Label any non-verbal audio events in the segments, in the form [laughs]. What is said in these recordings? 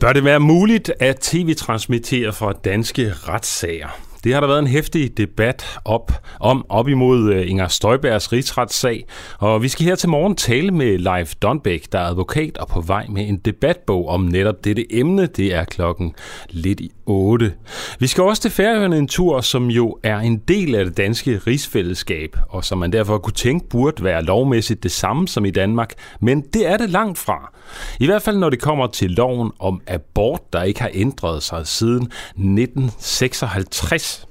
Bør det være muligt at tv-transmittere fra danske retssager? Det har der været en hæftig debat op, om op imod øh, Inger Støjbergs rigsretssag, og vi skal her til morgen tale med Leif Donbæk, der er advokat og på vej med en debatbog om netop dette emne. Det er klokken lidt i 8. Vi skal også til Færøerne en tur, som jo er en del af det danske rigsfællesskab, og som man derfor kunne tænke burde være lovmæssigt det samme som i Danmark, men det er det langt fra. I hvert fald når det kommer til loven om abort, der ikke har ændret sig siden 1956.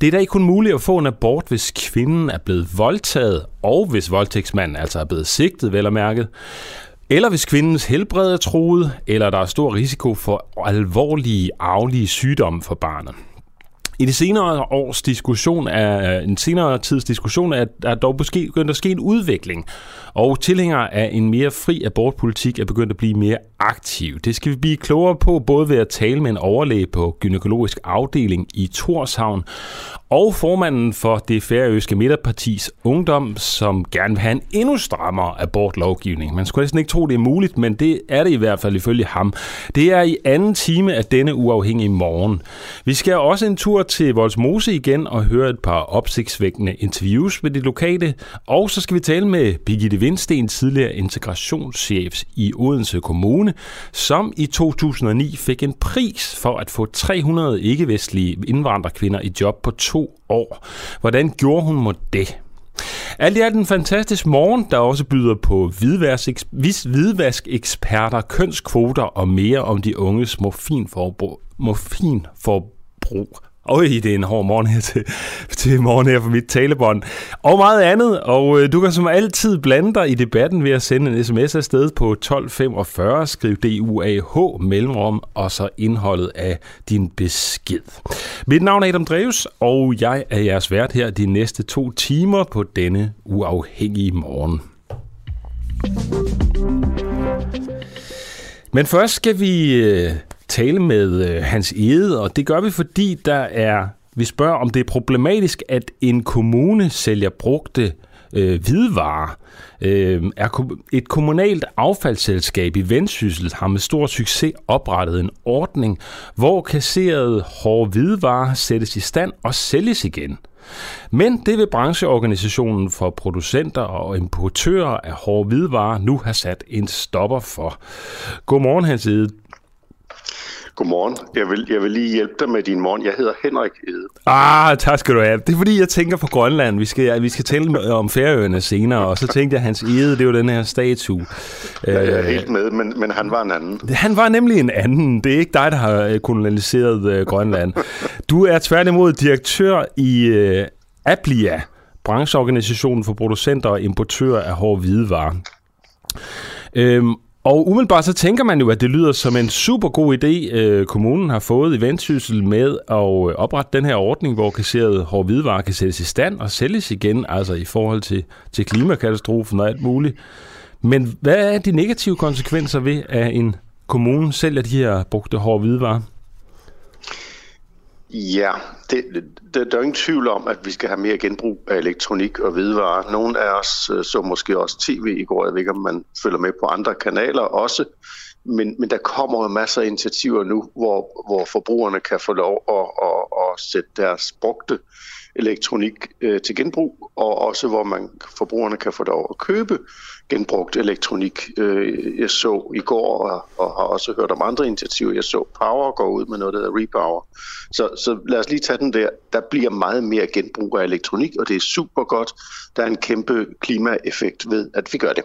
Det er da ikke kun muligt at få en abort, hvis kvinden er blevet voldtaget, og hvis voldtægtsmanden altså er blevet sigtet, vel og mærket. Eller hvis kvindens helbred er truet, eller der er stor risiko for alvorlige arvelige sygdomme for barnet. I de senere års diskussion er, en senere tids diskussion er, er dog begyndt at ske en udvikling, og tilhængere af en mere fri abortpolitik er begyndt at blive mere aktiv. Det skal vi blive klogere på, både ved at tale med en overlæge på gynækologisk afdeling i Torshavn, og formanden for det færøske midterpartis ungdom, som gerne vil have en endnu strammere abortlovgivning. Man skulle næsten ikke tro, det er muligt, men det er det i hvert fald ifølge ham. Det er i anden time af denne uafhængige morgen. Vi skal også en tur til Voldsmose igen og høre et par opsigtsvækkende interviews med de lokale, og så skal vi tale med Birgitte Vindsten, tidligere integrationschef i Odense Kommune, som i 2009 fik en pris for at få 300 ikke-vestlige indvandrerkvinder i job på to år. Hvordan gjorde hun mod det? Alt i alt en fantastisk morgen, der også byder på hvidvaskeksperter, kønskvoter og mere om de unges morfinforbrug. morfinforbrug. Oj, det er en hård morgen her til, til morgen her for mit talebånd. Og meget andet, og øh, du kan som altid blande dig i debatten ved at sende en sms afsted på 1245, skriv DUAH mellemrum, og så indholdet af din besked. Mit navn er Adam Dreves, og jeg er jeres vært her de næste to timer på denne uafhængige morgen. Men først skal vi øh, tale med øh, Hans Ede, og det gør vi, fordi der er, vi spørger, om det er problematisk, at en kommune sælger brugte øh, hvidevarer. Øh, er et kommunalt affaldsselskab i Vendsyssel har med stor succes oprettet en ordning, hvor kasserede hårde hvidevarer sættes i stand og sælges igen. Men det vil brancheorganisationen for producenter og importører af hårde hvidevarer nu have sat en stopper for. Godmorgen, Hans Ede. Godmorgen. Jeg vil, jeg vil lige hjælpe dig med din morgen. Jeg hedder Henrik Ede. Ah, tak skal du have. Det er fordi, jeg tænker på Grønland. Vi skal, vi skal tale om Færøerne senere, og så tænkte jeg, at hans Ede, det var den her statue. Ja, jeg er øh, helt med, men, men han var en anden. Han var nemlig en anden. Det er ikke dig, der har øh, kolonialiseret uh, Grønland. [laughs] Du er tværtimod direktør i uh, Aplia, brancheorganisationen for producenter og importører af hårde hvidevarer. Øhm, og umiddelbart så tænker man jo, at det lyder som en super god idé, øh, kommunen har fået i Vendsyssel med at øh, oprette den her ordning, hvor kasseret hårde hvidevarer kan sættes i stand og sælges igen, altså i forhold til, til klimakatastrofen og alt muligt. Men hvad er de negative konsekvenser ved, at en kommune sælger de her brugte hårde hvidevarer? Ja, det, det, der er ingen tvivl om, at vi skal have mere genbrug af elektronik og hvidevarer. Nogle af os øh, så måske også tv i går. Jeg ved ikke, om man følger med på andre kanaler også. Men, men der kommer jo masser af initiativer nu, hvor, hvor forbrugerne kan få lov at, at, at sætte deres brugte elektronik øh, til genbrug, og også hvor man forbrugerne kan få lov at købe genbrugt elektronik. Øh, jeg så i går, og, og har også hørt om andre initiativer, jeg så Power gå ud med noget, der hedder Repower. Så, så lad os lige tage den der. Der bliver meget mere genbrug af elektronik, og det er super godt. Der er en kæmpe klimaeffekt ved, at vi gør det.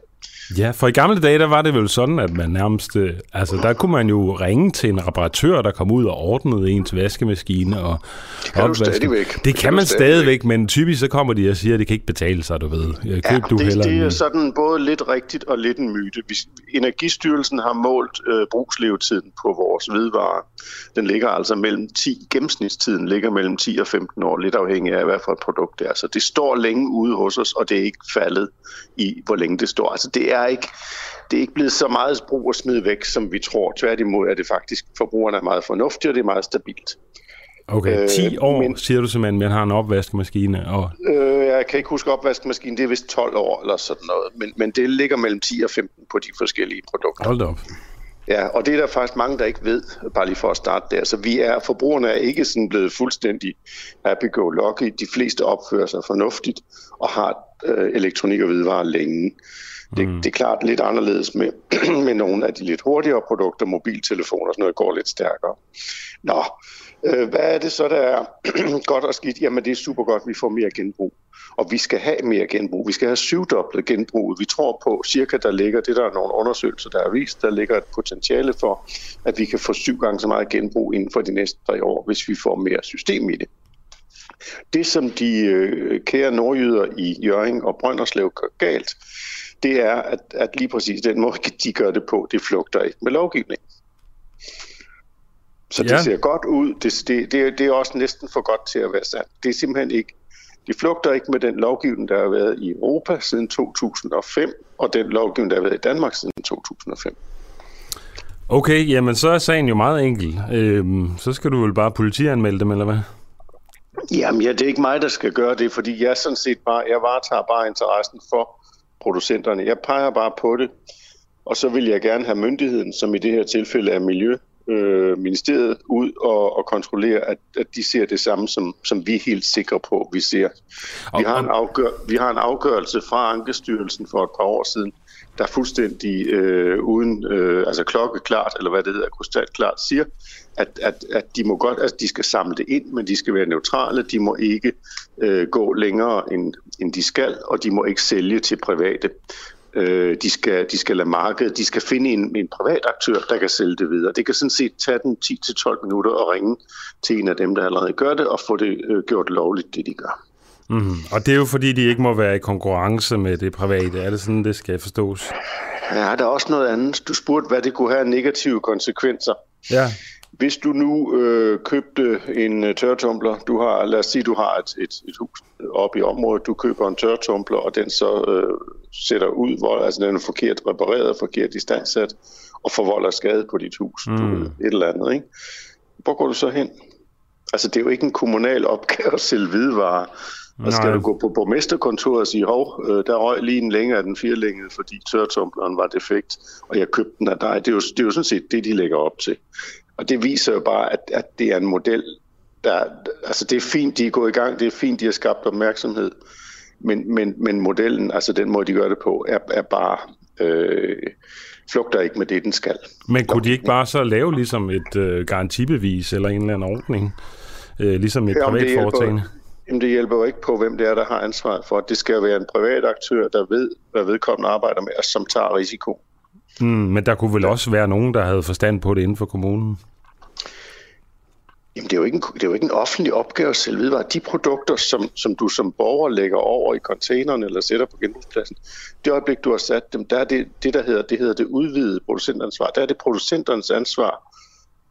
Ja, for i gamle dage, der var det vel sådan, at man nærmest, øh, altså der kunne man jo ringe til en reparatør, der kom ud og ordnede ens vaskemaskine og Det kan opvaske. du stadigvæk. Det, det kan, kan man stadigvæk, men typisk så kommer de og siger, at det kan ikke betale sig, du ved. Køb ja, du det, det er sådan både lidt lidt rigtigt og lidt en myte. Energistyrelsen har målt øh, brugslevetiden på vores hvidevarer. Den ligger altså mellem 10, gennemsnitstiden ligger mellem 10 og 15 år, lidt afhængig af, hvad for et produkt det er. Så det står længe ude hos os, og det er ikke faldet i, hvor længe det står. Altså det er ikke, det er ikke blevet så meget brug og smid væk, som vi tror. Tværtimod er det faktisk, forbrugerne er meget fornuftige, og det er meget stabilt. Okay, 10 øh, år men, siger du simpelthen, man har en opvaskemaskine? Og... Øh, jeg kan ikke huske opvaskemaskinen, det er vist 12 år eller sådan noget, men, men det ligger mellem 10 og 15 på de forskellige produkter. Hold op. Ja, og det er der faktisk mange, der ikke ved, bare lige for at starte der. Så vi er, forbrugerne er ikke sådan blevet fuldstændig happy-go-lucky. De fleste opfører sig fornuftigt og har øh, elektronik og hvidevarer længe. Det, mm. det er klart lidt anderledes med, [clears throat] med nogle af de lidt hurtigere produkter, mobiltelefoner og sådan noget, går lidt stærkere. Nå, øh, hvad er det så, der er [clears throat] godt og skidt? Jamen, det er super godt, vi får mere genbrug. Og vi skal have mere genbrug. Vi skal have syvdoblet genbruget. Vi tror på, cirka der ligger, det der er nogle undersøgelser, der har vist, der ligger et potentiale for, at vi kan få syv gange så meget genbrug inden for de næste tre år, hvis vi får mere system i det. Det, som de øh, kære nordjyder i Jørgen og Brønderslev gør galt, det er, at, at lige præcis den måde, [laughs] de gør det på, det flugter ikke med lovgivning. Så ja. det ser godt ud. Det, det, det, det er også næsten for godt til at være sandt. Det er simpelthen ikke de flugter ikke med den lovgivning, der har været i Europa siden 2005, og den lovgivning, der har været i Danmark siden 2005. Okay, jamen så er sagen jo meget enkel. Øhm, så skal du vel bare politianmelde dem, eller hvad? Jamen ja, det er ikke mig, der skal gøre det, fordi jeg sådan set bare, jeg varetager bare interessen for producenterne. Jeg peger bare på det, og så vil jeg gerne have myndigheden, som i det her tilfælde er Miljø- øh, ud og, og kontrollere, at, at de ser det samme, som, som vi er helt sikre på, vi ser. Vi har, en afgør, vi har en afgørelse fra Ankestyrelsen for et par år siden, der fuldstændig øh, uden, øh, altså klokkeklart, eller hvad det hedder, krystalklart siger, at, at, at de må godt, altså de skal samle det ind, men de skal være neutrale, de må ikke øh, gå længere, end, end de skal, og de må ikke sælge til private. Øh, de, skal, de skal lade markedet, de skal finde en, en privat aktør, der kan sælge det videre. Det kan sådan set tage den 10-12 minutter og ringe til en af dem, der allerede gør det, og få det øh, gjort lovligt, det de gør. Mm-hmm. Og det er jo fordi, de ikke må være i konkurrence med det private. Er det sådan, det skal forstås? Ja, der er også noget andet. Du spurgte, hvad det kunne have negative konsekvenser. Ja. Hvis du nu øh, købte en uh, tørretumbler, du har, lad os sige, du har et, et, et hus oppe i området, du køber en tørretumbler, og den så øh, sætter ud, hvor altså den er forkert repareret, forkert istandsat, og forvolder skade på dit hus, mm. du et eller andet, ikke? Hvor går du så hen? Altså, det er jo ikke en kommunal opgave at sælge hvidevarer. Og skal du gå på borgmesterkontoret og sige, hov, øh, der røg lige en længere af den firlængede, fordi tørretumbleren var defekt, og jeg købte den af dig. Det er, jo, det er jo sådan set det, de lægger op til. Og det viser jo bare, at, at det er en model, der, altså det er fint, de er gået i gang, det er fint, de har skabt opmærksomhed, men, men, men modellen, altså den måde, de gør det på, er, er bare, øh, flugter ikke med det, den skal. Men kunne de ikke bare så lave ligesom et øh, garantibevis eller en eller anden ordning, øh, ligesom et privat foretagende? Jamen det hjælper jo ikke på, hvem det er, der har ansvaret for. Det skal jo være en privat aktør, der ved, hvad vedkommende arbejder med, og som tager risiko. Mm, men der kunne vel også være nogen, der havde forstand på det inden for kommunen? Jamen, det er jo ikke en, det er jo ikke en offentlig opgave at sælge videre. De produkter, som, som du som borger lægger over i containeren eller sætter på genbrugspladsen, det øjeblik, du har sat dem, der er det, det der hedder det, hedder det udvidede producentansvar. Der er det producenternes ansvar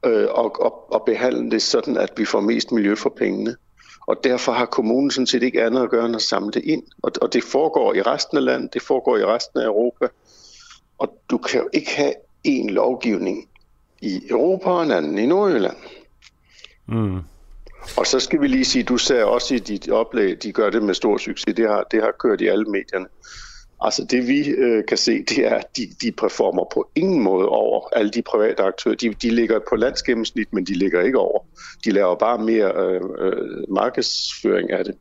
øh, at, at, at behandle det sådan, at vi får mest miljø for pengene. Og derfor har kommunen sådan set ikke andet at gøre end at samle det ind. Og, og det foregår i resten af landet, det foregår i resten af Europa. Og du kan jo ikke have en lovgivning i Europa og en anden i Nordjylland. Mm. Og så skal vi lige sige, du sagde også i dit oplæg, de gør det med stor succes. Det har, det har kørt i alle medierne. Altså det vi øh, kan se, det er, at de, de performer på ingen måde over alle de private aktører. De, de ligger på landsgennemsnit, men de ligger ikke over. De laver bare mere øh, øh, markedsføring af det.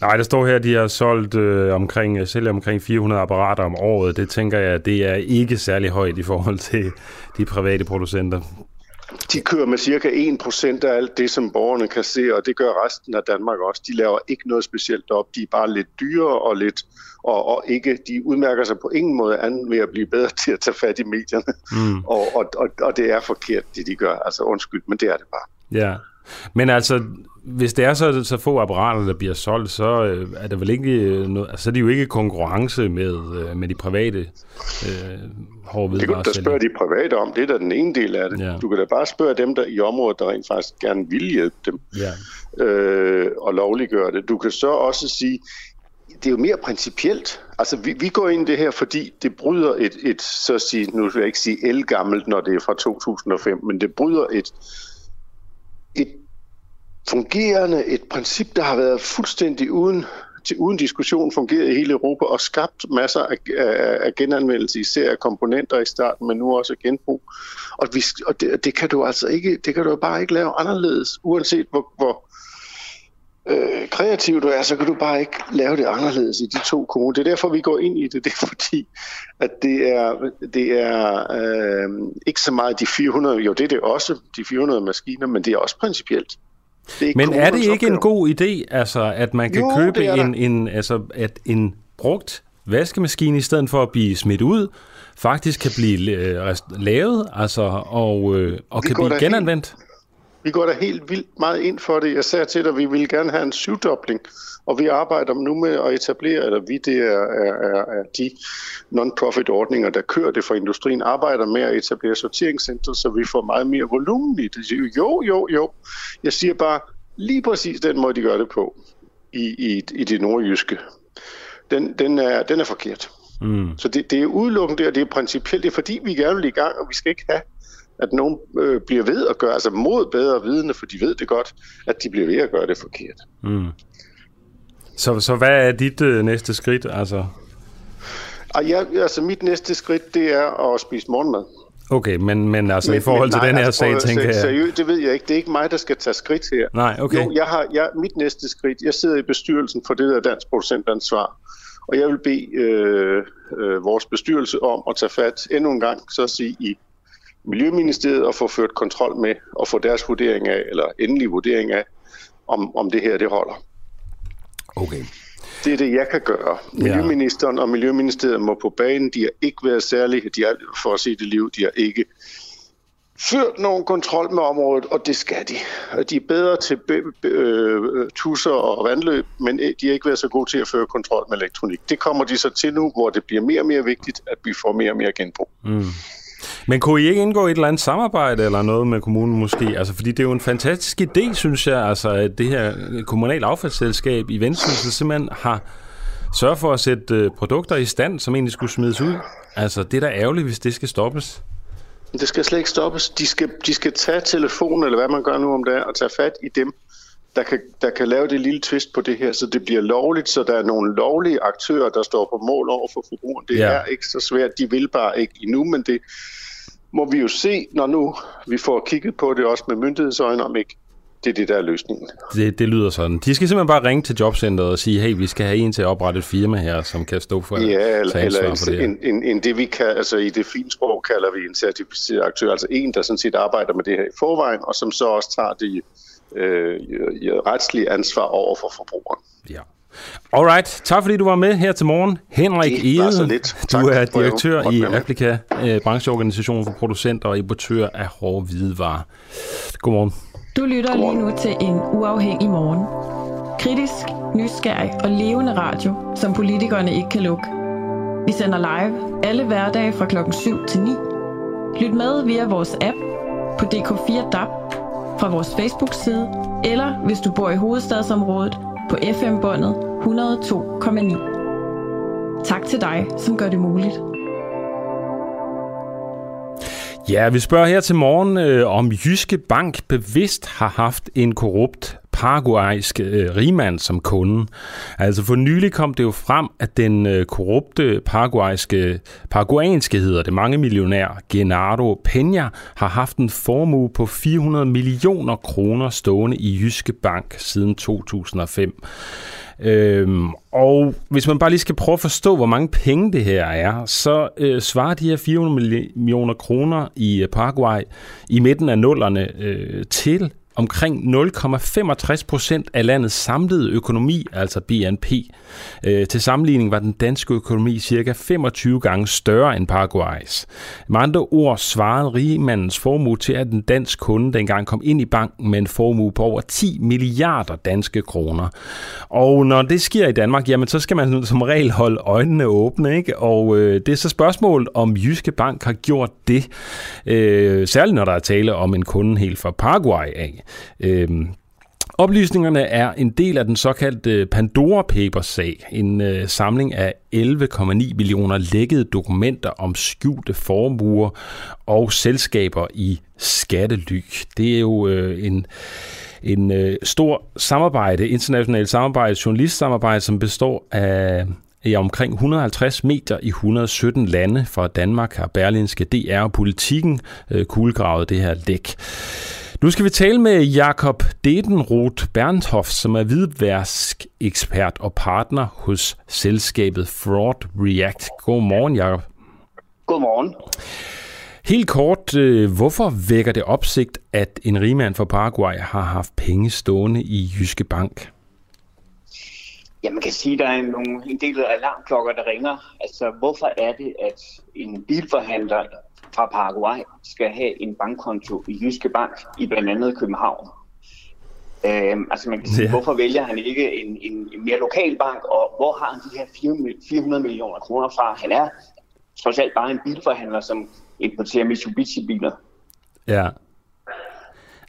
Nej, der står her, at de har solgt øh, omkring, øh, selv omkring 400 apparater om året. Det tænker jeg, det er ikke særlig højt i forhold til de private producenter. De kører med cirka 1% af alt det, som borgerne kan se, og det gør resten af Danmark også. De laver ikke noget specielt op. De er bare lidt dyre og lidt og, og ikke, de udmærker sig på ingen måde anden ved at blive bedre [laughs] til at tage fat i medierne. Mm. Og, og, og, og det er forkert, det de gør. Altså undskyld, men det er det bare. Ja, Men altså, hvis det er så, så få apparater, der bliver solgt, så øh, er det vel ikke øh, noget, altså, så er det jo ikke konkurrence med, øh, med de private øh, hårde Det kan du da spørge de private om. Det er da den ene del af det. Ja. Du kan da bare spørge dem der i området, der rent faktisk gerne vil hjælpe dem ja. øh, og lovliggøre det. Du kan så også sige, det er jo mere principielt. Altså, vi, vi går ind i det her, fordi det bryder et, et så at sige, nu vil jeg ikke sige elgammelt, når det er fra 2005, men det bryder et fungerende, et princip, der har været fuldstændig uden, til uden diskussion fungeret i hele Europa og skabt masser af, af, af genanvendelse, især af komponenter i starten, men nu også genbrug. Og, vi, og det, det, kan du altså ikke, det kan du bare ikke lave anderledes, uanset hvor, hvor øh, kreativ du er, så kan du bare ikke lave det anderledes i de to kommuner. Det er derfor, vi går ind i det. Det er fordi, at det er, det er øh, ikke så meget de 400, jo det er det også, de 400 maskiner, men det er også principielt. Det er men er det ikke opgave. en god idé, altså, at man kan jo, købe en, en, altså, at en brugt vaskemaskine, i stedet for at blive smidt ud, faktisk kan blive øh, lavet altså, og, øh, og kan blive genanvendt? Helt, vi går da helt vildt meget ind for det. Jeg sagde til dig, at vi vil gerne have en syvdobling, og vi arbejder nu med at etablere, eller vi, det er, er, er, er de non-profit ordninger, der kører det for industrien, arbejder med at etablere sorteringscenter, så vi får meget mere volumen i det. Jo, jo, jo. Jeg siger bare, lige præcis den måde, de gør det på i, i, i det nordjyske, den, den, er, den er forkert. Mm. Så det, det er udelukkende og det er principielt, det er fordi, vi gerne vil i gang, og vi skal ikke have at nogen øh, bliver ved at gøre, altså mod bedre vidne, for de ved det godt, at de bliver ved at gøre det forkert. Mm. Så, så hvad er dit øh, næste skridt? Altså? Og ja, altså mit næste skridt, det er at spise morgenmad. Okay, men, men altså men, i forhold til nej, den her altså, sag, tænker jeg... Seriøst, det ved jeg ikke. Det er ikke mig, der skal tage skridt her. Nej, okay. Jo, jeg har, jeg, mit næste skridt, jeg sidder i bestyrelsen for det der dansk producentansvar, og jeg vil bede øh, øh, vores bestyrelse om at tage fat endnu en gang, så at sige, i Miljøministeriet og få ført kontrol med og få deres vurdering af, eller endelig vurdering af, om, om det her det holder. Okay. Det er det, jeg kan gøre. Miljøministeren og Miljøministeriet må på banen. De har ikke været særlige, de har, for at se det liv, de har ikke ført nogen kontrol med området, og det skal de. De er bedre til øh, tusser og vandløb, men de har ikke været så gode til at føre kontrol med elektronik. Det kommer de så til nu, hvor det bliver mere og mere vigtigt, at vi får mere og mere genbrug. Mm. Men kunne I ikke indgå et eller andet samarbejde eller noget med kommunen måske? Altså, fordi det er jo en fantastisk idé, synes jeg, altså, at det her kommunale affaldsselskab i Vendsyssel simpelthen har sørget for at sætte øh, produkter i stand, som egentlig skulle smides ud. Altså, det er da ærgerligt, hvis det skal stoppes. Det skal slet ikke stoppes. De skal, de skal tage telefonen, eller hvad man gør nu om dagen, og tage fat i dem, der kan, der kan lave det lille twist på det her, så det bliver lovligt, så der er nogle lovlige aktører, der står på mål over for forbrugeren. Det ja. er ikke så svært. De vil bare ikke endnu, men det må vi jo se, når nu vi får kigget på det også med myndighedsøjne, om ikke det er det, der er løsningen. Det, det lyder sådan. De skal simpelthen bare ringe til jobcentret og sige, hey, vi skal have en til at oprette et firma her, som kan stå for ja, eller, eller en, for det en, en, en, det vi kan, altså i det fine sprog kalder vi en certificeret aktør, altså en, der sådan set arbejder med det her i forvejen, og som så også tager det øh, retslige ansvar over for forbrugeren. Ja. Alright, tak fordi du var med her til morgen. Henrik Ede, du er direktør i Applica, øh, brancheorganisationen for producenter og importører af hårde hvidevarer. Godmorgen. Du lytter Godmorgen. lige nu til en uafhængig morgen. Kritisk, nysgerrig og levende radio, som politikerne ikke kan lukke. Vi sender live alle hverdage fra klokken 7 til 9. Lyt med via vores app på DK4 DAB, fra vores Facebook-side, eller hvis du bor i hovedstadsområdet på FM-båndet 102,9. Tak til dig, som gør det muligt. Ja, vi spørger her til morgen, øh, om Jyske Bank bevidst har haft en korrupt paraguaysk øh, rigmand som kunde. Altså for nylig kom det jo frem, at den øh, korrupte paraguayske, paraguayanske hedder det, mange millionær Genaro Peña har haft en formue på 400 millioner kroner stående i Jyske Bank siden 2005. Øhm, og hvis man bare lige skal prøve at forstå, hvor mange penge det her er, så øh, svarer de her 400 millioner kroner i øh, Paraguay i midten af nullerne øh, til omkring 0,65 procent af landets samlede økonomi, altså BNP. Øh, til sammenligning var den danske økonomi cirka 25 gange større end Paraguays. Med andre ord svarede rigmandens formue til, at den dansk kunde dengang kom ind i banken med en formue på over 10 milliarder danske kroner. Og når det sker i Danmark, jamen så skal man [laughs] som regel holde øjnene åbne, ikke? Og øh, det er så spørgsmålet, om Jyske Bank har gjort det. Øh, særligt når der er tale om en kunde helt fra Paraguay af. Øhm, Oplysningerne er en del af den såkaldte Pandora Papers-sag, en øh, samling af 11,9 millioner lækkede dokumenter om skjulte formuer og selskaber i skattely. Det er jo øh, en en øh, stor samarbejde, internationalt samarbejde, journalistsamarbejde, som består af i omkring 150 meter i 117 lande fra Danmark har Berlinske DR og politikken øh, kuglegravet det her læk. Nu skal vi tale med Jakob Dedenroth Bernhoff, som er hvidværsk ekspert og partner hos selskabet Fraud React. Godmorgen, Jakob. Godmorgen. Helt kort, øh, hvorfor vækker det opsigt, at en rigmand fra Paraguay har haft penge stående i Jyske Bank? Ja, man kan sige, at der er nogle, en del alarmklokker, der ringer. Altså, hvorfor er det, at en bilforhandler fra Paraguay skal have en bankkonto i Jyske Bank i blandt andet København? Øhm, altså, man kan sige, ja. hvorfor vælger han ikke en, en, en mere lokal bank, og hvor har han de her 400 millioner kroner fra? Han er trods alt bare en bilforhandler, som importerer Mitsubishi-biler. Ja.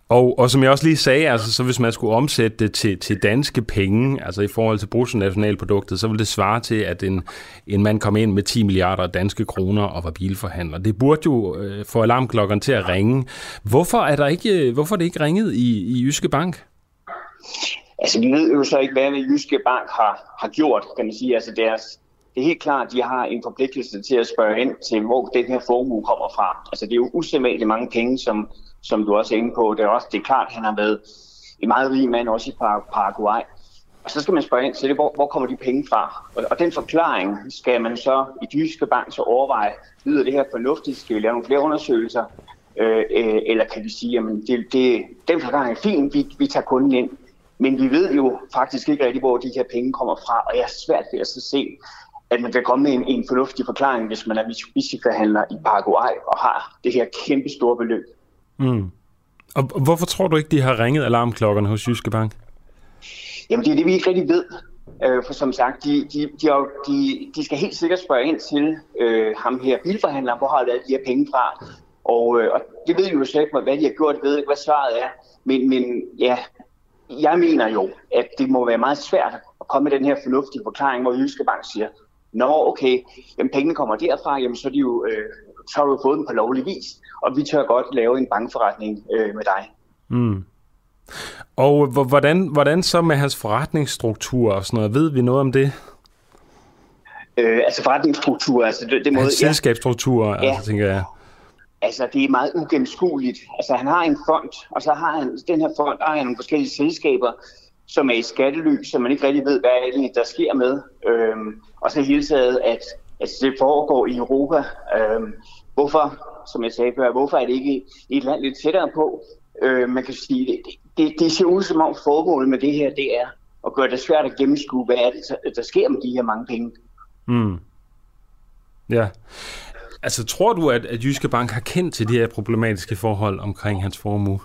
Og, og som jeg også lige sagde, altså, så hvis man skulle omsætte det til, til danske penge, altså i forhold til bruttonationalproduktet, så ville det svare til, at en, en mand kom ind med 10 milliarder danske kroner og var bilforhandler. Det burde jo øh, få alarmklokkerne til at ringe. Hvorfor er, der ikke, øh, hvorfor er det ikke ringet i, i Jyske Bank? Altså, vi ved jo så ikke, hvad Jyske Bank har, har gjort, kan man sige. Altså, deres, det er helt klart, at de har en forpligtelse til at spørge ind til, hvor den her formue kommer fra. Altså, det er jo usædvanligt mange penge, som som du også er inde på. Det er, også, det er klart, at han har været en meget rig mand, også i Paraguay. Og så skal man spørge ind til det, hvor, hvor kommer de penge fra? Og, og den forklaring skal man så i Jyske Bank så overveje, lyder det her fornuftigt, skal vi lave nogle flere undersøgelser? Øh, øh, eller kan vi sige, at det, det, den forklaring er fin, vi, vi tager kunden ind. Men vi ved jo faktisk ikke rigtig, hvor de her penge kommer fra, og jeg er svært ved at se, at man kan komme med en, en fornuftig forklaring, hvis man er Mitsubishi-forhandler i Paraguay og har det her kæmpe store beløb. Mm. Og hvorfor tror du ikke, de har ringet alarmklokkerne hos Jyske Bank? Jamen, det er det, vi ikke rigtig ved. Øh, for som sagt, de, de, de, de, de skal helt sikkert spørge ind til øh, ham her bilforhandleren, hvor har de de her penge fra. Og, øh, og det ved jo slet ikke, hvad de har gjort, ved ikke, hvad svaret er. Men, men ja, jeg mener jo, at det må være meget svært at komme med den her fornuftige forklaring, hvor Jyske Bank siger, Nå, okay, jamen pengene kommer derfra, jamen så er de jo øh, så har du fået den på lovlig vis, og vi tør godt lave en bankforretning øh, med dig. Mm. Og hvordan, hvordan så med hans forretningsstruktur og sådan noget? Ved vi noget om det? Øh, altså forretningsstruktur, altså det, det måde... Hans selskabsstruktur, ja. altså tænker jeg. Altså, det er meget ugennemskueligt. Altså, han har en fond, og så har han, den her fond, har han nogle forskellige selskaber, som er i skattely, som man ikke rigtig ved, hvad er der sker med. Øhm, og så hele taget, at Altså, det foregår i Europa. Øhm, hvorfor, som jeg sagde før, hvorfor er det ikke et land lidt tættere på? Øh, man kan sige, det, det, det ser ud som om formålet med det her, det er at gøre det svært at gennemskue, hvad er det, der sker med de her mange penge. Mm. Ja. Altså, tror du, at, at Jyske Bank har kendt til de her problematiske forhold omkring hans formue?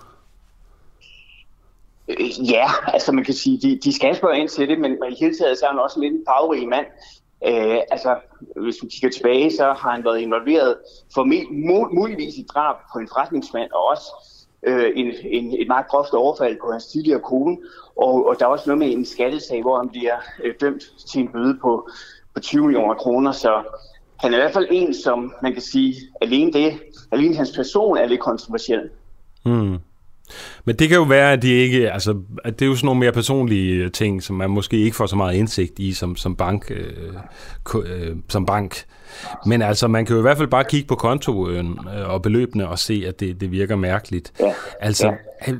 Øh, ja, altså man kan sige, de, de skal spørge ind til det, men, men i hele taget så er han også lidt en farverig mand. Øh, altså, hvis vi kigger tilbage, så har han været involveret for muligvis i drab på en forretningsmand, og også øh, en, en, et meget groft overfald på hans tidligere kone. Og, og der er også noget med en skattesag, hvor han bliver øh, dømt til en bøde på, på 20 millioner kroner. Så han er i hvert fald en, som man kan sige, alene det, alene hans person er lidt kontroversiel. Mm. Men det kan jo være, at de ikke, altså, at det er jo sådan nogle mere personlige ting, som man måske ikke får så meget indsigt i som, som bank. Øh, øh, som bank. Men altså, man kan jo i hvert fald bare kigge på kontoen øh, og beløbene og se, at det, det virker mærkeligt. Ja. Altså, ja.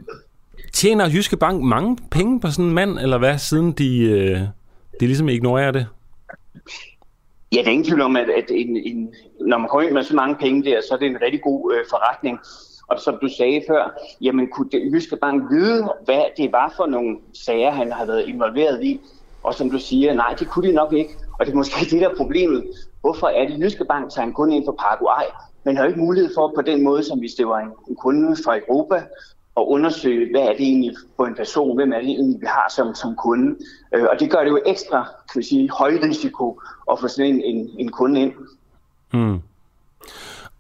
tjener Jyske Bank mange penge på sådan en mand, eller hvad, siden de, øh, de ligesom ignorerer det? Ja, det er ingen tvivl om, at, at en, en, når man kommer ind med så mange penge der, så er det en rigtig god øh, forretning. Og som du sagde før, jamen kunne det, Jyske Bank vide, hvad det var for nogle sager, han har været involveret i? Og som du siger, nej, det kunne de nok ikke. Og det er måske det, der er problemet. Hvorfor er det Jyske Bank tager han kun ind for Paraguay, men har ikke mulighed for på den måde, som hvis det var en, en kunde fra Europa, at undersøge, hvad er det egentlig for en person, hvem er det egentlig, vi har som, som kunde. Øh, og det gør det jo ekstra, kan vi sige, høj risiko at få sådan en, en, en kunde ind. Mm.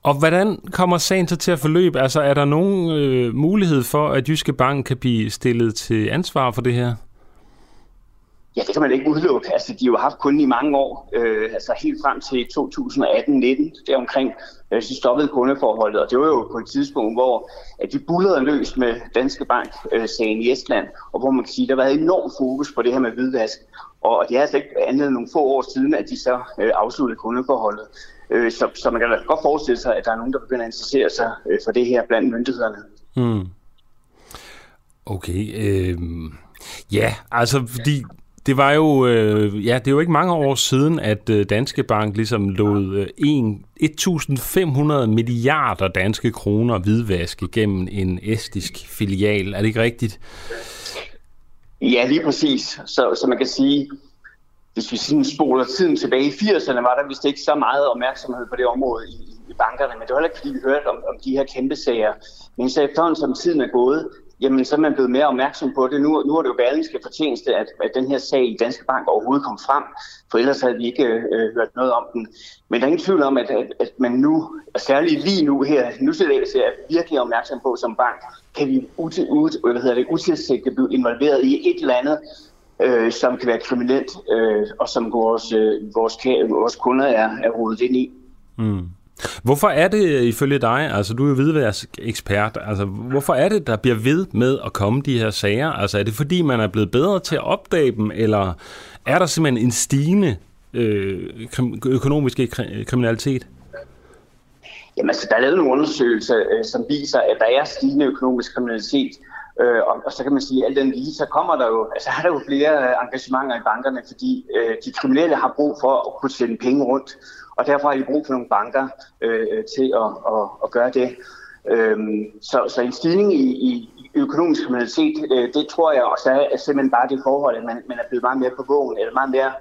Og hvordan kommer sagen så til at forløbe? Altså er der nogen øh, mulighed for, at Jyske Bank kan blive stillet til ansvar for det her? Ja, det kan man ikke udelukke. Altså, de har jo haft kunden i mange år, øh, altså helt frem til 2018-19, deromkring, øh, så stoppede kundeforholdet, og det var jo på et tidspunkt, hvor at vi bullerede løs med Danske Bank-sagen øh, i Estland, og hvor man kan sige, der var enormt fokus på det her med hvidvask, og det er altså ikke andet end nogle få år siden, at de så øh, afsluttede kundeforholdet. Øh, så, så man kan da godt forestille sig, at der er nogen, der begynder at interessere sig øh, for det her blandt myndighederne. Mm. Okay, øh, ja, altså fordi det var jo, øh, ja, det er jo ikke mange år siden, at øh, Danske Bank ligesom lod øh, 1.500 milliarder danske kroner hvidvaske gennem en estisk filial. Er det ikke rigtigt? Ja, lige præcis. Så, så man kan sige, hvis vi sådan spoler tiden tilbage i 80'erne, var der vist ikke så meget opmærksomhed på det område i, i bankerne, men det var heller ikke, fordi vi hørte om, om de her kæmpe sager. Men så efterhånden, som tiden er gået, jamen så er man blevet mere opmærksom på det. Nu, nu er det jo berlingske fortjeneste, at, at den her sag i Danske Bank overhovedet kom frem, for ellers havde vi ikke øh, hørt noget om den. Men der er ingen tvivl om, at, at, at man nu, og særligt lige nu her, nu ser det, er virkelig opmærksom på som bank, kan vi ut, ut, hvad hedder det, utilsigtet blive involveret i et eller andet, øh, som kan være kriminelt, øh, og som vores, øh, vores, vores kunder er, er rodet ind i. Mm. Hvorfor er det ifølge dig, altså du er jo ekspert, altså hvorfor er det, der bliver ved med at komme de her sager? Altså er det fordi, man er blevet bedre til at opdage dem, eller er der simpelthen en stigende øh, økonomisk kriminalitet? Jamen altså, der er lavet nogle undersøgelser, øh, som viser, at der er stigende økonomisk kriminalitet, Øh, og, og så kan man sige, at alt den lige, så kommer der jo, altså er der jo flere øh, engagementer i bankerne, fordi øh, de kriminelle har brug for at kunne sende penge rundt og derfor har de brug for nogle banker øh, øh til at, at, at gøre det. Øh, så, så en stigning i, i økonomisk kriminalitet, øh, det tror jeg også er, er simpelthen bare det forhold, at man, man er blevet meget mere på vågen, eller meget mere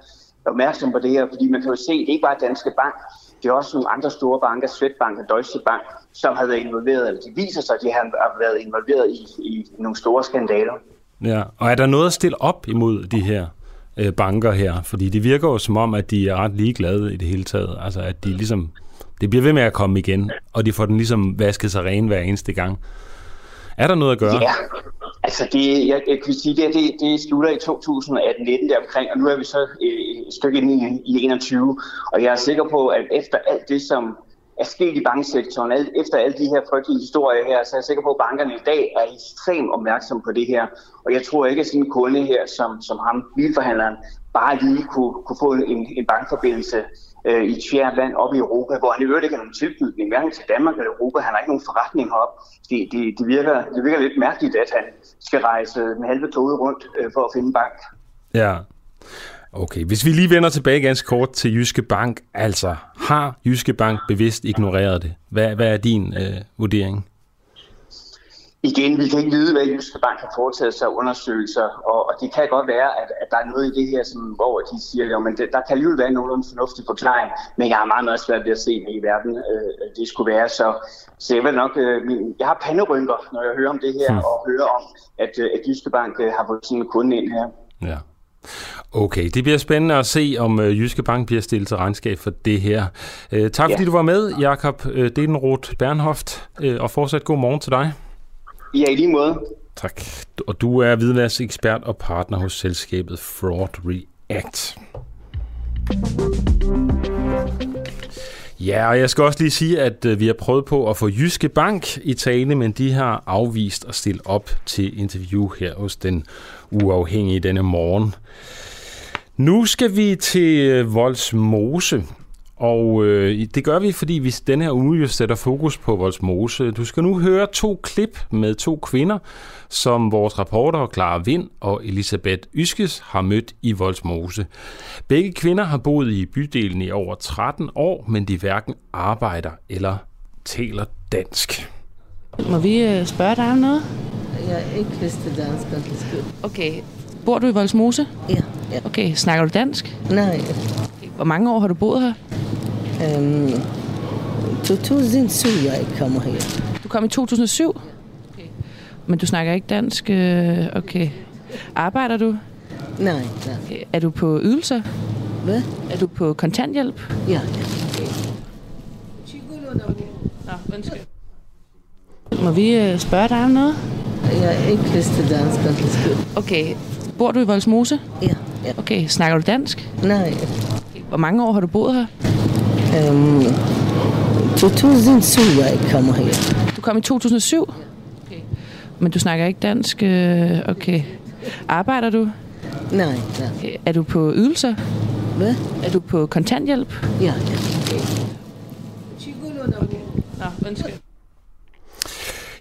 opmærksom på det her, fordi man kan jo se, det er ikke bare Danske Bank, det er også nogle andre store banker, Swedbank og Deutsche Bank, som har været involveret, eller de viser sig, at de har været involveret i, i nogle store skandaler. Ja, og er der noget at stille op imod de her øh, banker her, fordi det virker jo som om, at de er ret ligeglade i det hele taget. Altså, at de ligesom, det bliver ved med at komme igen, og de får den ligesom vasket sig ren hver eneste gang. Er der noget at gøre? Ja, altså det, jeg, jeg kan sige, det, det, det slutter i 2018-19 der omkring, og nu er vi så et stykke ind i, i 21, og jeg er sikker på, at efter alt det, som er sket i banksektoren, efter alle de her frygtelige historier her, så er jeg sikker på, at bankerne i dag er ekstremt opmærksom på det her. Og jeg tror ikke, at sådan en kunde her, som, som ham, bilforhandleren, bare lige kunne, kunne få en, en bankforbindelse øh, i et fjerde land oppe i Europa, hvor han i øvrigt ikke har nogen tilknytning, hverken til Danmark eller Europa. Han har ikke nogen forretning heroppe. Det, det, det, virker, det virker lidt mærkeligt, at han skal rejse med halve toget rundt øh, for at finde en bank. Ja, Okay, hvis vi lige vender tilbage ganske kort til Jyske Bank, altså har Jyske Bank bevidst ignoreret det? Hvad, hvad er din øh, vurdering? Igen, vi kan ikke vide, hvad Jyske Bank har foretaget sig undersøgelser, og, og det kan godt være, at, at der er noget i det her, som, hvor de siger, at der kan alligevel være nogen fornuftig forklaring, men jeg har meget, meget svært ved at se, hvad i verden øh, det skulle være. Så, så jeg vil nok, øh, jeg har panderynker, når jeg hører om det her, hmm. og hører om, at, øh, at Jyske Bank øh, har fået sådan en kunde ind her. Ja. Okay, det bliver spændende at se, om øh, Jyske Bank bliver stillet til regnskab for det her. Øh, tak ja. fordi du var med, Jakob øh, Dedenroth Bernhoft, og fortsat god morgen til dig. Ja, i lige måde. Tak. Og du er ekspert og partner hos selskabet Fraud React. Ja, og jeg skal også lige sige, at vi har prøvet på at få Jyske Bank i tale, men de har afvist at stille op til interview her hos den uafhængige denne morgen. Nu skal vi til øh, Voldsmose, og øh, det gør vi, fordi vi denne her uge sætter fokus på Voldsmose. Du skal nu høre to klip med to kvinder, som vores rapporter Clara Vind og Elisabeth Yskes har mødt i Voldsmose. Begge kvinder har boet i bydelen i over 13 år, men de hverken arbejder eller taler dansk. Må vi øh, spørge dig om noget? Jeg er ikke dansk. Okay. Bor du i Voldsmose? Ja, ja. Okay. Snakker du dansk? Nej, Hvor mange år har du boet her? um, 2007 jeg kommer her. Du kom i 2007? Okay. Men du snakker ikke dansk? øh, Okay. Arbejder du? Nej, nej. Okay. Er du på ydelser? Hvad? Er du på kontanthjælp? Ja, Nå, undskyld. Må vi øh, spørge dig om noget? jeg er ikke vidste dansk, undskyld. Okay. Bor du i Voldsmose? Ja, ja. Okay. Snakker du dansk? Nej, Okay. Hvor mange år har du boet her? um, 2007 jeg kommer her. Du kom i 2007? Okay. Men du snakker ikke dansk? øh, Okay. Arbejder du? Nej, nej. Okay. Er du på ydelser? Hvad? Er du på kontanthjælp? Ja, ja. Nå, undskyld.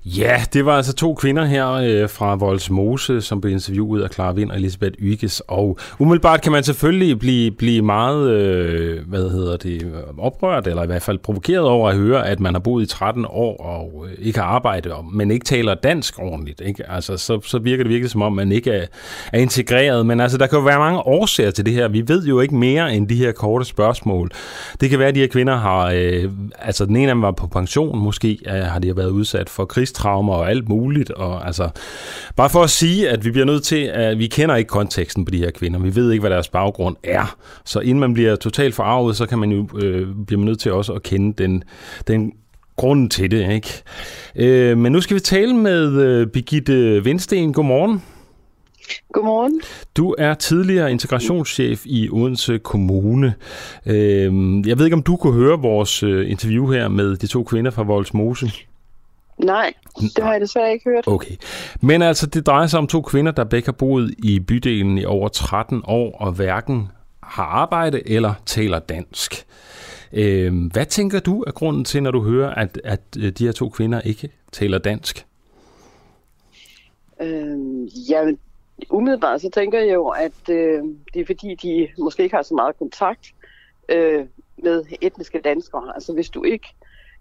Ja, det var altså to kvinder her øh, fra Volsmose, som blev interviewet af Clara Vind og Elisabeth Yges. Og umiddelbart kan man selvfølgelig blive, blive meget, øh, hvad hedder det, oprørt, eller i hvert fald provokeret over at høre, at man har boet i 13 år og øh, ikke har arbejdet, men ikke taler dansk ordentligt. Ikke? Altså, så, så virker det virkelig som om, man ikke er, er integreret. Men altså, der kan jo være mange årsager til det her. Vi ved jo ikke mere end de her korte spørgsmål. Det kan være, at de her kvinder har, øh, altså den ene af dem var på pension, måske øh, har de været udsat for krigstraumer og alt muligt. Og altså, bare for at sige, at vi bliver nødt til, at vi kender ikke konteksten på de her kvinder. Vi ved ikke, hvad deres baggrund er. Så inden man bliver totalt forarvet, så kan man jo øh, blive man nødt til også at kende den, den grunden til det. Ikke? Øh, men nu skal vi tale med øh, Birgitte Vindsten. Godmorgen. Godmorgen. Du er tidligere integrationschef i Odense Kommune. Øh, jeg ved ikke, om du kunne høre vores øh, interview her med de to kvinder fra Voldsmose. Nej, det har jeg desværre ikke hørt. Okay. Men altså, det drejer sig om to kvinder, der begge har boet i bydelen i over 13 år, og hverken har arbejde eller taler dansk. Øh, hvad tænker du er grunden til, når du hører, at, at øh, de her to kvinder ikke taler dansk? Øh, jamen, umiddelbart så tænker jeg jo, at øh, det er fordi, de måske ikke har så meget kontakt øh, med etniske danskere. Altså hvis du ikke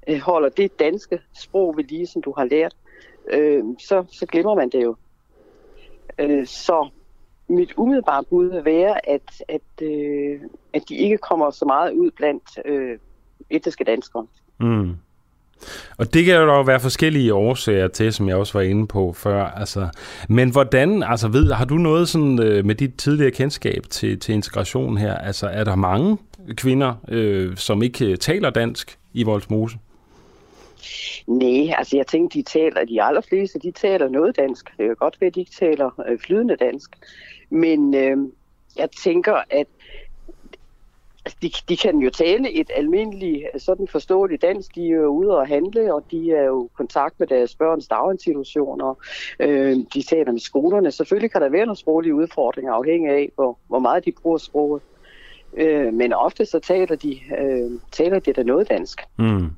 øh, holder det danske sprog ved lige, som du har lært, øh, så, så glemmer man det jo. Øh, så mit umiddelbare bud vil være, at, at, øh, at de ikke kommer så meget ud blandt øh, etniske danskere. Mm. Og det kan jo dog være forskellige årsager til, som jeg også var inde på før. Altså, men hvordan, altså ved, har du noget sådan, øh, med dit tidligere kendskab til, til integration her? Altså er der mange kvinder, øh, som ikke øh, taler dansk i Voldsmose? Nej, altså jeg tænker, de taler, de allerfleste, de taler noget dansk. Det kan godt være, at de ikke taler øh, flydende dansk. Men øh, jeg tænker, at altså, de, de kan jo tale et almindeligt, øh, sådan forståeligt dansk. De er jo ude og handle, og de er jo i kontakt med deres børns daginstitutioner. Øh, de taler med skolerne. Selvfølgelig kan der være nogle sproglige udfordringer, afhængig af, hvor, hvor meget de bruger sproget. Øh, men ofte så taler de, øh, taler de da noget dansk. Mm.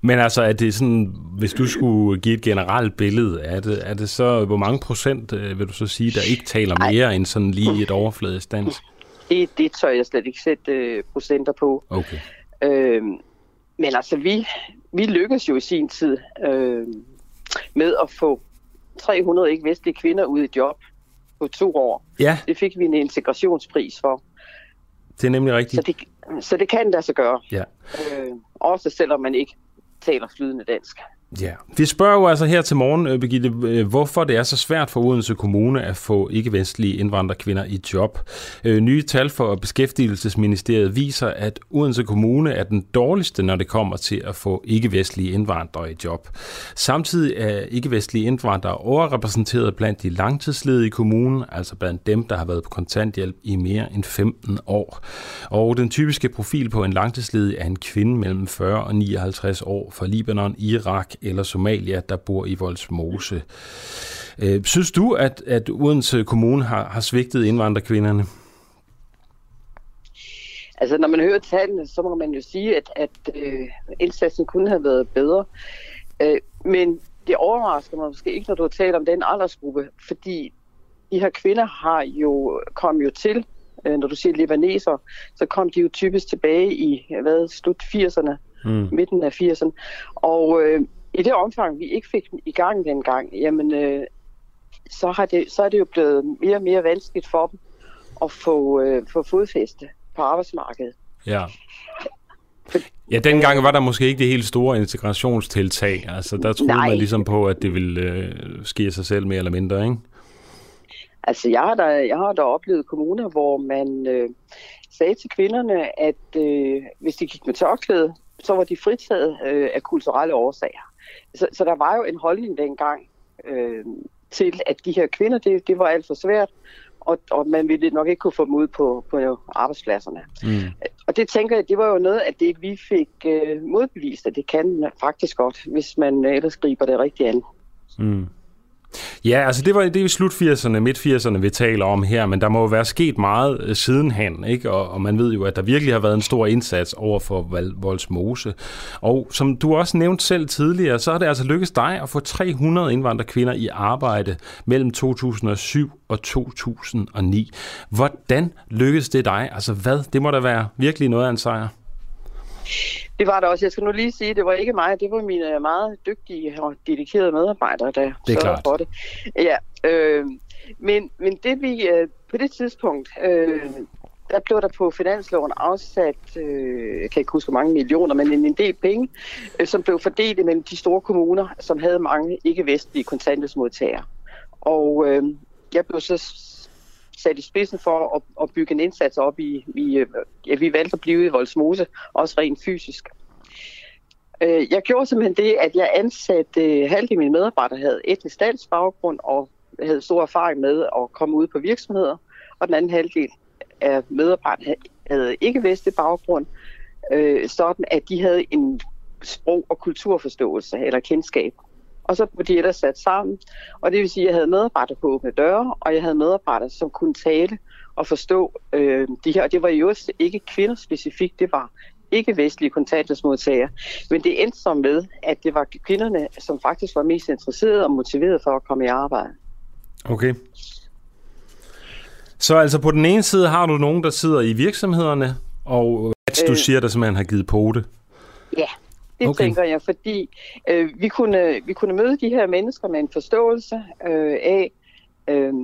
Men altså, er det sådan, hvis du skulle give et generelt billede, er det, er det så, hvor mange procent øh, vil du så sige, der ikke taler mere Ej. end sådan lige et overfladisk dansk? Det, det tør jeg slet ikke sætte øh, procenter på. Okay. Øh, men altså, vi, vi lykkedes jo i sin tid øh, med at få 300 ikke-vestlige kvinder ud i job på to år. Ja. Det fik vi en integrationspris for. Det er nemlig rigtigt. Så det, så det kan der så gøre. Ja. Øh, også selvom man ikke taler flydende dansk. Ja, vi spørger jo altså her til morgen, øh, Birgitte, øh, hvorfor det er så svært for Odense Kommune at få ikke-vestlige indvandrerkvinder i job. Øh, nye tal for Beskæftigelsesministeriet viser, at Odense Kommune er den dårligste, når det kommer til at få ikke-vestlige indvandrere i job. Samtidig er ikke-vestlige indvandrere overrepræsenteret blandt de langtidsledige i kommunen, altså blandt dem, der har været på kontanthjælp i mere end 15 år. Og den typiske profil på en langtidsledig er en kvinde mellem 40 og 59 år fra Libanon, Irak eller Somalia, der bor i Voldsmose. Øh, synes du, at, at Odense Kommune har, har svigtet indvandrerkvinderne? Altså, når man hører tallene, så må man jo sige, at, at øh, indsatsen kunne have været bedre. Øh, men det overrasker mig måske ikke, når du taler om den aldersgruppe, fordi de her kvinder har jo kom jo til, øh, når du siger libaneser, så kom de jo typisk tilbage i hvad, slut 80'erne, mm. midten af 80'erne. Og øh, i det omfang, vi ikke fik den i gang dengang, jamen, øh, så, har det, så er det jo blevet mere og mere vanskeligt for dem at få, øh, få fodfæste på arbejdsmarkedet. Ja. Ja, dengang var der måske ikke det helt store integrationstiltag. Altså, der troede Nej. man ligesom på, at det ville øh, ske af sig selv mere eller mindre, ikke? Altså, jeg har da, jeg har da oplevet kommuner, hvor man øh, sagde til kvinderne, at øh, hvis de gik med tørklæde, så var de fritaget øh, af kulturelle årsager. Så, så der var jo en holdning dengang øh, til, at de her kvinder, det, det var alt for svært, og, og man ville nok ikke kunne få dem ud på, på arbejdspladserne. Mm. Og det tænker jeg, det var jo noget af det, vi fik øh, modbevist, at det kan faktisk godt, hvis man øh, ellers griber det rigtigt an. Mm. Ja, altså det var det i slut 80'erne, midt 80'erne, vi taler om her, men der må jo være sket meget øh, sidenhen, ikke? Og, og man ved jo, at der virkelig har været en stor indsats over for Voldsmose. Og som du også nævnte selv tidligere, så er det altså lykkedes dig at få 300 indvandrerkvinder i arbejde mellem 2007 og 2009. Hvordan lykkedes det dig? Altså hvad? Det må da være virkelig noget af en sejr. Det var det også. Jeg skal nu lige sige, det var ikke mig, det var mine meget dygtige og dedikerede medarbejdere, der Det er klart. for det. Ja, øh, men, men det vi øh, på det tidspunkt, øh, der blev der på finansloven afsat, øh, jeg kan ikke huske mange millioner, men en, en del penge, øh, som blev fordelt mellem de store kommuner, som havde mange ikke-vestlige kontanthjælpsmodtagere. Og øh, jeg blev så sat i spidsen for at, at bygge en indsats op i, i ja, vi valgte at blive i Voldsmose, også rent fysisk. Øh, jeg gjorde simpelthen det, at jeg ansatte øh, halvdelen af mine medarbejdere havde etnisk dansk baggrund og havde stor erfaring med at komme ud på virksomheder, og den anden halvdel af medarbejderne havde ikke vestlig baggrund, øh, sådan at de havde en sprog- og kulturforståelse eller kendskab. Og så blev de ellers sat sammen, og det vil sige, at jeg havde medarbejdere på åbne døre, og jeg havde medarbejdere, som kunne tale og forstå øh, de her. Og det var jo også ikke kvinder specifikt, det var ikke-vestlige kontanthjælpsmodtagere. Men det endte så med, at det var kvinderne, som faktisk var mest interesserede og motiverede for at komme i arbejde. Okay. Så altså på den ene side har du nogen, der sidder i virksomhederne, og at du Øh. siger, der simpelthen har givet på det. Ja, det Okay. tænker jeg, fordi øh, vi, kunne, vi kunne møde de her mennesker med en forståelse øh, af, øh,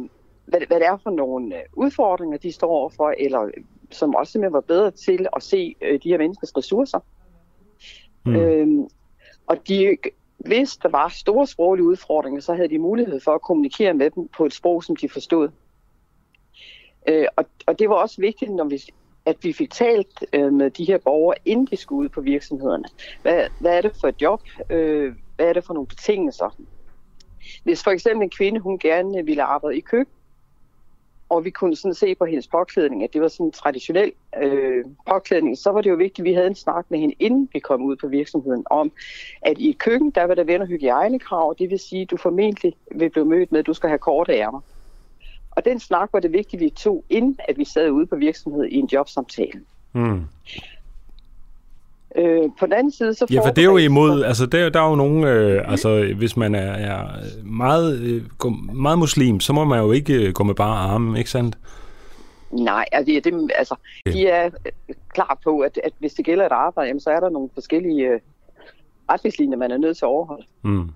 hvad, hvad det er for nogle øh, udfordringer, de står overfor, eller som også simpelthen var bedre til at se øh, de her menneskers ressourcer. Mm. Øh, og de, hvis der var store sproglige udfordringer, så havde de mulighed for at kommunikere med dem på et sprog, som de forstod. Øh, og, og det var også vigtigt, når vi, at vi fik talt øh, med de her borgere, inden de skulle ud på virksomhederne. Hvad, hvad er det for et job? Øh, hvad er det for nogle betingelser? Hvis for eksempel en kvinde, hun gerne ville arbejde i køkken, og vi kunne sådan se på hendes påklædning, at det var sådan en traditionel øh, påklædning, så var det jo vigtigt, at vi havde en snak med hende, inden vi kom ud på virksomheden, om, at i køkken, der var der være hygiejnekrav, det vil sige, at du formentlig vil blive mødt med, at du skal have korte ærmer. Og den snak var det vigtigt, at vi tog, inden at vi sad ude på virksomheden i en jobsamtale. Mm. Øh, på den anden side, så Ja, for det er jo imod, altså der, der er jo nogen, øh, altså hvis man er, er meget, øh, meget muslim, så må man jo ikke øh, gå med bare arme, ikke sandt? Nej, altså, det, det, altså de er øh, klar på, at, at hvis det gælder et arbejde, jamen, så er der nogle forskellige øh, retningslinjer, man er nødt til at overholde. Mm.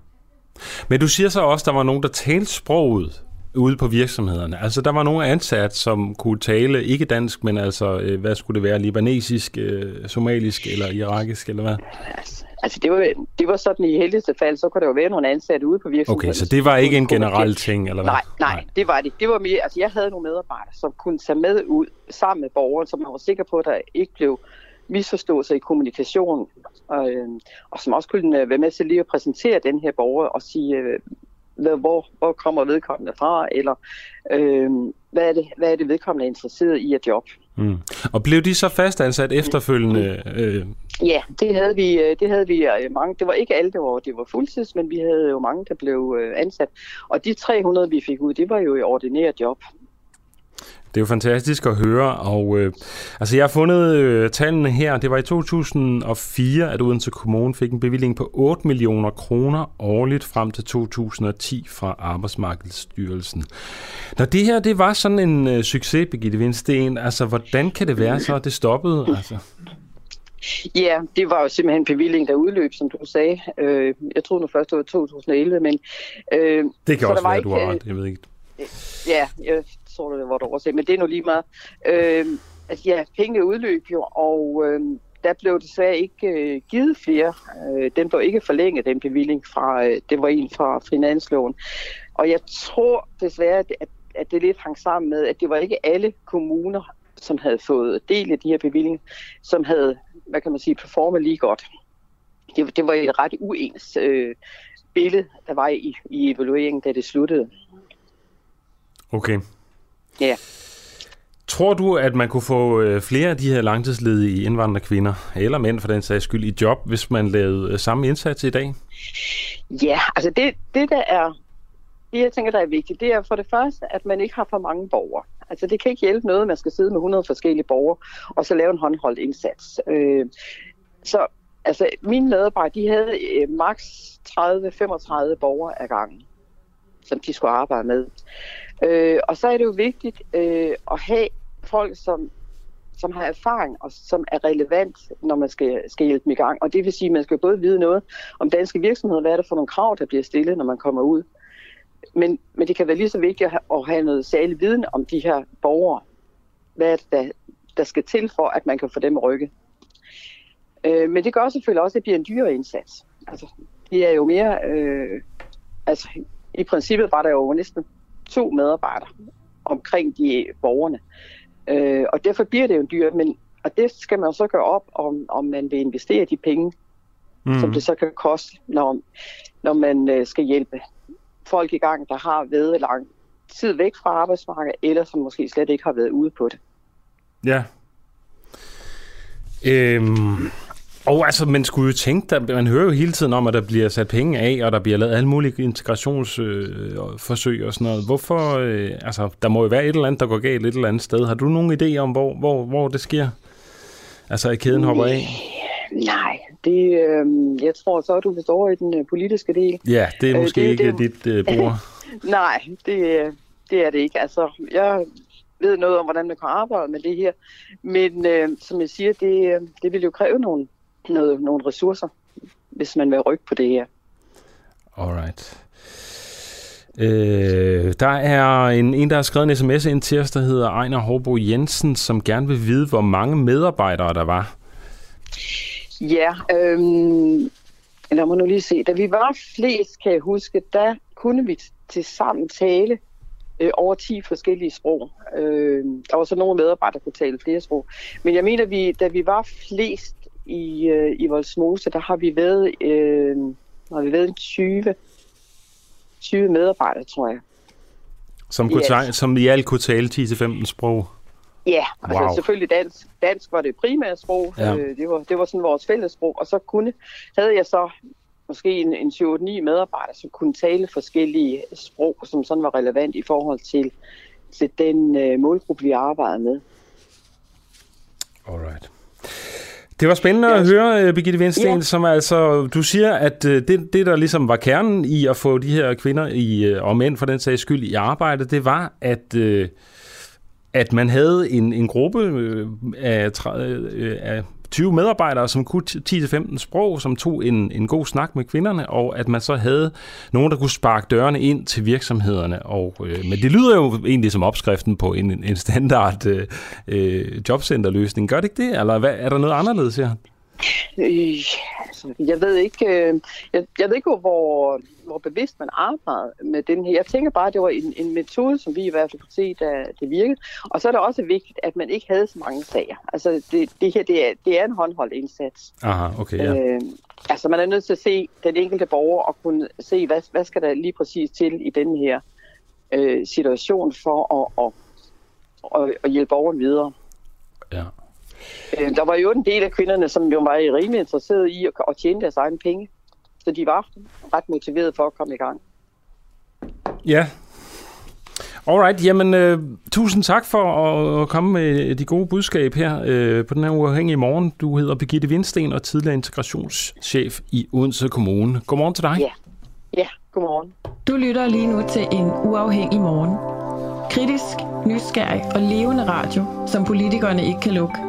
Men du siger så også, at der var nogen, der talte sproget ude på virksomhederne. Altså der var nogle ansat, som kunne tale ikke dansk, men altså, øh, hvad skulle det være, libanesisk, øh, somalisk eller irakisk, eller hvad? Altså, det, var, det var sådan i heldigste fald, så kunne der jo være nogle ansatte ude på virksomheden. Okay, så det var ikke en generel ting, eller hvad? Nej, nej, det var det. Det var mere, altså jeg havde nogle medarbejdere, som kunne tage med ud sammen med borgeren, som man var sikker på, at der ikke blev misforståelser i kommunikation, og, øh, og som også kunne øh, være med til lige at præsentere den her borger og sige, hvor, hvor kommer vedkommende fra, eller øh, hvad, er det, hvad er det vedkommende er interesseret i at job. Mm. Og blev de så fastansat efterfølgende? Øh, Ja, det havde vi, øh, det havde vi øh, mange. Det var ikke alle, der var, det var fuldtids, men vi havde jo mange, der blev øh, ansat. Og de 300, vi fik ud, det var jo i ordinært job. Det er jo fantastisk at høre, og øh, altså jeg har fundet øh, tallene her. Det var i 2004, at Odense Kommune fik en bevilling på 8 millioner kroner årligt frem til 2010 fra Arbejdsmarkedsstyrelsen. Når det her det var sådan en øh, succes, Birgitte Vindsten, altså hvordan kan det være så, at det stoppede? Altså? Ja, det var jo simpelthen en bevilling, der udløb, som du sagde. Øh, jeg troede nu først, det var 2011, men... Øh, Det kan så også der var være, du har ikke, ret. Jeg ved ikke. Ja, jeg tror, det var et overset, men det er nu lige meget. Øh, altså, ja, pengene udløb jo, og øh, der blev desværre ikke øh, givet flere. Øh, den blev ikke forlænget, den bevilling fra, øh, det var en fra finansloven. Og jeg tror desværre, at, at det lidt hang sammen med, at det var ikke alle kommuner, som havde fået del af de her bevillinger, som havde, hvad kan man sige, performet lige godt. Det, det var et ret uens øh, billede, der var i, i evalueringen, da det sluttede. Okay. Ja. Tror du, at man kunne få øh, flere af de her langtidsledige indvandrerkvinder, eller mænd for den sags skyld, i job, hvis man lavede øh, samme indsats i dag? Ja, altså det, det der er, det jeg tænker, der er vigtigt, det er for det første, at man ikke har for mange borgere. Altså det kan ikke hjælpe noget, at man skal sidde med 100 forskellige borgere, og så lave en håndholdt indsats. Øh, så altså mine medarbejdere, de havde øh, maks 30-35 borgere ad gangen, som de skulle arbejde med. Øh, og så er det jo vigtigt øh, at have folk, som, som har erfaring og som er relevant, når man skal, skal hjælpe dem i gang. Og det vil sige, at man skal både vide noget om danske virksomheder, hvad er det for nogle krav, der bliver stillet, når man kommer ud. Men, men det kan være lige så vigtigt at have, at have noget særlig viden om de her borgere. Hvad er det, der, der skal til for, at man kan få dem rykke. Øh, men det gør selvfølgelig også, at det bliver en dyrere indsats. Altså, det er jo mere... Øh, altså, i princippet var der jo næsten to medarbejdere omkring de borgerne. Øh, og derfor bliver det jo dyrt, men og det skal man så gøre op, om, om man vil investere de penge, mm. som det så kan koste, når, når man øh, skal hjælpe folk i gang, der har været lang tid væk fra arbejdsmarkedet, eller som måske slet ikke har været ude på det. Ja. Øhm, og altså, man skulle jo tænke, der, man hører jo hele tiden om, at der bliver sat penge af, og der bliver lavet alle mulige integrationsforsøg øh, og sådan noget. Hvorfor, øh, altså, der må jo være et eller andet, der går galt et eller andet sted. Har du nogen idé om, hvor, hvor, hvor det sker? Altså, at kæden hopper af? Nej, det, øh, jeg tror så, at du forstår i den øh, politiske del. Ja, det er måske Øh, øh, det- ikke det- dit øh, [laughs] bord. Nej, det, øh, det er det ikke. Altså, jeg ved noget om, hvordan man kan arbejde med det her. Men øh, som jeg siger, det, øh, det vil jo kræve nogle, noget, nogle ressourcer, hvis man vil rykke på det her. Alright. Øh, der er en, en, der har skrevet en sms ind til os, der hedder Ejner Håbo Jensen, som gerne vil vide, hvor mange medarbejdere der var. Ja, øhm, lad mig nu lige se. Da vi var flest, kan jeg huske, der kunne vi til sammen tale øh, over 10 forskellige sprog. Øh, der var så nogle medarbejdere, der kunne tale flere sprog. Men jeg mener, vi, da vi var flest i, øh, i Voldsmose, der har vi været, øh, har vi været en 20, 20 medarbejdere, tror jeg. Som, kunne Yes. tale, som i alt kunne tale 10-15 sprog. Ja, altså Wow. selvfølgelig dansk. Dansk var det primære sprog. Ja. Øh, det, var, det var sådan vores fællessprog. Og så kunne, havde jeg så måske en, en 7-8-9 medarbejdere, som kunne tale forskellige sprog, som sådan var relevant i forhold til, til den øh, målgruppe, vi arbejdede med. Alright. Det var spændende at Ja. høre, øh, Birgitte Vindsten, Ja. som altså, du siger, at øh, det, det, der ligesom var kernen i at få de her kvinder i, øh, og mænd for den sags skyld i arbejde, det var, at, at man havde en, en gruppe af, af 20 medarbejdere, som kunne 10-15 sprog, som tog en, en god snak med kvinderne, og at man så havde nogen, der kunne sparke dørene ind til virksomhederne. Og, øh, men det lyder jo egentlig som opskriften på en, en standard øh, øh jobcenterløsning. Gør det ikke det? Eller hvad, er der noget anderledes her? Øh, altså, jeg ved ikke, øh, jeg, jeg ved ikke hvor, hvor bevidst man arbejder med den her. Jeg tænker bare, at det var en, en metode, som vi i hvert fald kunne se, der det virkede. Og så er det også vigtigt, at man ikke havde så mange sager. Altså det, det her, det er, det er en håndholdt indsats. Aha, okay, ja. Øh, altså man er nødt til at se den enkelte borger og kunne se, hvad, hvad skal der lige præcis til i den her øh, situation for at, at, at, at hjælpe borgeren videre. ja. Øh, der var jo en del af kvinderne, som jo var rimelig interesserede i at, at tjene deres egne penge. Så de var ret motiverede for at komme i gang. Ja. Alright, jamen øh, tusind tak for at, at komme med de gode budskab her øh, på den her uafhængige morgen. Du hedder Birgitte Vindsten og tidligere integrationschef i Odense Kommune. Godmorgen til dig. Ja. Ja, godmorgen. Du lytter lige nu til en uafhængig morgen. Kritisk, nysgerrig og levende radio, som politikerne ikke kan lukke.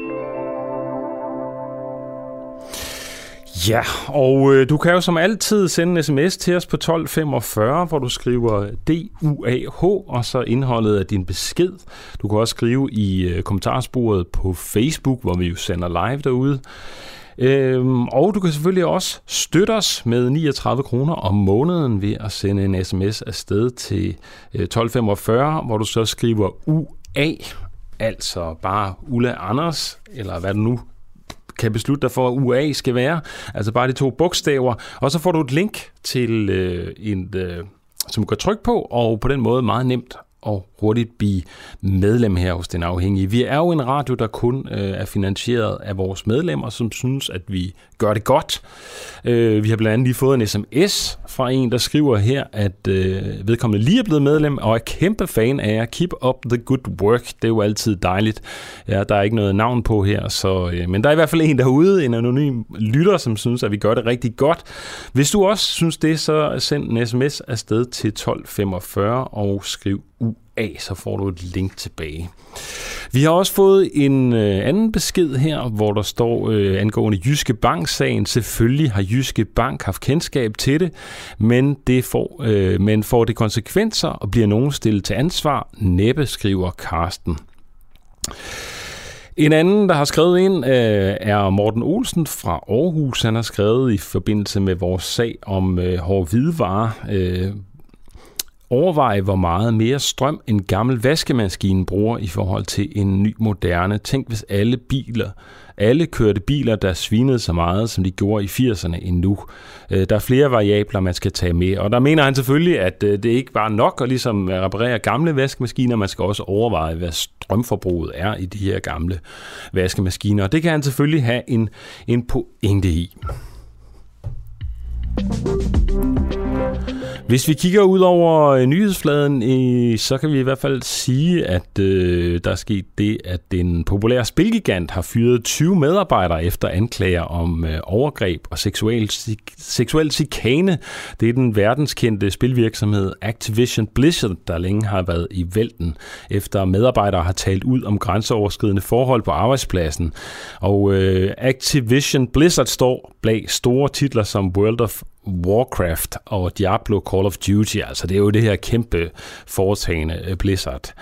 Ja, og øh, du kan jo som altid sende en sms til os på 1245, hvor du skriver DUAH, og så indholdet af din besked. Du kan også skrive i øh, kommentarsporet på Facebook, hvor vi jo sender live derude. Øhm, og du kan selvfølgelig også støtte os med 39 kroner om måneden ved at sende en sms afsted til øh, 1245, hvor du så skriver UA, altså bare Ulla Anders, eller hvad det nu kan beslutte dig for, at UA skal være. Altså bare de to bogstaver. Og så får du et link til øh, en, øh, som du kan trykke på, og på den måde meget nemt og hurtigt blive medlem her hos Den Afhængige. Vi er jo en radio, der kun øh, er finansieret af vores medlemmer, som synes, at vi gør det godt. Øh, vi har blandt andet lige fået en sms fra en, der skriver her, at øh, vedkommende lige er blevet medlem og er kæmpe fan af jer. Keep up the good work. Det er jo altid dejligt. Ja, der er ikke noget navn på her, så, øh, men der er i hvert fald en derude, en anonym lytter, som synes, at vi gør det rigtig godt. Hvis du også synes det, så send en sms afsted til 1245 og skriv af, så får du et link tilbage. Vi har også fået en øh, anden besked her, hvor der står øh, angående Jyske Bank-sagen. Selvfølgelig har Jyske Bank haft kendskab til det, men, det får, øh, men får det konsekvenser og bliver nogen stillet til ansvar? Næppe, skriver Karsten. En anden, der har skrevet ind, øh, er Morten Olsen fra Aarhus. Han har skrevet i forbindelse med vores sag om øh, hård øh, Overvej, hvor meget mere strøm en gammel vaskemaskine bruger i forhold til en ny moderne. Tænk, hvis alle biler, alle kørte biler, der svinede så meget, som de gjorde i 80'erne endnu. Øh, der er flere variabler, man skal tage med. Og der mener han selvfølgelig, at øh, det ikke bare nok at ligesom øh, reparere gamle vaskemaskiner, man skal også overveje, hvad strømforbruget er i de her gamle vaskemaskiner. Og det kan han selvfølgelig have en, en pointe i. Hvis vi kigger ud over øh, nyhedsfladen, så kan vi i hvert fald sige, at øh, der er sket det, at den populære spilgigant har fyret 20 medarbejdere efter anklager om øh, overgreb og seksuel, seksuel chikane. Det er den verdenskendte spilvirksomhed Activision Blizzard, der længe har været i vælten, efter medarbejdere har talt ud om grænseoverskridende forhold på arbejdspladsen. Og øh, Activision Blizzard står bag store titler som World of Warcraft og Diablo Call of Duty, altså det er jo det her kæmpe foretagende øh, Blizzard.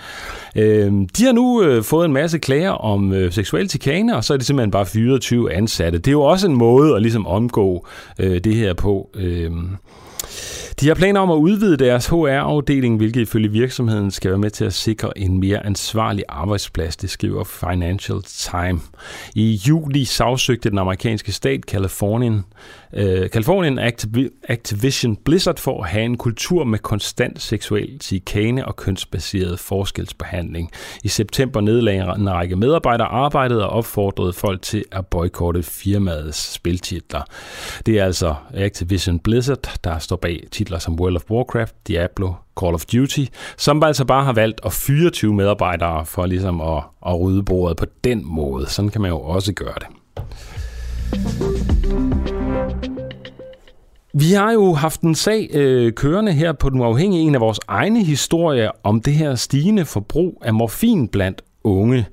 Øh, de har nu øh, fået en masse klager om øh, seksuel chikane, og så er det simpelthen bare 24 ansatte. Det er jo også en måde at ligesom omgå øh, det her på. Øh, de har planer om at udvide deres HR-afdeling, hvilket ifølge virksomheden skal være med til at sikre en mere ansvarlig arbejdsplads, det skriver Financial Times. I juli sagsøgte den amerikanske stat Kalifornien øh, Activ- Activision Blizzard for at have en kultur med konstant seksuel chikane og kønsbaseret forskelsbehandling. I september nedlagde en række medarbejdere arbejdet og opfordrede folk til at boykotte firmaets spiltitler. Det er altså Activision Blizzard, der står bag titler som World of Warcraft, Diablo, Call of Duty, som altså bare har valgt at 24 medarbejdere for ligesom at, at rydde bordet på den måde. Sådan kan man jo også gøre det. Vi har jo haft en sag øh, kørende her på Den Uafhængige, en af vores egne historier om det her stigende forbrug af morfin blandt unge.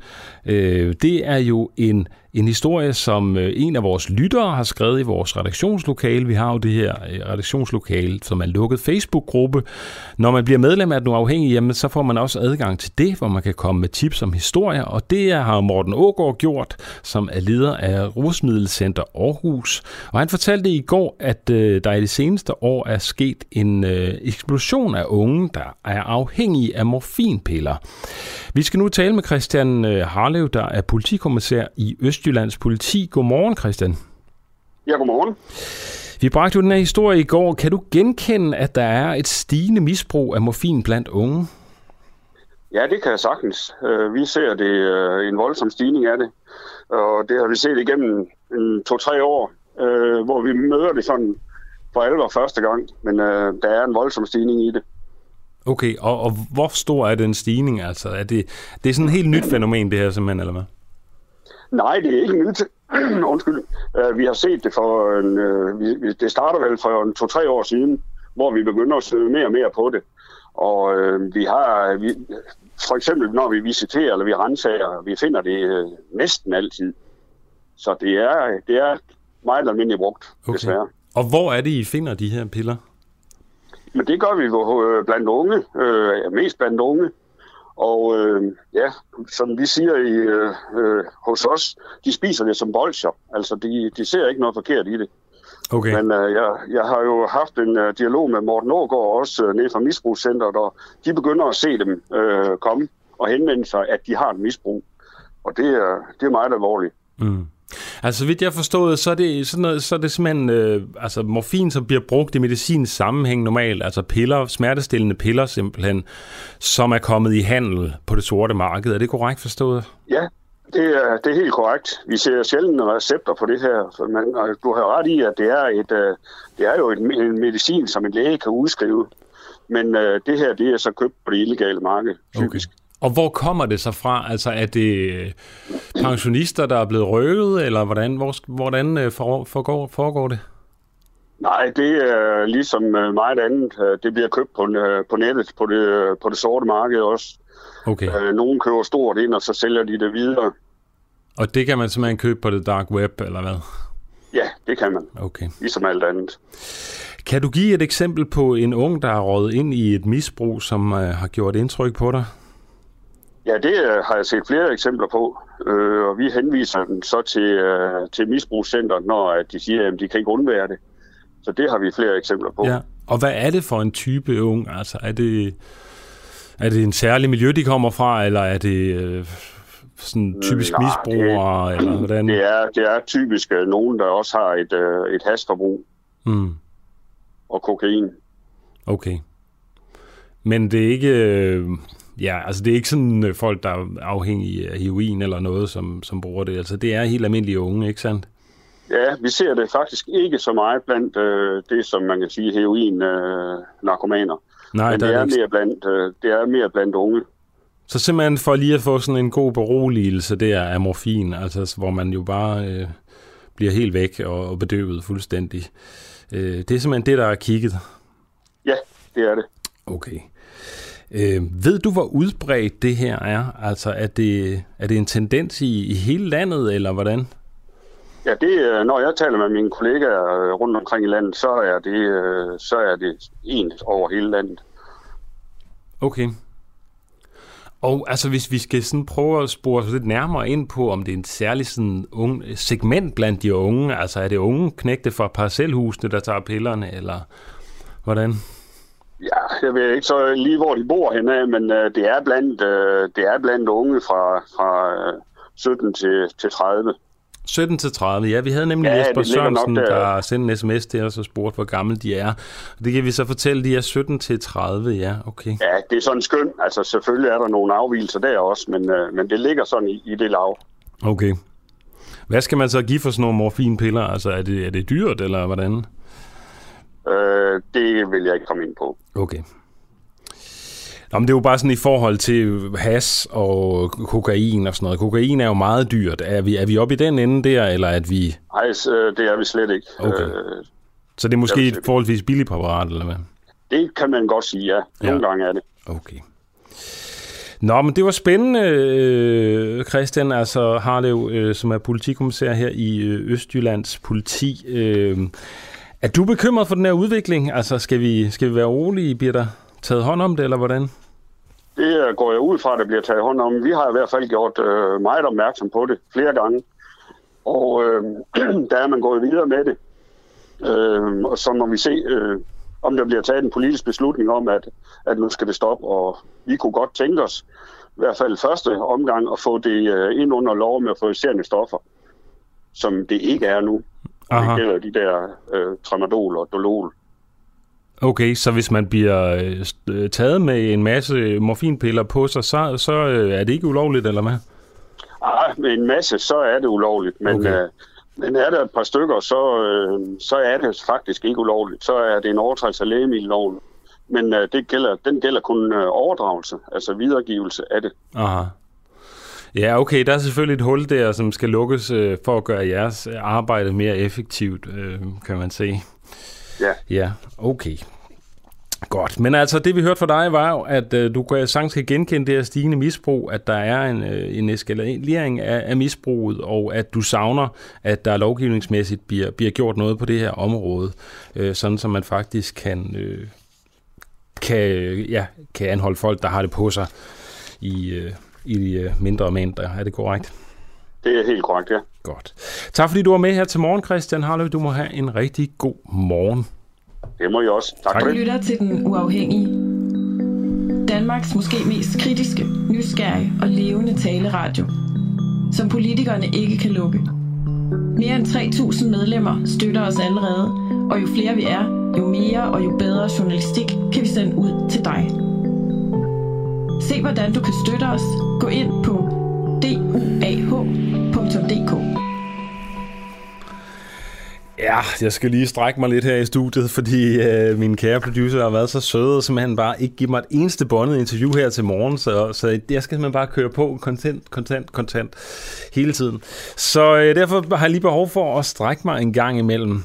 Øh, det er jo en en historie, som øh, en af vores lyttere har skrevet i vores redaktionslokale. Vi har jo det her øh, redaktionslokale, som er en lukket Facebook-gruppe. Når man bliver medlem af den uafhængige, jamen, så får man også adgang til det, hvor man kan komme med tips om historier. Og det har Morten Ågaard gjort, som er leder af Rusmiddelcenter Aarhus. Og han fortalte i går, at øh, der i de seneste år er sket en øh, eksplosion af unge, der er afhængige af morfinpiller. Vi skal nu tale med Christian øh, Harlev, der er politikommissær i Østjyllands politi. Godmorgen, Christian. Ja, godmorgen. Vi bragte jo den her historie i går. Kan du genkende, at der er et stigende misbrug af morfin blandt unge? Ja, det kan jeg sagtens. Øh, vi ser det øh, en voldsom stigning af det, og det har vi set igennem to-tre år, øh, hvor vi møder det sådan for alvor første gang, men der er en voldsom stigning i det. Okay, og, og hvor stor er den stigning? Altså, er det, det er sådan et helt nyt fænomen, det her simpelthen, eller hvad? Nej, det er ikke nyt. [clears throat] Undskyld. Uh, vi har set det for en, uh, vi, det starter vel for en to-tre år siden, hvor vi begynder at søge mere og mere på det. Og uh, vi har, vi, for eksempel når vi visiterer eller vi rensager, vi finder det uh, næsten altid. Så det er, det er meget almindeligt brugt, okay. desværre. Og hvor er det, I finder de her piller? Men det gør vi jo øh, blandt unge, øh, mest blandt unge. Og øh, ja, som vi siger i, øh, øh, hos os, de spiser det som bolcher. Altså, de, de ser ikke noget forkert i det. Okay. Men øh, jeg, jeg har jo haft en øh, dialog med Morten Aargaard også øh, nede fra misbrugscenteret, og de begynder at se dem øh, komme og henvende sig, at de har et misbrug. Og det er, det er meget alvorligt. Mm. Altså, så vidt jeg har forstået, så er det, sådan noget, så er det simpelthen øh, altså, morfin, som bliver brugt i medicinsk sammenhæng normalt, altså piller, smertestillende piller simpelthen, som er kommet i handel på det sorte marked. Er det korrekt forstået? Ja, det er, det er helt korrekt. Vi ser sjældent recepter på det her, man, og du har ret i, at det er, et, øh, det er jo et, en medicin, som en læge kan udskrive. Men øh, det her, det er så købt på det illegale marked, typisk. Okay. Og hvor kommer det så fra? Altså, er det øh, pensionister, der er blevet røvet, eller hvordan, hvor, hvordan øh, for, foregår, foregår det? Nej, det er ligesom øh, meget andet. Det bliver købt på, på nettet, på det, på det sorte marked også. Okay. Nogen køber stort ind, og så sælger de det videre. Og det kan man simpelthen købe på det dark web, eller hvad? Ja, det kan man, Okay. ligesom alt andet. Kan du give et eksempel på en ung, der er rådet ind i et misbrug, som øh, har gjort indtryk på dig? Ja, det øh, har jeg set flere eksempler på, øh, og vi henviser dem så til, øh, til misbrugscenteret, når at de siger, at de kan ikke undvære det. Så det har vi flere eksempler på. Ja. Og hvad er det for en type ung? Altså, er det, er det en særlig miljø, de kommer fra, eller er det øh, sådan typisk Nej, misbrugere, eller hvordan? Det er, det er typisk øh, nogen, der også har et, øh, et hasforbrug Mm, og kokain. okay. Men det er ikke... Øh, ja, altså det er ikke sådan øh, folk, der er afhængige af heroin eller noget, som, som bruger det. Altså det er helt almindelige unge, ikke sandt? Ja, vi ser det faktisk ikke så meget blandt øh, det, som man kan sige heroin-narkomaner. Nej, Men det er er, ikke. mere blandt, øh, det er mere blandt unge. Så simpelthen for lige at få sådan en god beroligelse der af morfin, altså hvor man jo bare øh, bliver helt væk og, og bedøvet fuldstændig. Øh, det er simpelthen det, der er kigget. Ja, det er det. Okay. Øh, ved du, hvor udbredt det her er? Altså, er det, er det en tendens i, i hele landet, eller hvordan? Ja, det, er- når jeg taler med mine kollegaer øh, rundt omkring i landet, så er det, øh, så er det ens over hele landet. Okay. Og altså, hvis vi skal sådan prøve at spore os lidt nærmere ind på, om det er en særlig sådan ung, segment blandt de unge, altså er det unge knægte fra parcelhusene, der tager pillerne, eller hvordan? Ja, jeg ved ikke så lige, hvor de bor henne, men øh, det, er blandt, øh, det er blandt unge fra, fra øh, 17 til, til 30. 17 til 30, ja. Vi havde nemlig Ja, Jesper ligger nok Sørensen, der. der sendte en sms til os og spurgte, hvor gamle de er. Det kan vi så fortælle, de er 17 til 30, ja, okay. Ja, det er sådan skøn. Altså selvfølgelig er der nogle afvielser der også, men, øh, men det ligger sådan i, i det lav. Okay. Hvad skal man så give for sådan nogle morfinpiller? Altså, er det, er det dyrt, eller hvordan? Øh, det vil jeg ikke komme ind på. Okay. Nå, men det er jo bare sådan i forhold til has og kokain og sådan noget. Kokain er jo meget dyrt. Er vi, er vi oppe i den ende der, eller at vi... Nej, øh, det er vi slet ikke. Okay. Øh, Så det er måske Jeg et vil- forholdsvis billigt præparat, eller hvad? det kan man godt sige, ja. Nogle Ja. gange er det. Okay. Nå, men det var spændende, øh, Christian, altså Harlev, som er politikommissær her i Østjyllands politi. Øh, er du bekymret for den her udvikling? Altså, skal vi, skal vi være rolige? Bliver der taget hånd om det, eller hvordan? Det øh, går jeg ud fra, at der bliver taget hånd om. Vi har i hvert fald gjort øh, meget opmærksom på det flere gange. Og øh, [clears throat] der er man gået videre med det. Øh, og så må vi se, øh, om der bliver taget en politisk beslutning om, at, at nu skal det stoppe. Og vi kunne godt tænke os, i hvert fald første omgang, at få det øh, ind under lov med euforiserende stoffer, som det ikke er nu. Aha. Det gælder de der øh, tramadol og dolol. Okay, så hvis man bliver øh, taget med en masse morfinpiller på sig, så, så øh, er det ikke ulovligt, eller hvad? Ah, med en masse, så er det ulovligt. Men, okay. øh, men er der et par stykker, så, øh, så er det faktisk ikke ulovligt. Så er det en overtrædelse af lægemiddelloven. Men øh, det gælder, den gælder kun øh, overdragelse, altså videregivelse af det. Aha. Ja, okay, der er selvfølgelig et hul der, som skal lukkes øh, for at gøre jeres arbejde mere effektivt, øh, kan man sige. Ja. Ja, okay. Godt, men altså det vi hørte fra dig var jo, at øh, du kan sagtens kan genkende det her stigende misbrug, at der er en, øh, en eskalering af, af misbruget, og at du savner, at der lovgivningsmæssigt bliver, bliver gjort noget på det her område, øh, sådan som man faktisk kan, øh, kan, ja, kan anholde folk, der har det på sig i, øh, i de øh, mindre mængder. Er det korrekt? Det er helt korrekt, ja. Godt. Tak fordi du var med her til morgen, Christian Harløv. Du må have en rigtig god morgen. Det må I også. Tak, Tak. for Du det. lytter til Den Uafhængige. Danmarks måske mest kritiske, nysgerrige og levende taleradio. Som politikerne ikke kan lukke. Mere end 3.000 medlemmer støtter os allerede, og jo flere vi er, jo mere og jo bedre journalistik kan vi sende ud til dig. Se hvordan du kan støtte os. Gå ind på duah.dk. Ja, jeg skal lige strække mig lidt her i studiet, fordi øh, min kære producer har været så sød og simpelthen bare ikke give mig et eneste bondet interview her til morgen, så, så jeg skal simpelthen bare køre på content, content, content hele tiden. Så øh, derfor har jeg lige behov for at strække mig en gang imellem.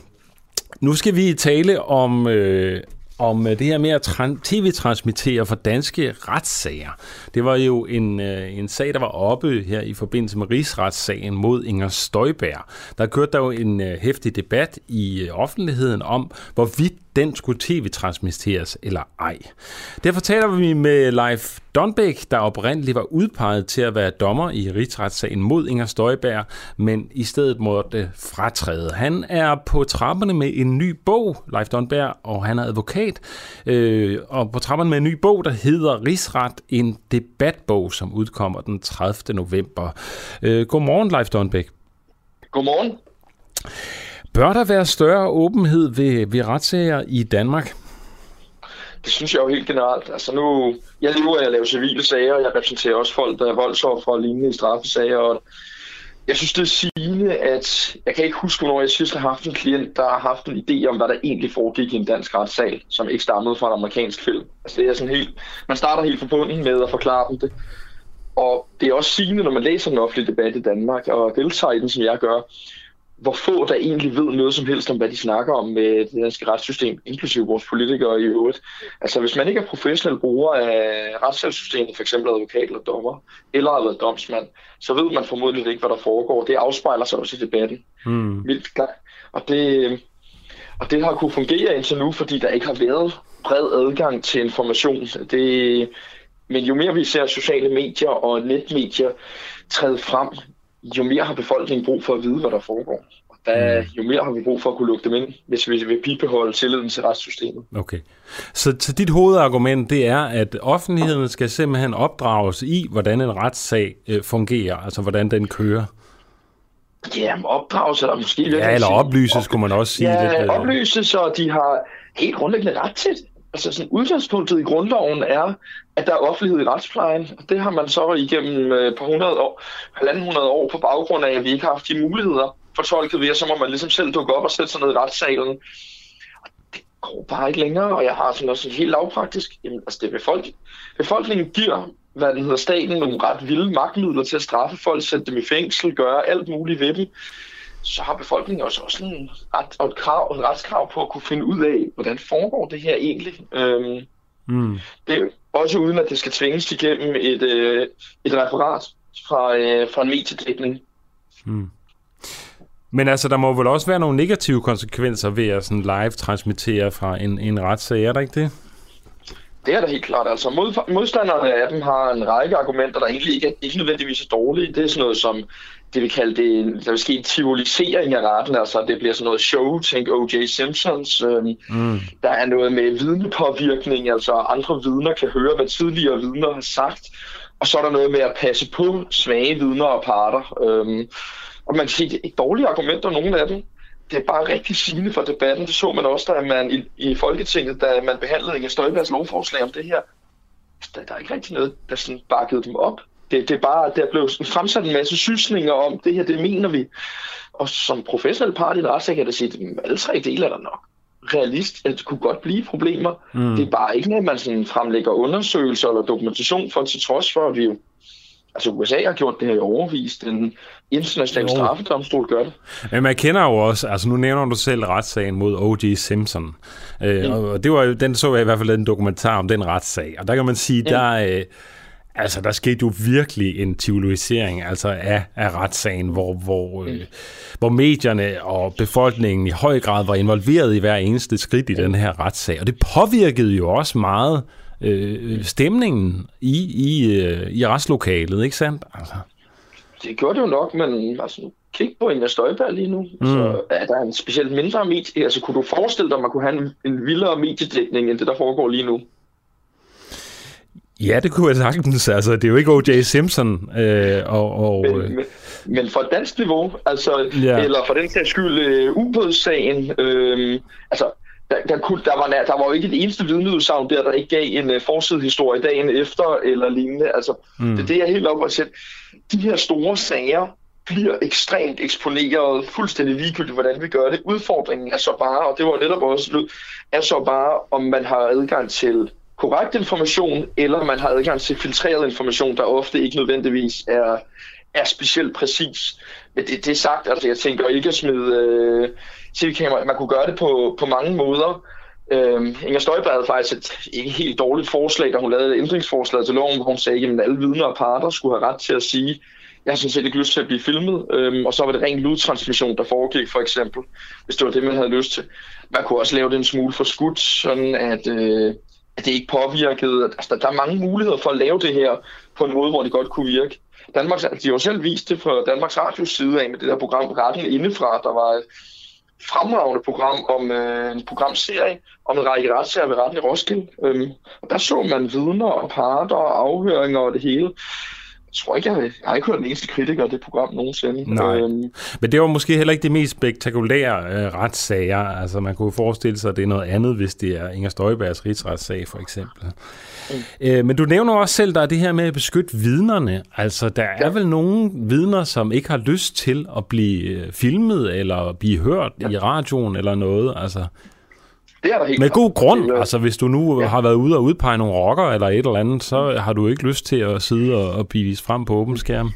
Nu skal vi tale om, øh, om øh, det her med at tv-transmittere for danske retssager. Det var jo en, øh, en sag, der var oppe her i forbindelse med rigsretssagen mod Inger Støjberg. Der kørte der jo en øh, hæftig debat i offentligheden om, hvorvidt den skulle tv-transmitteres eller ej. Derfor taler vi med Leif Donbæk, der oprindeligt var udpeget til at være dommer i rigsretssagen mod Inger Støjberg, men i stedet måtte fratræde. Han er på trapperne med en ny bog, Leif Donberg, og han er advokat, øh, og på trapperne med en ny bog, der hedder Rigsret, en debatbog, som udkommer den 30. november. Øh, godmorgen, Leif Donbæk. Godmorgen. Bør der være større åbenhed ved, ved retssager i Danmark? Det synes jeg jo helt generelt. Altså nu, jeg lever af at lave civile sager, og jeg repræsenterer også folk, der er voldsoffer og lignende i straffesager, og jeg synes, det er sigende, at jeg kan ikke huske, hvornår jeg sidst har haft en klient, der har haft en idé om, hvad der egentlig foregik i en dansk retssal, som ikke stammede fra en amerikansk film. Altså det er sådan helt, man starter helt forbundet med at forklare dem det. Og det er også sigende, når man læser den offentlige debat i Danmark, og deltager i den, som jeg gør, hvor få der egentlig ved noget som helst om, hvad de snakker om med det danske retssystem, inklusive vores politikere i øvrigt. Altså hvis man ikke er professionel bruger af retssalgssystemet, f.eks. advokat eller dommer, eller har været domsmand, så ved man formodentlig ikke, hvad der foregår. Det afspejler sig også i debatten. Mm. Vildt klart. Og det, og det har kunne fungere indtil nu, fordi der ikke har været bred adgang til information. Det, men jo mere vi ser sociale medier og netmedier træde frem, jo mere har befolkningen brug for at vide, hvad der foregår. Og der, jo mere har vi brug for at kunne lukke dem ind, hvis vi vil bibeholde tilliden til retssystemet. Okay. Så, så dit hovedargument, det er, at offentligheden skal simpelthen opdrages i, hvordan en retssag øh, fungerer, altså hvordan den kører. Ja, opdragelse eller måske... Ja, eller oplyses, skulle man også sige. Ja, lidt, øh. oplyses, så de har helt grundlæggende ret til det. Altså sådan, udgangspunktet i grundloven er, at der er offentlighed i retsplejen. Og det har man så igennem øh, et par hundrede år, halvanden hundrede år på baggrund af, at vi ikke har haft de muligheder fortolket ved, så må man ligesom selv dukke op og sætte sig ned i retssalen. Og det går bare ikke længere, og jeg har sådan også helt lavpraktisk, jamen, altså det er befolkning. Befolkningen giver, hvad den hedder staten, nogle ret vilde magtmidler til at straffe folk, sætte dem i fængsel, gøre alt muligt ved dem så har befolkningen også, også en ret, og et, krav, et retskrav på at kunne finde ud af, hvordan foregår det her egentlig. Øhm, mm. Det også uden, at det skal tvinges igennem et, øh, et referat fra, øh, fra en mediedækning. Mm. Men altså, der må vel også være nogle negative konsekvenser ved at sådan live transmittere fra en, en retssag, er der ikke det? Det er da helt klart. Altså mod, modstanderne af dem har en række argumenter, der egentlig ikke ikke nødvendigvis er dårlige. Det er sådan noget som det vi kalder det, der vil ske en tivolisering af retten, altså det bliver sådan noget show, tænk O.J. Simpsons. Øhm, mm. Der er noget med vidnepåvirkning, altså andre vidner kan høre, hvad tidligere vidner har sagt. Og så er der noget med at passe på svage vidner og parter. Øhm, og man kan sige, det er dårlige argumenter, nogen af dem. Det er bare rigtig sigende for debatten. Det så man også, da man i, i Folketinget, da man behandlede Inger Støjbergs lovforslag om det her. Der, der er ikke rigtig noget, der sådan bakkede dem op det, det er bare, der blev fremsat en masse synsninger om, det her, det mener vi. Og som professionel part i en retssag kan jeg sige, at alle tre dele er der nok realist, at det kunne godt blive problemer. Mm. Det er bare ikke noget, man sådan fremlægger undersøgelser eller dokumentation for, til trods for, at vi jo Altså USA har gjort det her i overvis. Den internationale Jo. straffedomstol gør det. Men man kender jo også, altså nu nævner du selv retssagen mod O.J. Simpson. Øh, og det var jo, den så jeg i hvert fald en dokumentar om den retssag. Og der kan man sige, der, øh, altså, der skete jo virkelig en teologisering altså af, af retssagen, hvor, hvor, øh, hvor medierne og befolkningen i høj grad var involveret i hver eneste skridt i den her retssag. Og det påvirkede jo også meget øh, stemningen i, i, øh, i retslokalet, ikke sandt? Altså. Det gjorde det jo nok, men altså, kig på Inger Støjberg lige nu. Mm. Altså, er der en specielt mindre medie? Altså, kunne du forestille dig, at man kunne have en, en vildere mediedækning, end det, der foregår lige nu? Ja, det kunne jeg sagtens. Altså, det er jo ikke O.J. Simpson. Øh, og, og, øh, Men, men, men for dansk niveau, altså, Ja. eller for den sags skyld øh, ubådssagen, øh, altså, der, der, kunne, der, var, der var jo ikke et eneste vidneudsagn der, der ikke gav en øh, forsidehistorie dagen efter, eller lignende. Altså, mm. det, det er jeg helt op at sætte. De her store sager bliver ekstremt eksponeret, fuldstændig ligegyldigt, hvordan vi gør det. Udfordringen er så bare, og det var netop også er så bare, om man har adgang til korrekt information, eller man har adgang til filtreret information, der ofte ikke nødvendigvis er, er specielt præcis. Men det, det er sagt, altså jeg tænker ikke at smide øh, tv-kamera. Man kunne gøre det på, på mange måder. Øh, Inger Støjberg havde faktisk et ikke helt dårligt forslag, da hun lavede et ændringsforslag til loven, hvor hun sagde, at alle vidner og parter skulle have ret til at sige, jeg har sådan set ikke lyst til at blive filmet, øhm, og så var det ren lydtransmission, der foregik for eksempel, hvis det var det, man havde lyst til. Man kunne også lave det en smule for skudt, sådan at, øh, at det ikke påvirkede. Altså, der, der er mange muligheder for at lave det her på en måde, hvor det godt kunne virke. Danmarks, altså, de har jo selv vist det fra Danmarks Radios side af med det der program Retten Indefra, der var et fremragende program om øh, en programserie om en række retssager ved retten i Roskilde. Øhm, og der så man vidner og parter og afhøringer og det hele. Jeg tror ikke, jeg, jeg har ikke hørt den eneste kritiker af det program nogensinde. Nej. Øhm, Men det var måske heller ikke det mest spektakulære øh, retssager. Altså man kunne forestille sig, at det er noget andet, hvis det er Inger Støjbergs rigsretssag for eksempel. Mm. Øh, men du nævner også selv, der er det her med at beskytte vidnerne. Altså der er vel nogle vidner, som ikke har lyst til at blive øh, filmet eller blive hørt ja. i radioen eller noget. Altså det er der helt med god grund. Det Altså hvis du nu ja. har været ude og udpege nogle rocker eller et eller andet, så har du ikke lyst til at sidde og, og vist frem på åben skærm.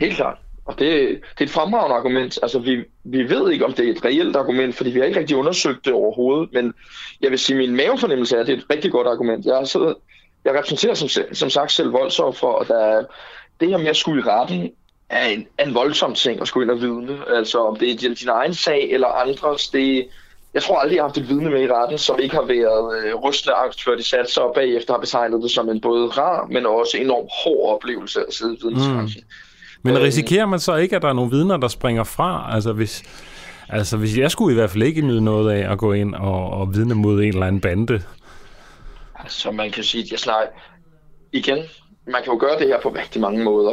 Helt klart. Og det, det er et fremragende argument. Altså, vi, vi ved ikke, om det er et reelt argument, fordi vi har ikke rigtig undersøgt det overhovedet. Men jeg vil sige, at min mavefornemmelse er, at det er et rigtig godt argument. Jeg, sidder, jeg repræsenterer som, som sagt selv voldsoffer, og der er, det her med at skulle i retten er en, er en voldsom ting at skulle ind og vidne. Altså, om det er din, din egen sag eller andres, det jeg tror aldrig, jeg har haft et vidne med i retten, som ikke har været øh, rystende angst før de satte sig, og bagefter har betegnet det som en både rar, men også enormt hård oplevelse at sidde i vidnesbranchen. Men Øhm. risikerer man så ikke, at der er nogle vidner, der springer fra? Altså hvis, altså hvis jeg skulle i hvert fald ikke nyde noget af at gå ind og, og vidne mod en eller anden bande. Så man kan sige, at jeg snakker igen, man kan jo gøre det her på rigtig mange måder.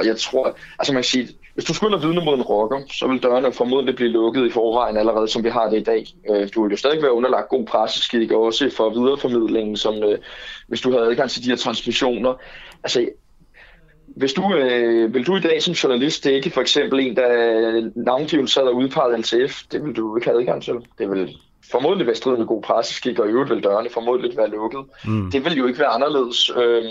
Og jeg tror, altså man kan sige, hvis du skulle vidne mod en rocker, så vil dørene formodentlig blive lukket i forvejen allerede, som vi har det i dag. Øh, du vil jo stadig være underlagt god presseskik, også for videreformidlingen, som øh, hvis du havde adgang til de her transmissioner. Altså, hvis du, øh, vil du i dag som journalist dække for eksempel en, der navngivet sad og udpeget LTF, det vil du ikke have adgang til. Det vil formodentlig være strid med god presseskik, og i øvrigt vil dørene formodentlig være lukket. Mm. Det vil jo ikke være anderledes. Øhm,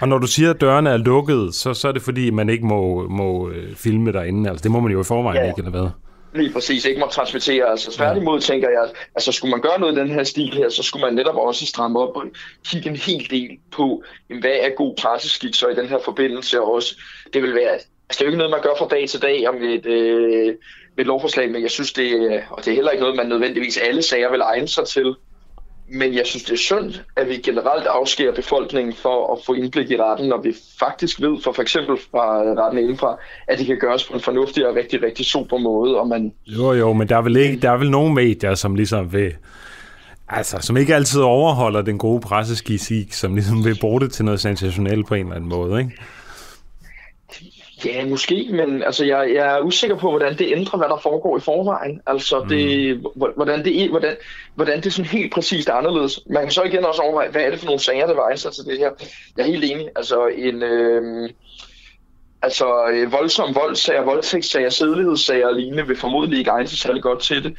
Og når du siger, at dørene er lukket, så, så er det fordi, man ikke må, må øh, filme derinde. Altså det må man jo i forvejen Ja. ikke, eller hvad? Lige præcis, ikke må transmittere. Altså tværtimod tænker jeg, altså skulle man gøre noget i den her stil her, så skulle man netop også stramme op og kigge en hel del på, hvad er god presseskik så i den her forbindelse og også. Det vil være, altså det er jo ikke noget, man gør fra dag til dag om et, øh, med lovforslag, men jeg synes det, øh, og det er heller ikke noget, man nødvendigvis alle sager vil egne sig til. Men jeg synes, det er synd, at vi generelt afskærer befolkningen for at få indblik i retten, når vi faktisk ved, for for eksempel fra retten indenfra, at det kan gøres på en fornuftig og rigtig, rigtig super måde, og man Jo, jo, men der er vel, ikke, der er vel nogle medier, som ligesom vil... Altså, som ikke altid overholder den gode presseskisik, som ligesom vil bruge det til noget sensationelt på en eller anden måde, ikke? Ja, måske, men altså, jeg, jeg er usikker på, hvordan det ændrer, hvad der foregår i forvejen. Altså, det, hvor- hvordan, det, er- hvordan, hvordan det sådan helt præcist er anderledes. Man kan så igen også overveje, hvad er det for nogle sager, der vejer sig til det her. Jeg er helt enig. Altså, en... Øh, Altså øh, voldsom voldsager, voldtægtssager, sædelighedssager og lignende vil formodentlig ikke egne sig særlig godt til det.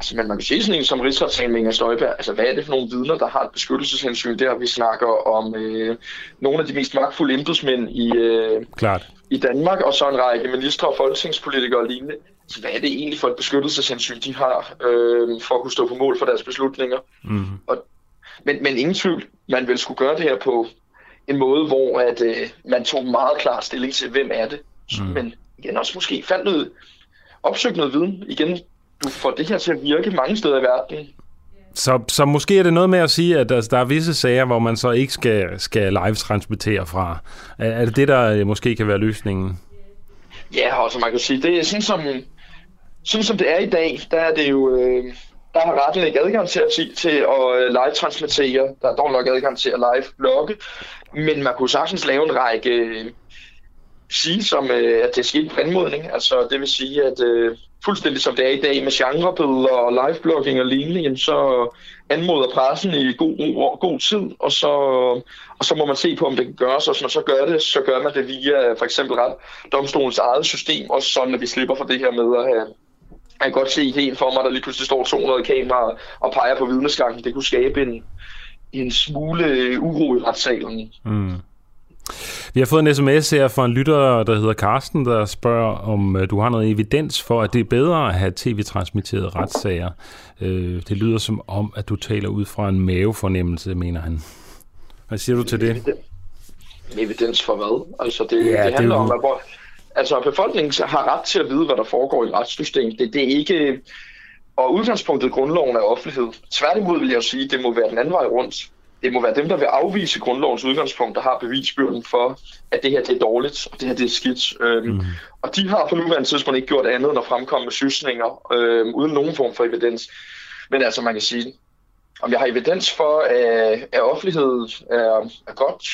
Altså, men man kan sige sådan en som rigsretssagen med Inger Støjberg. Altså, hvad er det for nogle vidner, der har et beskyttelseshensyn der? Vi snakker om øh, nogle af de mest magtfulde embedsmænd i, øh, Klart. i Danmark, og så en række ministre og folketingspolitikere og lignende. Så hvad er det egentlig for et beskyttelseshensyn, de har øh, for at kunne stå på mål for deres beslutninger? Mm. Og, men, men ingen tvivl, man vil skulle gøre det her på en måde, hvor at, øh, man tog meget klar stilling til, hvem er det. Mm. Men igen også måske fandt noget, opsøgt noget viden. Igen, du får det her til at virke mange steder i verden. Så, så måske er det noget med at sige, at altså, der er visse sager, hvor man så ikke skal, skal live-transmittere fra. Er, er det det, der øh, måske kan være løsningen? Ja, og så man kan sige, det er sådan som, sådan som det er i dag, der er det jo, øh, der har retten ikke adgang til at, til at øh, live-transmittere. Der er dog nok adgang til at live-blogge, men man kunne sagtens lave en række øh, sige, som øh, at det er sket på anmodning. Altså, det vil sige, at øh, fuldstændig som det er i dag med genrebilleder og liveblogging og lignende, jamen, så anmoder pressen i god, ro- god tid, og så, og så må man se på, om det kan gøres, og hvis man så gør det, så gør man det via for eksempel ret domstolens eget system, også sådan, at vi slipper for det her med at have jeg kan godt se ideen for mig, der lige pludselig står 200 kameraer og peger på vidnesgangen. Det kunne skabe en, en smule uro i retssalen. Mm. Vi har fået en sms her fra en lytter, der hedder Karsten, der spørger, om øh, du har noget evidens for, at det er bedre at have tv-transmitterede retssager. Øh, det lyder som om, at du taler ud fra en mavefornemmelse, mener han. Hvad siger du til det? Evidens for hvad? Altså det, Ja, det handler det om, at hvor, altså befolkningen har ret til at vide, hvad der foregår i et retssystem. Det, det er ikke... Og udgangspunktet i grundloven er offentlighed. Tværtimod vil jeg jo sige, at det må være den anden vej rundt. Det må være dem, der vil afvise grundlovens udgangspunkt, der har bevisbyrden for, at det her det er dårligt, og det her det er skidt. Øhm, Mm. Og de har på nuværende tidspunkt ikke gjort andet end at fremkomme med synsninger, øhm, uden nogen form for evidens. Men altså, man kan sige, om jeg har evidens for, at, at offentlighed er, er godt,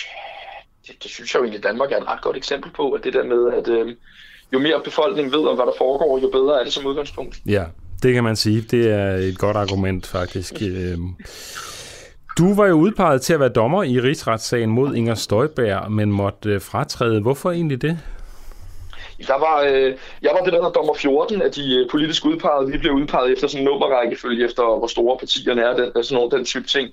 det, det synes jeg jo egentlig, Danmark er et ret godt eksempel på, at det der med, at øh, jo mere befolkningen ved om, hvad der foregår, jo bedre er det som udgangspunkt. Ja, det kan man sige. Det er et godt argument, faktisk. Du var jo udpeget til at være dommer i rigsretssagen mod Inger Støjberg, men måtte øh, fratræde. Hvorfor egentlig det? Der var, øh, jeg var det, der hedder dommer 14 af de øh, politisk udpegede. Vi blev udpeget efter sådan en nummerrækkefølge, efter hvor store partierne er, den, sådan nogle, den type ting.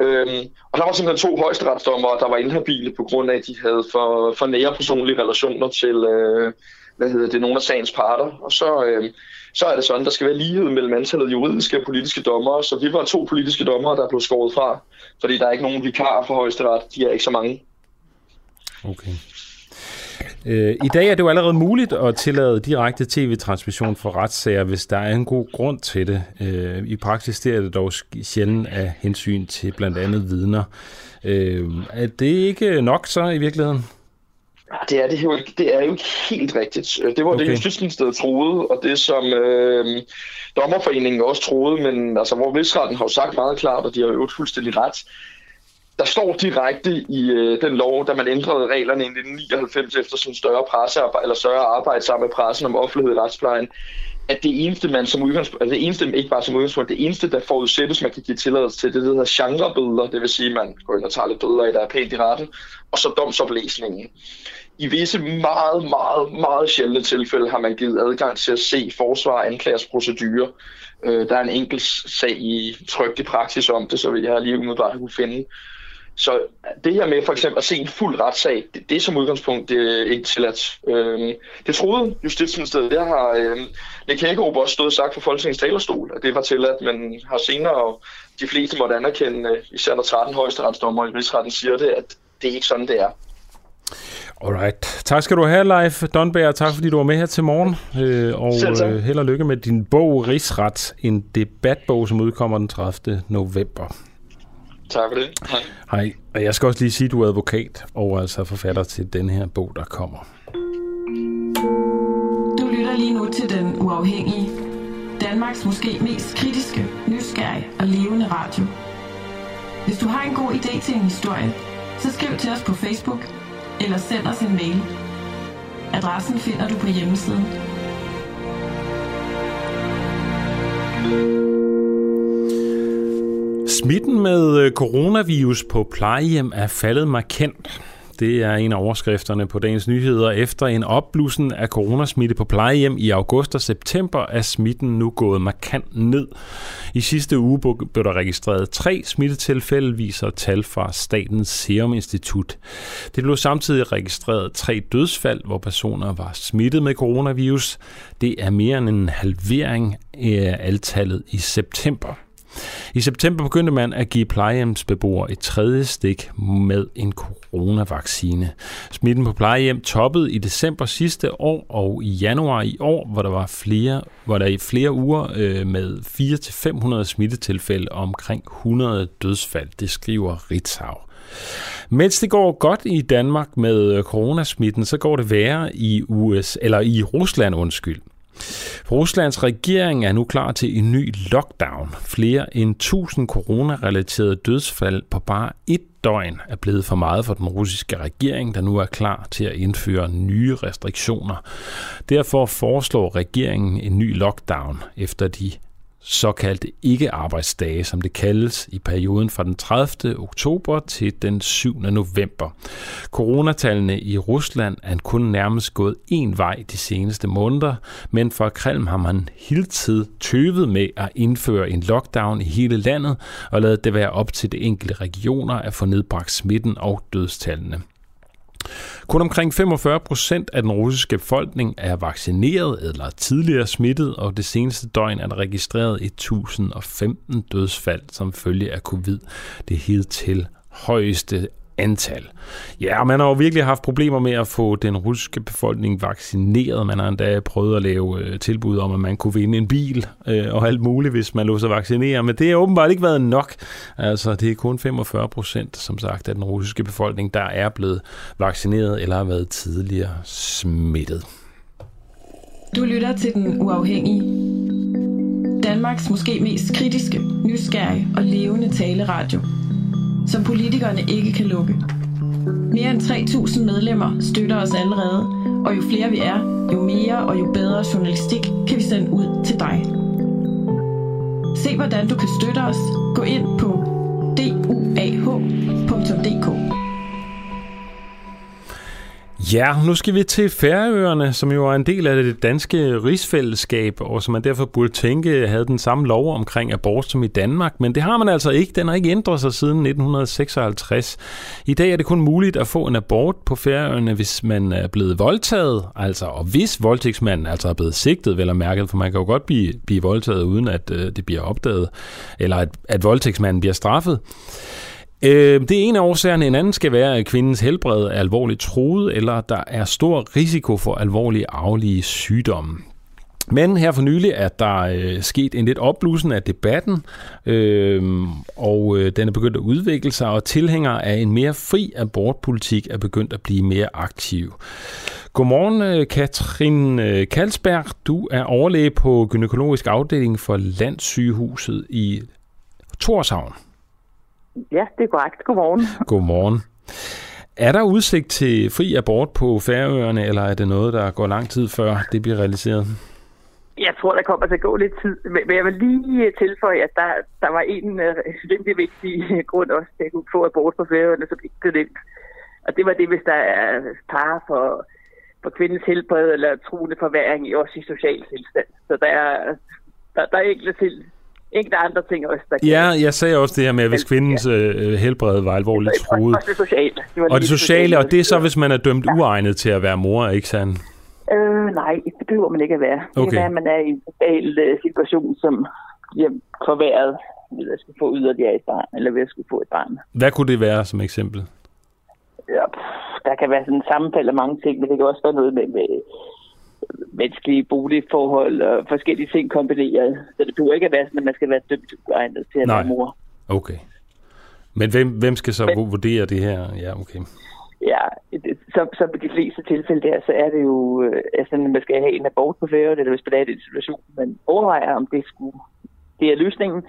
Øhm, og der var simpelthen to højesteretsdommere, der var inhabile på grund af, at de havde for, for nære personlige relationer til, øh, hvad hedder det, nogle af sagens parter. Og så, øh, så er det sådan, der skal være lighed mellem antallet af juridiske og politiske dommere. Så vi var to politiske dommere, der blev skåret fra, fordi der er ikke nogen vikar for højesteret. De er ikke så mange. Okay. Øh, I dag er det jo allerede muligt at tillade direkte tv-transmission for retssager, hvis der er en god grund til det. Øh, I praksis der er det dog sjældent af hensyn til blandt andet vidner. Øh, er det ikke nok så i virkeligheden? Det er, det, jo ikke, det er jo ikke helt rigtigt. Det var okay. det. Justitsministeriet troede, og det som øh, Dommerforeningen også troede, men altså, hvor Rigsretten har jo sagt meget klart, og de har jo fuldstændig ret, der står direkte i øh, den lov, da man ændrede reglerne i 1999 efter sådan større pressearbejde, eller større arbejde sammen med pressen om offentlighed i retsplejen, at det eneste, man som udgangspunkt, altså det eneste, ikke bare som udgangspunkt, det eneste, der forudsættes, man kan give tilladelse til, det, det der hedder genrebilleder, det vil sige, man går ind og tager lidt billeder af, der er pænt i retten, og så domsoplæsningen. I visse meget, meget, meget sjældne tilfælde har man givet adgang til at se forsvar og anklagers procedurer. Øh, der er en enkelt sag i trygt i praksis om det, så vil jeg lige umiddelbart kunne finde. Så det her med for eksempel at se en fuld retssag, det, det er som udgangspunkt det er ikke tilladt. Øhm, det troede Justitsministeriet, det har øhm, Nick Hækkerup også stået og sagt fra Folketingets talerstol, at det var tilladt, men har senere, og de fleste måtte anerkende, øh, især når 13 højesteretsdommer i Rigsretten siger det, at det er ikke sådan, det er. Alright. Tak skal du have, Leif Donberg. Tak fordi du var med her til morgen. Øh, og øh, held og lykke med din bog Rigsret, en debatbog, som udkommer den 30. november. Tak for det. Hej. Hej. Og jeg skal også lige sige, at du er advokat og altså forfatter til den her bog, der kommer. Du lytter lige nu til Den Uafhængige. Danmarks måske mest kritiske, nysgerrige og levende radio. Hvis du har en god idé til en historie, så skriv til os på Facebook eller send os en mail. Adressen finder du på hjemmesiden. Smitten med øh, coronavirus på plejehjem er faldet markant. Det er en af overskrifterne på dagens nyheder. Efter en opblussen af coronasmitte på plejehjem i august og september, er smitten nu gået markant ned. I sidste uge blev der registreret tre smittetilfælde, viser tal fra Statens Serum Institut. Det blev samtidig registreret tre dødsfald, hvor personer var smittet med coronavirus. Det er mere end en halvering af antallet i september. I september begyndte man at give plejehjemsbeboere et tredje stik med en coronavaccine. Smitten på plejehjem toppede i december sidste år og i januar i år, hvor der var flere, hvor der i flere uger øh, med 400-500 smittetilfælde og omkring 100 dødsfald, det skriver Ritzau. Mens det går godt i Danmark med øh, coronasmitten, så går det værre i US eller i Rusland, undskyld. Ruslands regering er nu klar til en ny lockdown. Flere end 1000 coronarelaterede dødsfald på bare et døgn er blevet for meget for den russiske regering, der nu er klar til at indføre nye restriktioner. Derfor foreslår regeringen en ny lockdown efter de såkaldte ikke-arbejdsdage, som det kaldes, i perioden fra den 30. oktober til den 7. november. Coronatallene i Rusland er kun nærmest gået en vej de seneste måneder, men for Kreml har man hele tiden tøvet med at indføre en lockdown i hele landet og lade det være op til de enkelte regioner at få nedbragt smitten og dødstallene. Kun omkring 45 procent af den russiske befolkning er vaccineret eller tidligere smittet, og det seneste døgn er der registreret 1015 dødsfald som følge af covid. Det hidtil højeste antal. Ja, man har jo virkelig haft problemer med at få den russiske befolkning vaccineret. Man har endda prøvet at lave øh, tilbud om, at man kunne vinde en bil øh, og alt muligt, hvis man lå sig vaccinere. Men det har åbenbart ikke været nok. Altså, det er kun 45 procent, som sagt, af den russiske befolkning, der er blevet vaccineret eller har været tidligere smittet. Du lytter til Den Uafhængige. Danmarks måske mest kritiske, nysgerrige og levende taleradio som politikerne ikke kan lukke. Mere end 3.000 medlemmer støtter os allerede, og jo flere vi er, jo mere og jo bedre journalistik kan vi sende ud til dig. Se hvordan du kan støtte os. Gå ind på duah.dk. Ja, nu skal vi til Færøerne, som jo er en del af det danske rigsfællesskab, og som man derfor burde tænke havde den samme lov omkring abort som i Danmark. Men det har man altså ikke. Den har ikke ændret sig siden 1956. I dag er det kun muligt at få en abort på Færøerne, hvis man er blevet voldtaget, altså og hvis voldtægtsmanden altså er blevet sigtet, vel og mærket, for man kan jo godt blive, blive voldtaget, uden at øh, det bliver opdaget, eller at, at voldtægtsmanden bliver straffet. Øh, det er en af årsagerne. En anden skal være, at kvindens helbred er alvorligt truet, eller der er stor risiko for alvorlige arvelige sygdomme. Men her for nylig er der øh, sket en lidt opblussen af debatten, øh, og øh, den er begyndt at udvikle sig, og tilhængere af en mere fri abortpolitik er begyndt at blive mere aktiv. Godmorgen, øh, Katrin øh, Kalsberg. Du er overlæge på gynækologisk afdeling for Landssygehuset i Torshavn. Ja, det er korrekt. Godmorgen. Godmorgen. Er der udsigt til fri abort på Færøerne, eller er det noget, der går lang tid før det bliver realiseret? Jeg tror, der kommer til at gå lidt tid. Men jeg vil lige tilføje, at der, der var en rimelig vigtig grund også til at kunne få abort på Færøerne, som ikke blev nemt. Og det var det, hvis der er par for, for kvindens helbred eller truende forværing i også i social tilstand. Så der er, der, der er enkelte til, enkelte andre ting også. Der ja, jeg sagde også det her med, hvis kvindens øh, helbred var alvorligt truet. Og det sociale. Det og det sociale, og det er så, hvis man er dømt ja. uegnet til at være mor, ikke sandt? Øh, nej, det behøver man ikke at være. Okay. Det kan være, at man er i en social uh, situation, som bliver forværret ved at skulle få yderligere et barn, eller ved at skulle få et barn. Hvad kunne det være som eksempel? Ja, der kan være sådan en sammenfald af mange ting, men det kan også være noget med, med menneskelige boligforhold og forskellige ting kombineret. Så det behøver ikke at være sådan, at man skal være dømt uegnet til at Nej. være mor. Okay. Men hvem, hvem skal så Men, vurdere det her? Ja, okay. Ja, det, som, som i de fleste tilfælde der, så er det jo, øh, altså, at man skal have en abort på færre, eller hvis man er i den situation, man overvejer, om det skulle, det er løsningen,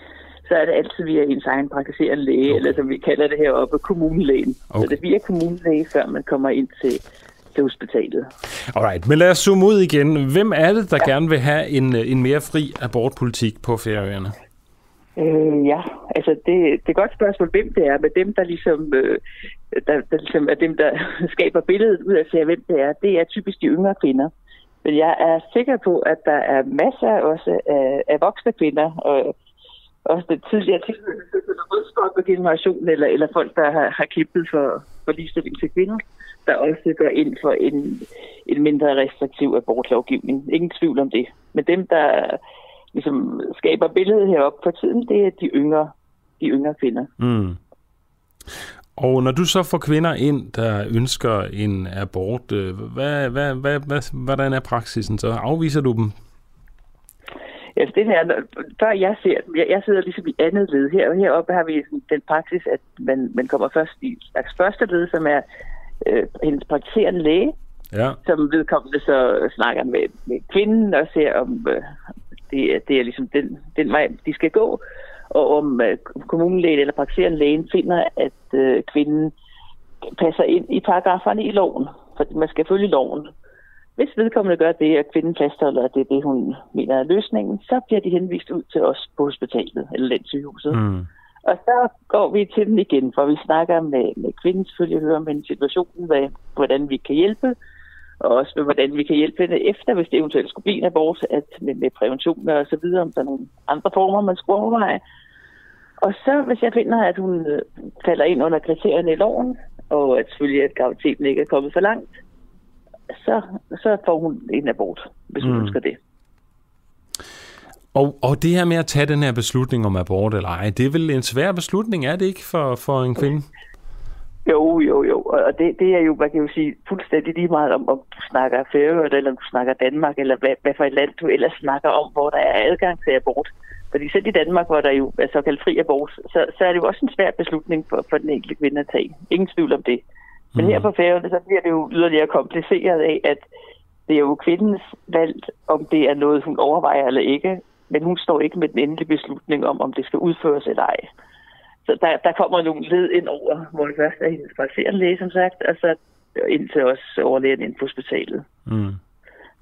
så er det altid via ens egen praktiserende læge, okay. eller som vi kalder det heroppe, kommunelægen. Okay. Så det er via kommunelæge, før man kommer ind til til hospitalet. Alright, men lad os zoome ud igen. Hvem er det, der ja. gerne vil have en, en mere fri abortpolitik på Færøerne? Øh, ja, altså det, det er et godt spørgsmål, hvem det er, men dem, der ligesom, øh, der, der ligesom er dem, der [laughs] skaber billedet ud af sig, hvem det er, det er typisk de yngre kvinder. Men jeg er sikker på, at der er masser også af, af voksne kvinder, og også den tidligere tilhørende generation, eller, eller folk, der har, har kæmpet for, for ligestilling til kvinder, der også går ind for en, en mindre restriktiv abortlovgivning. Ingen tvivl om det. Men dem, der ligesom skaber billedet heroppe for tiden, det er de yngre, de yngre kvinder. Mm. Og når du så får kvinder ind, der ønsker en abort, øh, hvad, hvad, hvad, hvad, hvordan er praksisen så? Afviser du dem? Ja, det her, før jeg ser dem, jeg, jeg sidder ligesom i andet led. Her, heroppe har vi den praksis, at man, man kommer først i slags første led, som er øh, hendes praktiserende læge, ja. som vedkommende så snakker med, med kvinden og ser, om øh, det, det er ligesom den, den vej, de skal gå, og om øh, kommunelægen eller praktiserende lægen finder, at øh, kvinden passer ind i paragraferne i loven, for man skal følge loven. Hvis vedkommende gør det, at kvinden fastholder, at det er det, hun mener er løsningen, så bliver de henvist ud til os på hospitalet eller landssygehuset. Mm. Og så går vi til den igen, for vi snakker med, med kvinden selvfølgelig, hører om en situationen, hvad, hvordan vi kan hjælpe, og også med, hvordan vi kan hjælpe hende efter, hvis det eventuelt skulle blive en abort, at med, med præventioner og så videre, om der er nogle andre former, man skulle overveje. Og så, hvis jeg finder, at hun øh, falder ind under kriterierne i loven, og at selvfølgelig, at graviditeten ikke er kommet for langt, så, så får hun en abort, hvis hun mm. ønsker det. Og, og det her med at tage den her beslutning om abort eller ej, det er vel en svær beslutning, er det ikke for, for en kvinde? Jo, jo, jo. Og det, det er jo, man kan jo sige, fuldstændig lige meget om, om du snakker Færøerne, eller om du snakker Danmark, eller hvad, hvad for et land du ellers snakker om, hvor der er adgang til abort. Fordi selv i Danmark, hvor der jo er såkaldt fri abort, så, så er det jo også en svær beslutning for, for den enkelte kvinde at tage. Ingen tvivl om det. Men her på Færøerne, så bliver det jo yderligere kompliceret af, at det er jo kvindens valg, om det er noget, hun overvejer eller ikke. Men hun står ikke med den endelige beslutning om, om det skal udføres eller ej. Så der, der kommer nogle led ind over, hvor det først er hendes praktiserende læge, som sagt, og så ind til os overlægen ind på hospitalet. Mm.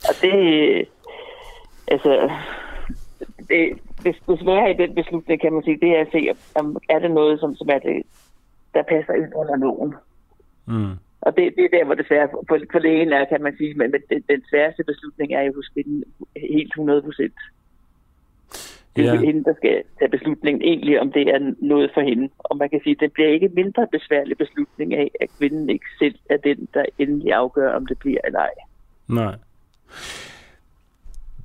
Og det, altså, det, det, det svære i den beslutning, kan man sige, det er at se, om er det noget, som, som er det, der passer ind under nogen. Mm. Og det, det er der, hvor det svære for, for lægen er, kan man sige, men den, den sværeste beslutning er jo hos kvinden helt 100 procent. Det er ja. hende, der skal tage beslutningen egentlig, om det er noget for hende. Og man kan sige, at det bliver ikke mindre besværlig beslutning af, at kvinden ikke selv er den, der endelig afgør, om det bliver eller ej. Nej.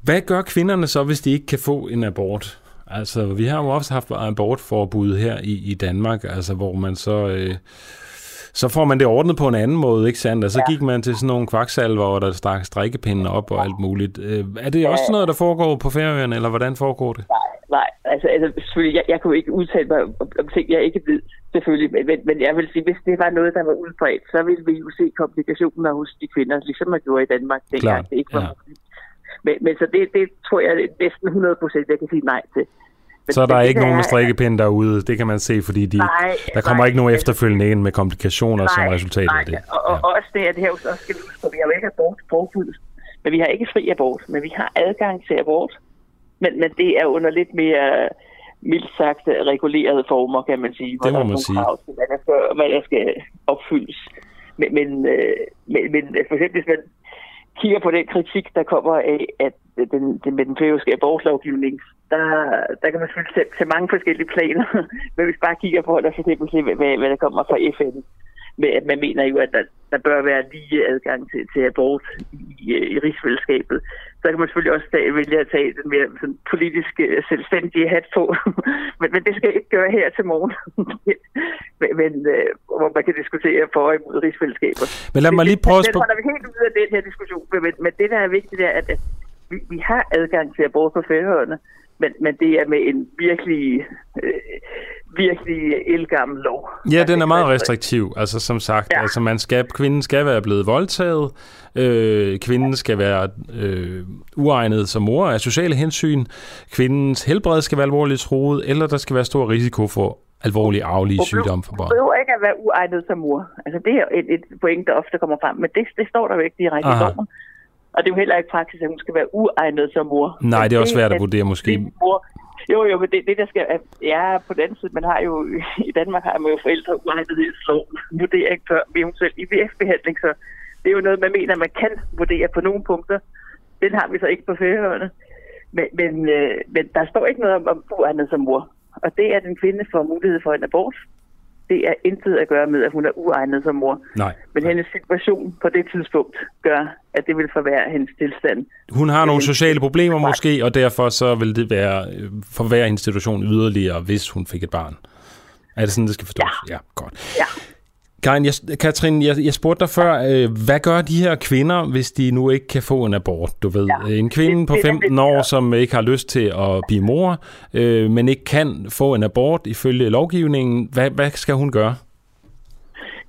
Hvad gør kvinderne så, hvis de ikke kan få en abort? Altså, vi har jo også haft abortforbud her i, i Danmark, altså hvor man så... Øh, så får man det ordnet på en anden måde, ikke sandt? Og så ja. gik man til sådan nogle kvaksalver, hvor der stak strikkepinde op og alt muligt. Øh, er det også noget, der foregår på Færøerne, eller hvordan foregår det? Nej, nej. Altså, altså selvfølgelig, jeg, jeg kunne ikke udtale mig om, om ting, jeg ikke ved, selvfølgelig. Men, men, men jeg vil sige, hvis det var noget, der var udbredt, så ville vi jo se komplikationer hos de kvinder, ligesom man gjorde i Danmark dengang. Det ikke var ja. Men, men så det, det tror jeg næsten 100 procent, jeg kan sige nej til. Men så er der ikke nogen med strikkepinde derude, det kan man se, fordi de, nej, der kommer nej, ikke nogen efterfølgende ind med komplikationer nej, som resultat nej, af det. Og, og ja. også det, at det her også skal huske, vi har jo ikke abort forbud, men vi har ikke fri abort, men vi har adgang til abort. Men, men det er under lidt mere mildt sagt regulerede former, kan man sige. Det må man sige. Krav til, hvad, der skal, hvad der skal opfyldes. Men, men, øh, men, men for eksempel, hvis man kigger på den kritik, der kommer af, at den, den, med den færøske abortlovgivning, der, der kan man selvfølgelig tage, tage mange forskellige planer. [laughs] Men hvis bare kigger på, der for eksempel se, hvad, hvad der kommer fra FN, med, at man mener jo, at der, der bør være lige adgang til, til abort i, i rigsfællesskabet. Så kan man selvfølgelig også tage, vælge at tage den mere sådan, politiske, selvstændige hat på. men, men det skal jeg ikke gøre her til morgen. men, men øh, hvor man kan diskutere for og imod rigsfællesskabet. Men lad mig lige prøve at spørge... vi helt ud af den her diskussion. Men, men det, der er vigtigt, er, at, at vi, vi har adgang til abort på færøerne men, men det er med en virkelig, øh, virkelig elgammel lov. Ja, den er meget restriktiv. Altså som sagt, ja. altså man skal, kvinden skal være blevet voldtaget, øh, kvinden skal være øh, uegnet som mor af sociale hensyn, kvindens helbred skal være alvorligt troet, eller der skal være stor risiko for alvorlig arvelig sygdom for børn. Det behøver ikke at være uegnet som mor. Altså det er et, et point, der ofte kommer frem, men det, det står der jo ikke direkte i loven. Og det er jo heller ikke praksis, at hun skal være uegnet som mor. Nej, det er også svært at vurdere måske. Mor Jo, jo, men det, det der skal... Ja, på den side, man har jo... I Danmark har man jo forældre uegnethedsloven vurdering før eventuelt IVF-behandling, så det er jo noget, man mener, man kan vurdere på nogle punkter. Den har vi så ikke på færøerne. Men, men, øh, men der står ikke noget om, om uegnet som mor. Og det er, at en kvinde får mulighed for en abort. Det er intet at gøre med, at hun er uegnet som mor. Nej. Men hendes situation på det tidspunkt gør, at det vil forværre hendes tilstand. Hun har nogle sociale problemer måske, og derfor så vil det være øh, forværre hendes situation yderligere, hvis hun fik et barn. Er det sådan, det skal forstås? Ja, ja godt. Ja. Karin, jeg, Katrin, jeg, jeg spurgte dig før, øh, hvad gør de her kvinder, hvis de nu ikke kan få en abort? Du ved, ja, en kvinde det- på det er 15 lidt- år, som ikke har lyst til at blive mor, øh, men ikke kan få en abort ifølge lovgivningen, hvad, hvad skal hun gøre?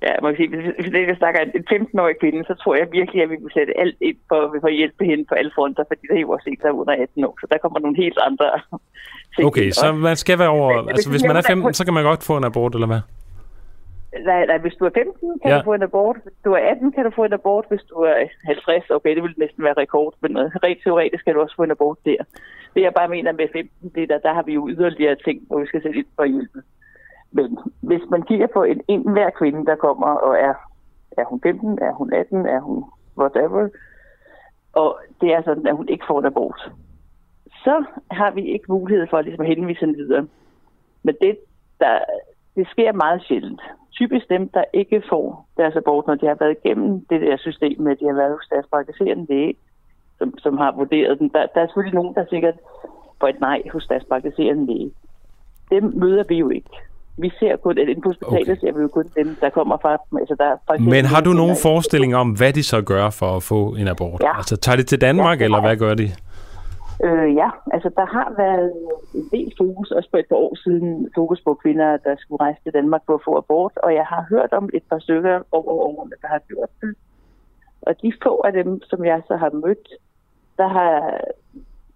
Ja, man kan sige, hvis, hvis det, vi snakker en 15-årig kvinde, så tror jeg virkelig, at vi vil sætte alt ind for, for at hjælpe hende på alle fronter, fordi der er jo også en, der er under 18 år, så der kommer nogle helt andre ting. Okay, så man skal være over... Altså, hvis man er er jo- 15, så kan man godt få en abort, eller hvad? Nej, nej, hvis du er 15, kan Ja. du få en abort. Hvis du er 18, kan du få en abort. Hvis du er 50, okay, det vil næsten være rekord, men øh, rent teoretisk kan du også få en abort der. Det jeg bare mener med 15, det der, der har vi jo yderligere ting, hvor vi skal sætte ind for at hjælpe. Men hvis man kigger på en, en hver kvinde, der kommer og er, er hun 15, er hun 18, er hun whatever, og det er sådan, at hun ikke får en abort, så har vi ikke mulighed for ligesom, at henvise hende videre. Men det, der, det sker meget sjældent. Typisk dem, der ikke får deres abort, når de har været igennem det der system med, at de har været hos deres praktiserende læge, som, som har vurderet den. Der, der er selvfølgelig nogen, der sikkert får et nej hos deres praktiserende læge. Dem møder vi jo ikke. Vi ser kun, at inde på hospitalet Okay. ser vi jo kun dem, der kommer fra... Altså, der er Men har du nogen forestilling om, hvad de så gør for at få en abort? Ja. Altså, tager de til Danmark, Ja, eller hvad gør de? Øh, ja, altså der har været en del fokus, også for et par år siden, fokus på kvinder, der skulle rejse til Danmark for at få abort, og jeg har hørt om et par stykker over årene, der har gjort det. Og de få af dem, som jeg så har mødt, der har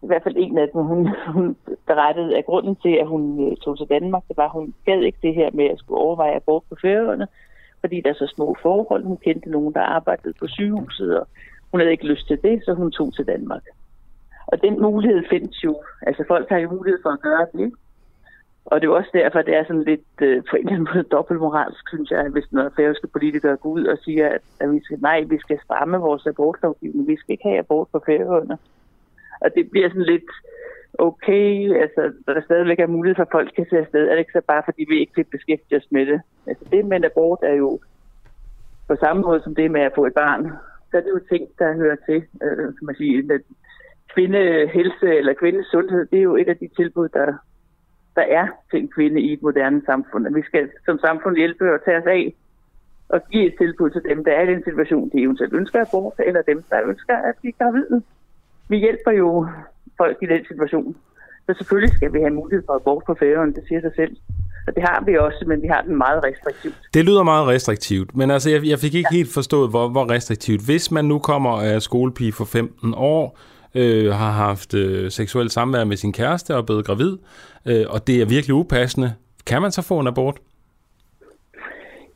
i hvert fald en af dem, hun, hun berettede, at grunden til, at hun øh, tog til Danmark, det var, at hun gad ikke det her med at skulle overveje abort på færøerne, fordi der er så små forhold. Hun kendte nogen, der arbejdede på sygehuset, og hun havde ikke lyst til det, så hun tog til Danmark. Og den mulighed findes jo. Altså folk har jo mulighed for at gøre det. Og det er jo også derfor, det er sådan lidt øh, på en eller anden måde dobbeltmoralsk, synes jeg, hvis nogle færøske politikere går ud og siger, at, at vi skal, nej, vi skal stramme vores abortlovgivning, vi skal ikke have abort på færøerne. Og det bliver sådan lidt, okay, altså, der stadigvæk er mulighed for, at folk kan se afsted, er det ikke så bare, fordi vi ikke vil beskæftige os med det. Altså det med en abort er jo på samme måde som det med at få et barn, så er det jo ting, der hører til, øh, som man siger, kvindehelse eller kvindesundhed, det er jo et af de tilbud, der, der er til en kvinde i et moderne samfund. At vi skal som samfund hjælpe og tage os af og give et tilbud til dem, der er i den situation, de eventuelt ønsker abort, eller dem, der ønsker at blive gravide. Vi hjælper jo folk i den situation. Så selvfølgelig skal vi have mulighed for abort på færøerne, det siger sig selv. Og det har vi også, men vi har den meget restriktivt. Det lyder meget restriktivt, men altså, jeg, jeg fik ikke ja. helt forstået, hvor, hvor restriktivt. Hvis man nu kommer af skolepige for 15 år, øh, har haft øh, seksuelt samvær med sin kæreste og er blevet gravid, øh, og det er virkelig upassende, kan man så få en abort?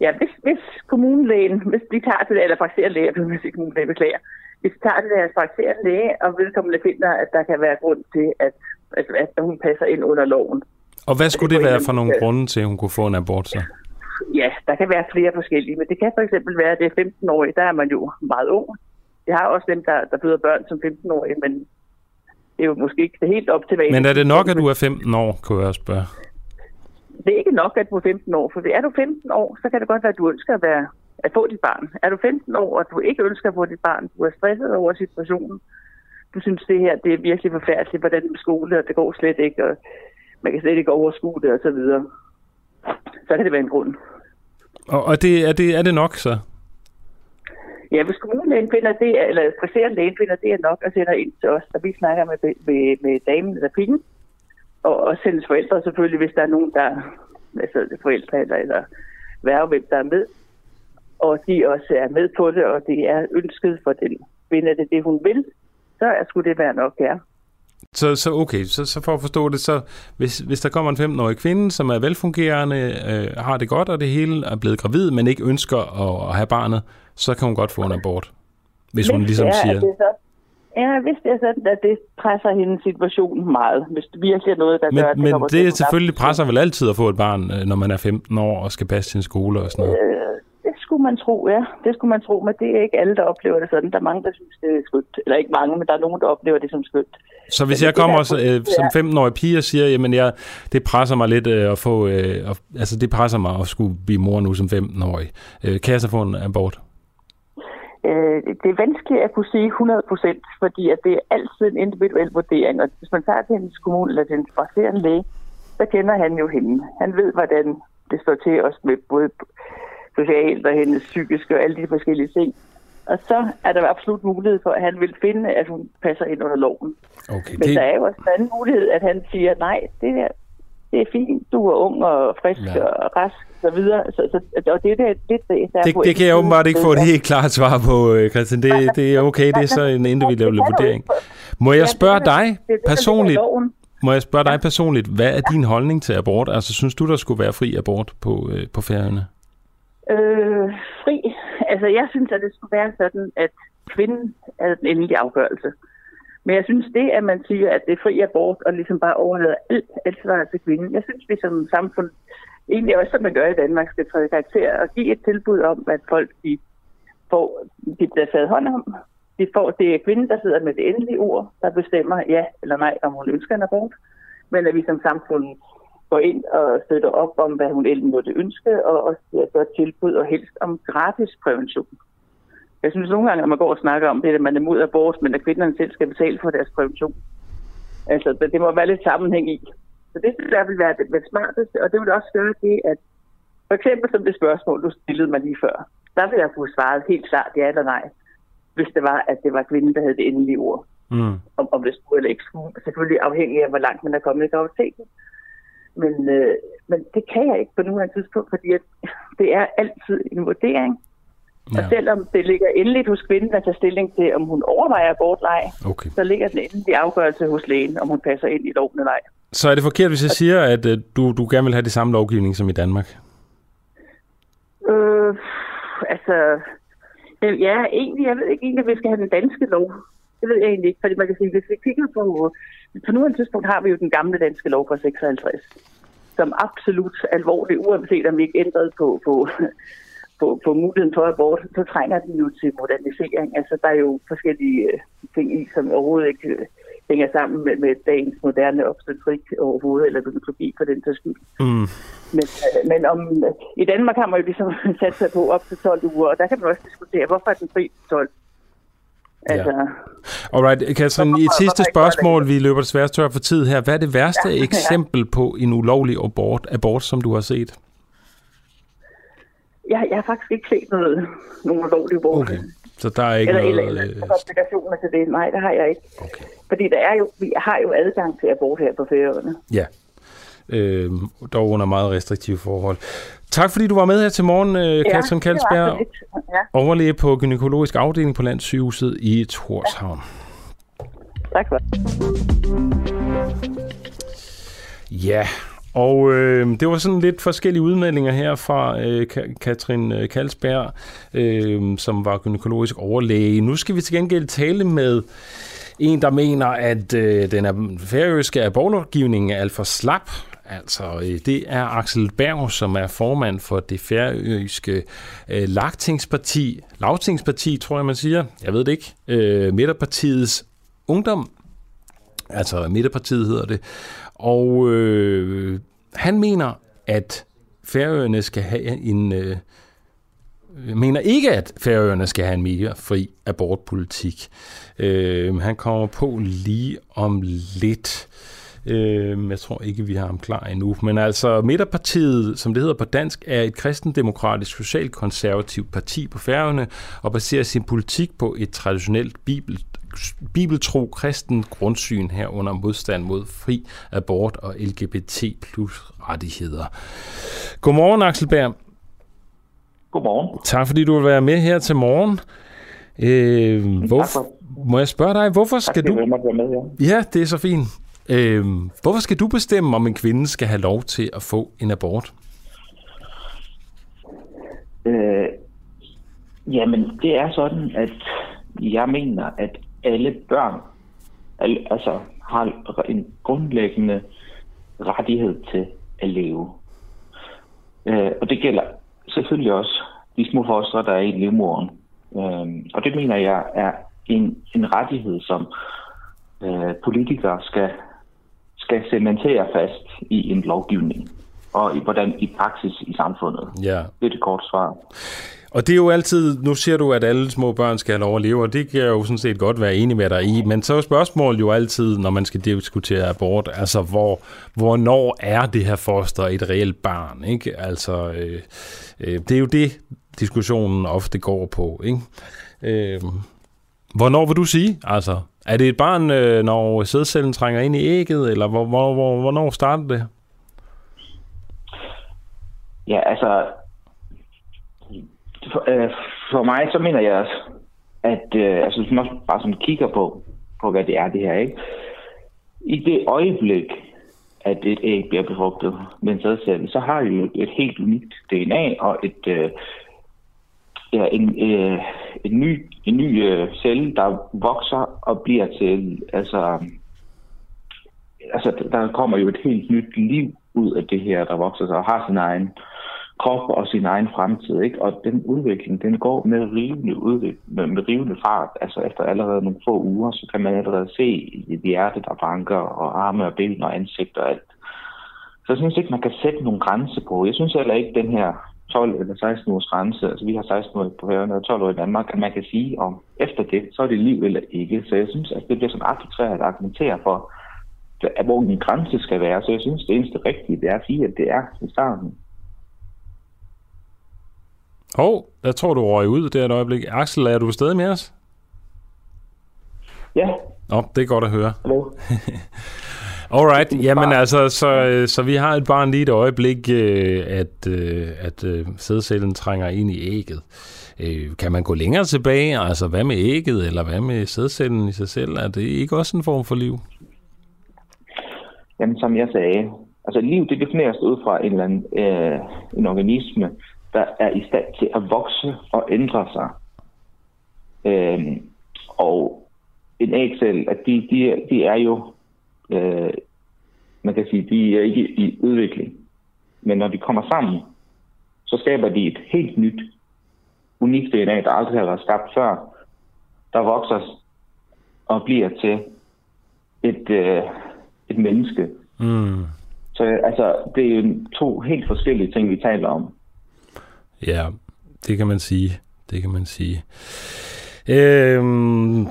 Ja, hvis, hvis kommunelægen, hvis de tager til det, eller praktiserende læge, hvis ikke kommunelæge beklager, hvis de tager til deres praktiserende læge, og vedkommende finder, at der kan være grund til, at, at, at hun passer ind under loven. Og hvad skulle det det være for nogle grunde til, at hun kunne få en abort så? Ja, der kan være flere forskellige, men det kan for eksempel være, at det er 15-årige, der er man jo meget ung. Jeg har også dem, der, der føder børn som 15-årige, men det er jo måske ikke det helt optimale. Men er det nok, at du er 15 år, kunne jeg spørge? Det er ikke nok, at du er 15 år, for er du 15 år, så kan det godt være, at du ønsker at, være, at få dit barn. Er du 15 år, og du ikke ønsker at få dit barn, du er stresset over situationen, du synes, det her det er virkelig forfærdeligt, hvordan med skole, og det går slet ikke, og man kan slet ikke overskue det, og så videre. Så kan det være en grund. Og, og det, er, det, er det nok så? Ja, hvis kommunen finder det, eller friserende lægen finder det er nok, og sender ind til os, og vi snakker med, med, med damen eller pigen, og også hendes forældre selvfølgelig, hvis der er nogen, der altså forældre eller, eller værre, hvem der er med, og de også er med på det, og det er ønsket for den kvinde, at det er det, hun vil, så er, skulle det være nok, ja. Så, så okay, så, så for at forstå det, så hvis, hvis der kommer en 15-årig kvinde, som er velfungerende, øh, har det godt, og det hele er blevet gravid, men ikke ønsker at, at have barnet, så kan hun godt få en abort. Hvis hun Men ligesom det er, siger... Det, så, Ja, hvis det er sådan, at det presser hendes situation meget. Hvis det virkelig er noget, der Men, gør, det men det gå selvfølgelig presser vel altid at få et barn, øh, når man er 15 år og skal passe sin skole og sådan noget. Øh, det skulle man tro, ja. Det skulle man tro, men det er ikke alle, der oplever det sådan. Der er mange, der synes, det er skønt. Eller ikke mange, men der er nogen, der oplever det som skønt. Så hvis Men jeg kommer der er- øh, som 15-årig pige og siger, jamen jeg, det presser mig lidt øh, at få, øh, at, altså det presser mig at skulle blive mor nu som 15-årig. Øh, kan jeg så få en abort? Øh, det er vanskeligt at kunne sige 100 procent, fordi at det er altid en individuel vurdering. Og hvis man tager til hendes kommune eller til en praktiserende læge, så kender han jo hende. Han ved, hvordan det står til os med både socialt og hendes psykiske og alle de forskellige ting. Og så er der absolut mulighed for, at han vil finde, at hun passer ind under loven. Okay, Men der er jo også en anden mulighed, at han siger, nej, det er, det er fint, du er ung og frisk Ja. og rask og så videre. Så, så, og det, er det, det, det, der er Det, det kan jeg åbenbart ikke få et helt klart svar på, øh, Christian. Det, det er okay, det er så en individuel det vurdering. Må jeg det spørge det, der- dig det er det, der personligt, må jeg spørge dig personligt, hvad er din holdning til abort? Altså, synes du, der skulle være fri abort på, øh, på færøerne? Øh, fri. Altså, jeg synes, at det skulle være sådan, at kvinden er den endelige afgørelse. Men jeg synes det, at man siger, at det er fri abort, og ligesom bare overlader alt ansvar til kvinden. Jeg synes, vi som samfund, egentlig også som man gør i Danmark, skal træde karakter og give et tilbud om, at folk de får, de bliver taget hånd om. De får, det er kvinden, der sidder med det endelige ord, der bestemmer ja eller nej, om hun ønsker en abort. Men at vi som samfund går ind og støtter op om, hvad hun ellers måtte ønske, og også giver godt tilbud, og helst om gratis prævention. Jeg synes nogle gange, at man går og snakker om det, at man er imod abort, men at kvinderne selv skal betale for deres prævention. Altså, det, må være lidt sammenhæng i. Så det synes jeg vil være det, det smarteste, og det vil også gøre det, at for eksempel som det spørgsmål, du stillede mig lige før, der vil jeg få svaret helt klart ja eller nej, hvis det var, at det var kvinden, der havde det endelige ord Mm. om, om det skulle eller ikke skulle. Selvfølgelig afhængig af, hvor langt man er kommet i graviditeten. Men, øh, men det kan jeg ikke på nuværende tidspunkt, fordi at det er altid en vurdering. Ja. Og selvom det ligger endeligt hos kvinden at tage stilling til, om hun overvejer abortleje, Okay. så ligger den endelige afgørelse hos lægen, om hun passer ind i loven eller ej. Så er det forkert, hvis jeg siger, at øh, du, du gerne vil have det samme lovgivning som i Danmark? Øh, altså, ja, egentlig, jeg ved ikke egentlig, at vi skal have den danske lov. Det ved jeg egentlig ikke, fordi man kan sige, hvis vi kigger på, på nuværende tidspunkt har vi jo den gamle danske lov fra 56, som absolut alvorligt, uanset om vi ikke ændrede på, på, [laughs] på, på muligheden for abort, så trænger den jo til modernisering. Altså, der er jo forskellige øh, ting i, som overhovedet ikke øh, hænger sammen med, med dagens moderne obstetrik overhovedet, eller gynækologi for den sags skyld. Mm. Men, øh, men om, i Danmark har man jo ligesom [laughs] sat sig på op til 12 uger, og der kan man også diskutere, hvorfor er den fri til 12? Altså, ja. Alright, Katrin, i et sidste spørgsmål, vi løber desværre tør for tid her. Hvad er det værste Ja, [laughs] ja. eksempel på en ulovlig abort, abort, som du har set? jeg, jeg har faktisk ikke set noget, nogen ulovlige abort. Okay, så der er ikke Eller, eller, noget... eller øh, komplikationer til det. Nej, det har jeg ikke. Okay. Fordi der er jo, vi har jo adgang til abort her på Færøerne. Ja, øh, dog under meget restriktive forhold. Tak fordi du var med her til morgen, øh, Katrin Kalsberg. Ja, overlæge på gynækologisk afdeling på Landssygehuset i Torshavn. tak for Ja, og øh, det var sådan lidt forskellige udmeldinger her fra øh, Ka- Katrin øh, Kalsberg, øh, som var gynækologisk overlæge. Nu skal vi til gengæld tale med en, der mener, at øh, den er- færøske abortlovgivning er alt for slap. Altså, øh, det er Axel Berg, som er formand for det færøske øh, Lagtingsparti, Lagtingsparti, tror jeg, man siger. Jeg ved det ikke. Øh, Midterpartiets Ungdom, altså Midterpartiet hedder det. Og øh, han mener, at Færøerne skal have en... Øh, øh mener ikke, at Færøerne skal have en mere fri abortpolitik. Øh, han kommer på lige om lidt. Øh, jeg tror ikke, vi har ham klar endnu. Men altså, Midterpartiet, som det hedder på dansk, er et kristendemokratisk socialkonservativt parti på Færøerne og baserer sin politik på et traditionelt bibel, bibeltro kristen grundsyn herunder modstand mod fri abort og LGBT plus rettigheder. Godmorgen, Axel Berg. Godmorgen. Tak fordi du vil være med her til morgen. Øh, hvor, må jeg spørge dig, hvorfor skal Tak, du... med her. Ja, det er så fint. Øh, hvorfor skal du bestemme, om en kvinde skal have lov til at få en abort? Øh, jamen, det er sådan, at jeg mener, at alle børn al, altså, har en grundlæggende rettighed til at leve. Øh, og det gælder selvfølgelig også de små fostre, der er i livmoderen. Øh, og det mener jeg er en, en rettighed, som øh, politikere skal, skal cementere fast i en lovgivning og i, hvordan i praksis i samfundet. Ja. Det er det korte svar. Og det er jo altid, nu siger du, at alle små børn skal have lov at leve, og det kan jeg jo sådan set godt være enig med dig i, men så er spørgsmålet jo altid, når man skal diskutere abort, altså hvor, hvornår er det her foster et reelt barn, ikke? Altså, øh, øh, det er jo det, diskussionen ofte går på, ikke? Øh, hvornår vil du sige, altså, er det et barn, øh, når sædcellen trænger ind i ægget, eller hvor, hvor, hvor, hvornår starter det? Ja, altså, for, øh, for mig så mener jeg, at øh, altså, hvis man også bare sådan kigger på, på, hvad det er det her, ikke? I det øjeblik, at et æg bliver befrugtet med en sædcelle, så har vi jo et helt unikt DNA og et, øh, ja, en, øh, en ny, en ny øh, celle, der vokser og bliver til, altså, altså, der kommer jo et helt nyt liv ud af det her, der vokser sig og har sin egen krop og sin egen fremtid. Ikke? Og den udvikling, den går med rivende, udvik- med, med rivende fart. Altså efter allerede nogle få uger, så kan man allerede se et hjerte, der banker, og arme og ben og ansigt og alt. Så jeg synes ikke, man kan sætte nogle grænser på. Jeg synes heller ikke, den her 12 eller 16 års grænse, altså vi har 16 år på Færøerne og 12 år i Danmark, at man kan sige om efter det, så er det liv eller ikke. Så jeg synes, at det bliver sådan arbitrært at argumentere for, at hvor en grænse skal være. Så jeg synes, det eneste rigtige, det er at sige, at det er i starten. Hov, oh, jeg tror, du røg ud det et øjeblik. Axel, er du stadig med os? Ja. Nå, det er godt at høre. Hallo. [laughs] Alright, jamen altså, så, så vi har et barn lige et øjeblik, øh, at, øh, at øh, sædcellen trænger ind i ægget. Kan man gå længere tilbage? Altså, hvad med ægget, eller hvad med sædcellen i sig selv? Er det ikke også en form for liv? Jamen, som jeg sagde, altså liv, det defineres ud fra en eller anden øh, en organisme, der er i stand til at vokse og ændre sig. Øhm, og en ægcelle, at de, de, de er jo, øh, man kan sige, de er ikke i udvikling. Men når de kommer sammen, så skaber de et helt nyt, unikt DNA, der aldrig har været skabt før, der vokser og bliver til et, øh, et menneske. Mm. Så altså, det er jo to helt forskellige ting, vi taler om. Ja, det kan man sige. Det kan man sige. Øhm,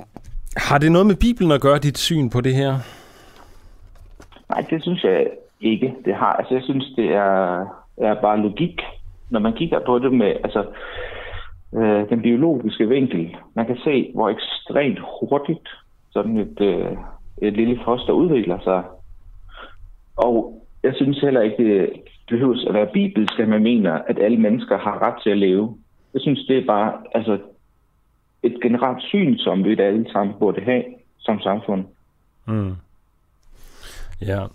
har det noget med Bibelen at gøre, dit syn på det her? Nej, det synes jeg ikke, det har. Altså, jeg synes, det er, er bare logik. Når man kigger på det med altså, øh, den biologiske vinkel, man kan se, hvor ekstremt hurtigt sådan et, øh, et lille foster udvikler sig. Og jeg synes heller ikke, det behøves at være bibelsk, at man mener, at alle mennesker har ret til at leve. Jeg synes, det er bare altså, et generelt syn, som vi alle sammen burde have som samfund. Mm. Ja.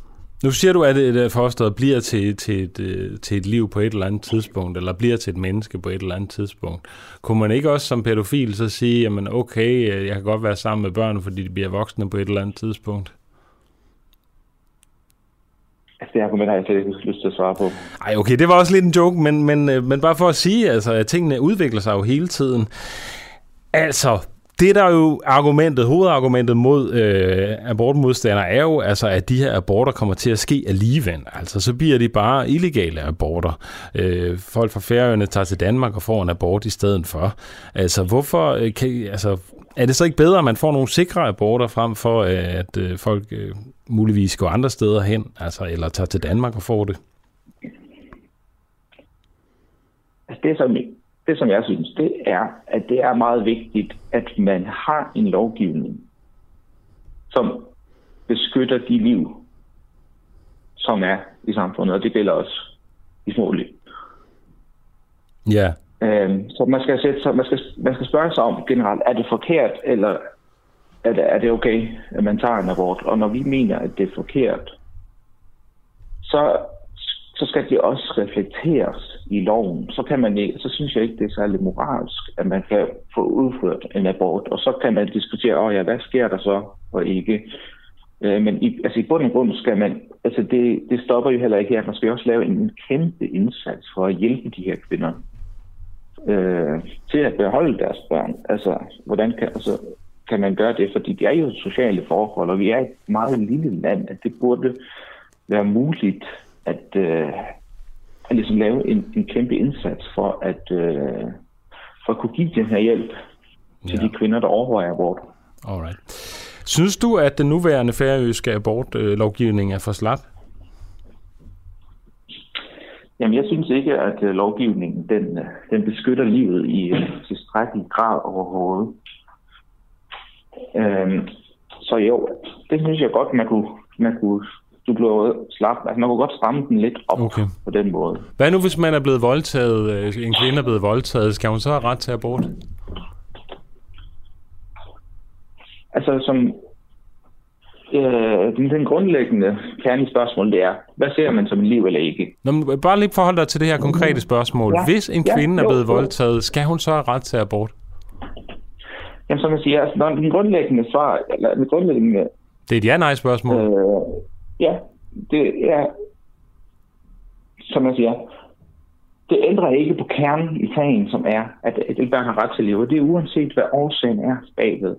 Nu siger du, at et foster bliver til, til, et, til et liv på et eller andet tidspunkt, eller bliver til et menneske på et eller andet tidspunkt. Kunne man ikke også som pædofil så sige, jamen okay, jeg kan godt være sammen med børn, fordi de bliver voksne på et eller andet tidspunkt? Altså, det argument har jeg slet ikke lyst til at svare på. Ej, okay, det var også lidt en joke, men, men, men bare for at sige, altså, at tingene udvikler sig jo hele tiden. Altså, det der er jo argumentet, hovedargumentet mod øh, abortmodstandere er jo, altså, at de her aborter kommer til at ske alligevel. Altså, så bliver de bare illegale aborter. Øh, folk fra Færøerne tager til Danmark og får en abort i stedet for. Altså, hvorfor øh, kan, altså, er det så ikke bedre, at man får nogle sikre aborter frem for, øh, at øh, folk øh, muligvis går andre steder hen, altså, eller tager til Danmark og får det? Altså, det, som, det, som jeg synes, det er, at det er meget vigtigt, at man har en lovgivning, som beskytter de liv, som er i samfundet, og det gælder også de små liv. Ja. Øhm, så man skal, sætte, så man, skal, man skal spørge sig om generelt, er det forkert, eller er det, er det okay, at man tager en abort? Og når vi mener, at det er forkert, så så skal det også reflekteres i loven. Så, kan man ikke, så synes jeg ikke, det er særlig moralsk, at man kan få udført en abort. Og så kan man diskutere, oh ja, hvad sker der så og ikke. Øh, men i, altså i bund og grund skal man, altså det, det stopper jo heller ikke her. Man skal også lave en, en kæmpe indsats for at hjælpe de her kvinder øh, til at beholde deres børn. Altså, hvordan kan, altså, kan man gøre det? Fordi det er jo sociale forhold, og vi er et meget lille land, at det burde være muligt at, øh, at ligesom lave en, en kæmpe indsats for at, øh, for at kunne give den her hjælp til ja. de kvinder, der overvejer abort. Alright. Synes du, at den nuværende færøske abortlovgivning er for slap? Jamen, jeg synes ikke, at øh, lovgivningen den, øh, den beskytter livet i tilstrækkelig grad overhovedet. Øhm, så jo, det synes jeg godt, man kunne, man kunne du blev slap. Altså, man kunne godt stramme den lidt op okay. på den måde. Hvad nu, hvis man er blevet voldtaget, øh, en kvinde er blevet voldtaget, skal hun så have ret til abort? Altså, som øh, den, den grundlæggende kernespørgsmål, det er, hvad ser man som en liv eller ikke? Nå, men bare lige forhold dig til det her konkrete spørgsmål. Ja. Hvis en kvinde ja, jo, er blevet voldtaget, skal hun så have ret til abort? Jamen, som jeg siger, altså, når den grundlæggende svar, eller den grundlæggende... Det er et ja-nej-spørgsmål. Øh, ja, det er, som jeg siger, det ændrer ikke på kernen i sagen, som er, at et barn har ret til liv. Det er uanset, hvad årsagen er bagved.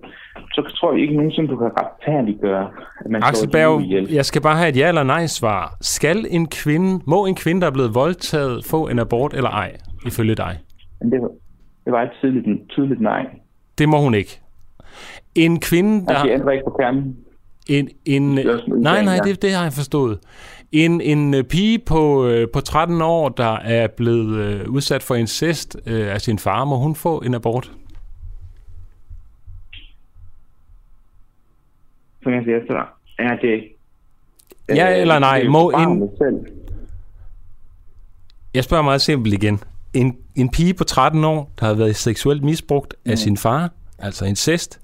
Så tror jeg ikke nogensinde, du kan retfærdiggøre, at man Axel Berg, jeg skal bare have et ja eller nej svar. Skal en kvinde, må en kvinde, der er blevet voldtaget, få en abort eller ej, ifølge dig? Men det, det var et tydeligt, tydeligt nej. Det må hun ikke. En kvinde, der... Altså, det ændrer ikke på kernen. En, en, nej, nej, det, det har jeg forstået. En, en øh, pige på, øh, på 13 år, der er blevet øh, udsat for incest øh, af sin far, må hun få en abort? Som jeg siger så er det... Ja øh, eller nej, må en... Jeg spørger meget simpelt igen. En, en pige på 13 år, der har været seksuelt misbrugt af mm. sin far, altså incest,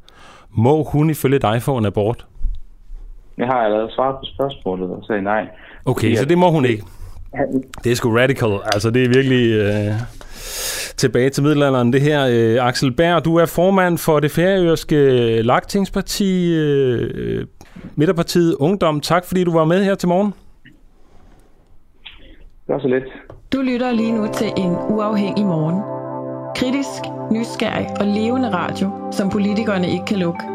må hun ifølge dig få en abort? Jeg har allerede svaret på spørgsmålet og sagde nej. Okay, så det må hun ikke. Det er sgu radical. Altså, det er virkelig øh, tilbage til middelalderen. Det her, øh, Axel Berg, du er formand for det færøske Lagtingsparti, øh, Midterpartiet Ungdom. Tak, fordi du var med her til morgen. Det var så lidt. Du lytter lige nu til en uafhængig morgen. Kritisk, nysgerrig og levende radio, som politikerne ikke kan lukke.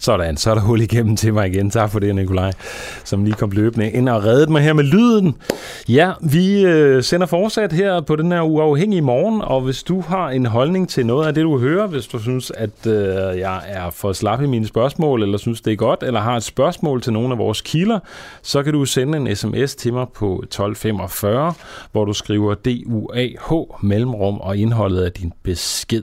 sådan, så er der hul igennem til mig igen. Tak for det, Nikolaj, som lige kom løbende ind og reddede mig her med lyden. Ja, vi øh, sender fortsat her på den her uafhængige morgen, og hvis du har en holdning til noget af det, du hører, hvis du synes, at øh, jeg er for slap i mine spørgsmål, eller synes, det er godt, eller har et spørgsmål til nogle af vores kilder, så kan du sende en sms til mig på 1245, hvor du skriver DUAH mellemrum og indholdet af din besked.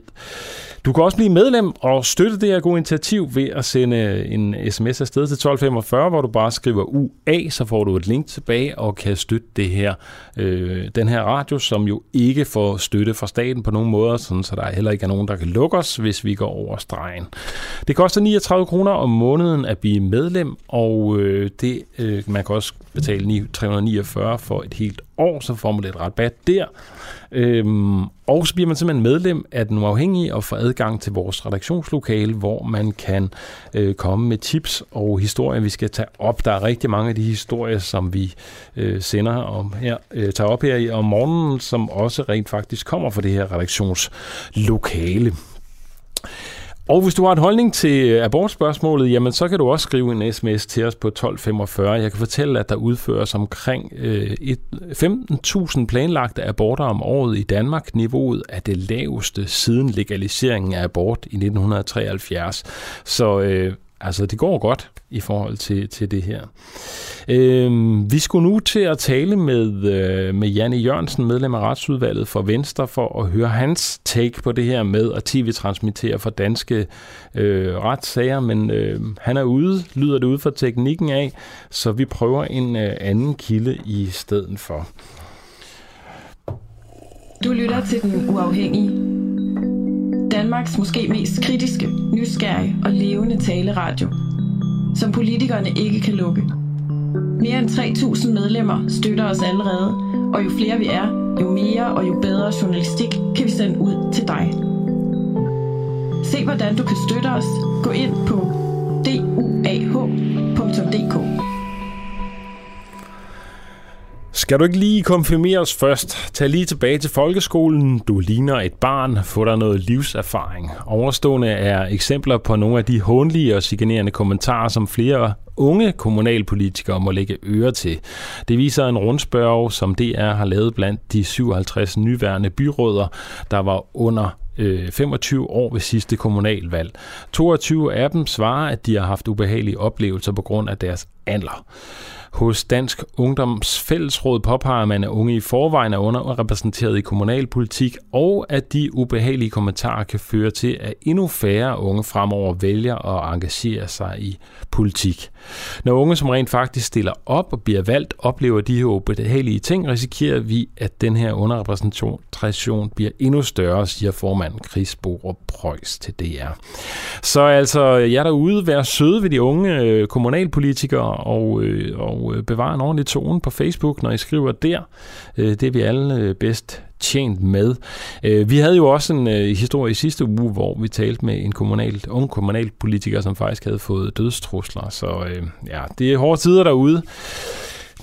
Du kan også blive medlem og støtte det her gode initiativ ved at sende en øh, sms afsted til 1245, hvor du bare skriver UA, så får du et link tilbage og kan støtte det her, øh, den her radio, som jo ikke får støtte fra staten på nogen måder, sådan, så der heller ikke er nogen, der kan lukke os, hvis vi går over stregen. Det koster 39 kroner om måneden at blive medlem, og øh, det øh, man kan også betale 349 for et helt år, så får man lidt rabat der. Øhm, og så bliver man simpelthen medlem af Den Uafhængige og får adgang til vores redaktionslokale, hvor man kan øh, komme med tips og historier, vi skal tage op. Der er rigtig mange af de historier, som vi øh, sender om her, øh, tager op her om morgenen, som også rent faktisk kommer fra det her redaktionslokale. Og hvis du har en holdning til øh, abortspørgsmålet, jamen så kan du også skrive en sms til os på 1245. Jeg kan fortælle, at der udføres omkring øh, 15.000 planlagte aborter om året i Danmark. Niveauet er det laveste siden legaliseringen af abort i 1973. Så øh, Altså, det går godt i forhold til, til det her. Øhm, vi skulle nu til at tale med, øh, med Janne Jørgensen, medlem af Retsudvalget for Venstre, for at høre hans take på det her med at tv-transmittere for danske øh, retssager, men øh, han er ude, lyder det ud fra teknikken af, så vi prøver en øh, anden kilde i stedet for. Du lytter til Den Uafhængige. Danmarks måske mest kritiske, nysgerrige og levende taleradio, som politikerne ikke kan lukke. Mere end 3.000 medlemmer støtter os allerede, og jo flere vi er, jo mere og jo bedre journalistik kan vi sende ud til dig. Se hvordan du kan støtte os. Gå ind på duah.dk. Skal du ikke lige konfirmeres først? Tag lige tilbage til folkeskolen. Du ligner et barn. Få dig noget livserfaring. Overstående er eksempler på nogle af de håndlige og chikanerende kommentarer, som flere unge kommunalpolitikere må lægge øre til. Det viser en rundspørg, som DR har lavet blandt de 57 nyværende byråder, der var under øh, 25 år ved sidste kommunalvalg. 22 af dem svarer, at de har haft ubehagelige oplevelser på grund af deres alder. Hos Dansk Ungdoms Fællesråd påpeger man, at unge i forvejen er underrepræsenteret i kommunalpolitik, og at de ubehagelige kommentarer kan føre til, at endnu færre unge fremover vælger at engagere sig i politik. Når unge, som rent faktisk stiller op og bliver valgt, oplever de her ubehagelige ting, risikerer vi, at den her underrepræsentation bliver endnu større, siger formand Chris Borup Preuss til DR. Så altså, jeg derude, vær søde ved de unge øh, kommunalpolitikere og, øh, og øh, bevare en ordentlig tone på Facebook, når I skriver der. Det er vi alle bedst tjent med. Vi havde jo også en historie i sidste uge, hvor vi talte med en kommunal, ung kommunalpolitiker, som faktisk havde fået dødstrusler. Så ja, det er hårde tider derude.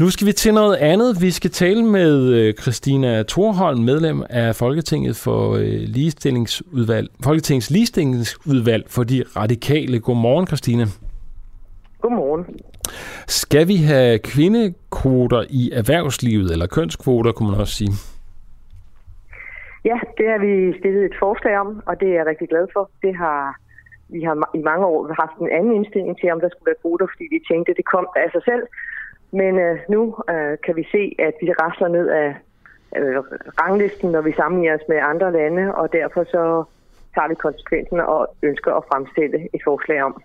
Nu skal vi til noget andet. Vi skal tale med øh, Christina Thorholm, medlem af Folketinget for øh, ligestillingsudvalg, Folketingets ligestillingsudvalg for de radikale. Godmorgen, Christina. Godmorgen. Skal vi have kvindekvoter i erhvervslivet, eller kønskvoter, kunne man også sige? Ja, det har vi stillet et forslag om, og det er jeg rigtig glad for. Det har vi har i mange år haft en anden indstilling til, om der skulle være kvoter, fordi vi tænkte, at det kom af sig selv. Men øh, nu øh, kan vi se, at vi rasler ned af øh, ranglisten, når vi sammenligner os med andre lande, og derfor så tager vi konsekvensen og ønsker at fremstille et forslag om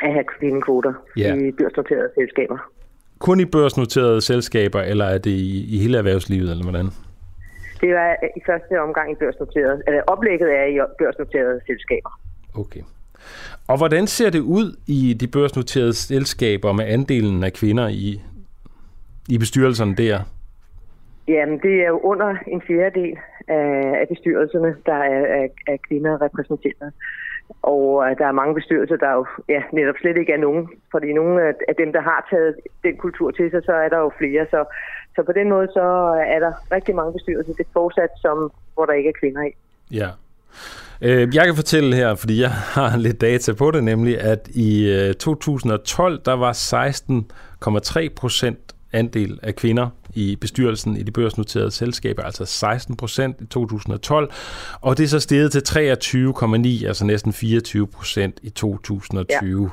at have kvindekvoter yeah. i børsnoterede selskaber. Kun i børsnoterede selskaber, eller er det i, i hele erhvervslivet, eller hvordan? Det er i første omgang i børsnoterede, eller oplægget er i børsnoterede selskaber. Okay. Og hvordan ser det ud i de børsnoterede selskaber med andelen af kvinder i, i bestyrelserne der? Jamen, det er jo under en fjerdedel af, af bestyrelserne, der er, er, er kvinder repræsenteret. Og der er mange bestyrelser, der jo ja, netop slet ikke er nogen. Fordi nogle af dem, der har taget den kultur til sig, så er der jo flere. Så, så på den måde så er der rigtig mange bestyrelser. Det er fortsat, som, hvor der ikke er kvinder i. Ja. Øh, jeg kan fortælle her, fordi jeg [laughs] har lidt data på det, nemlig at i 2012, øh, der var 16,3 procent andel af kvinder i bestyrelsen i de børsnoterede selskaber, altså 16 procent i 2012, og det er så steget til 23,9, altså næsten 24 procent i 2020.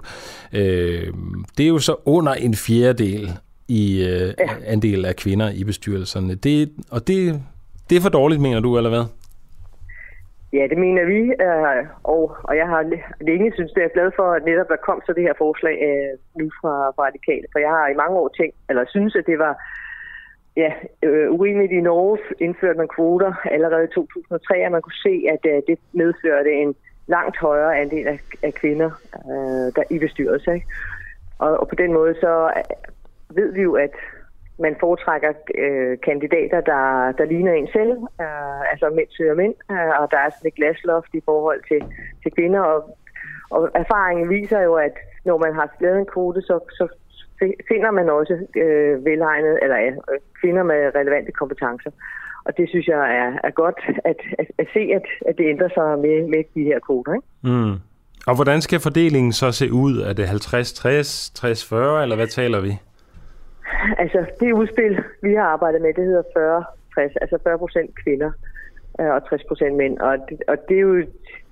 Ja. Øh, det er jo så under en fjerdedel i øh, ja. andel af kvinder i bestyrelserne. Det, og det, det er for dårligt, mener du, eller hvad? Ja, det mener vi, øh, og, og jeg har længe synes, det er glad for, at netop der kom så det her forslag øh, nu fra, fra Radikale, for jeg har i mange år tænkt, eller synes, at det var ja, øh, urimeligt i Norge indførte man kvoter allerede i 2003, og man kunne se, at øh, det medførte en langt højere andel af, af kvinder øh, der i bestyrelse. Ikke? Og, og på den måde så ved vi jo, at man foretrækker øh, kandidater, der, der ligner en selv, øh, altså mænd søger mænd, øh, og der er sådan et glasloft i forhold til, til kvinder, og, og erfaringen viser jo, at når man har lavet en kvote, så, så finder man også øh, velegnet, eller ja, kvinder med relevante kompetencer. Og det synes jeg er, er godt at, at, at se, at, at det ændrer sig med, med de her kvoter. Ikke? Mm. Og hvordan skal fordelingen så se ud? Er det 50-60, 60-40, eller hvad taler vi? [laughs] Altså, det udspil, vi har arbejdet med, det hedder 40 60, altså 40 procent kvinder. øh, og 60 procent mænd. Og det, og det er jo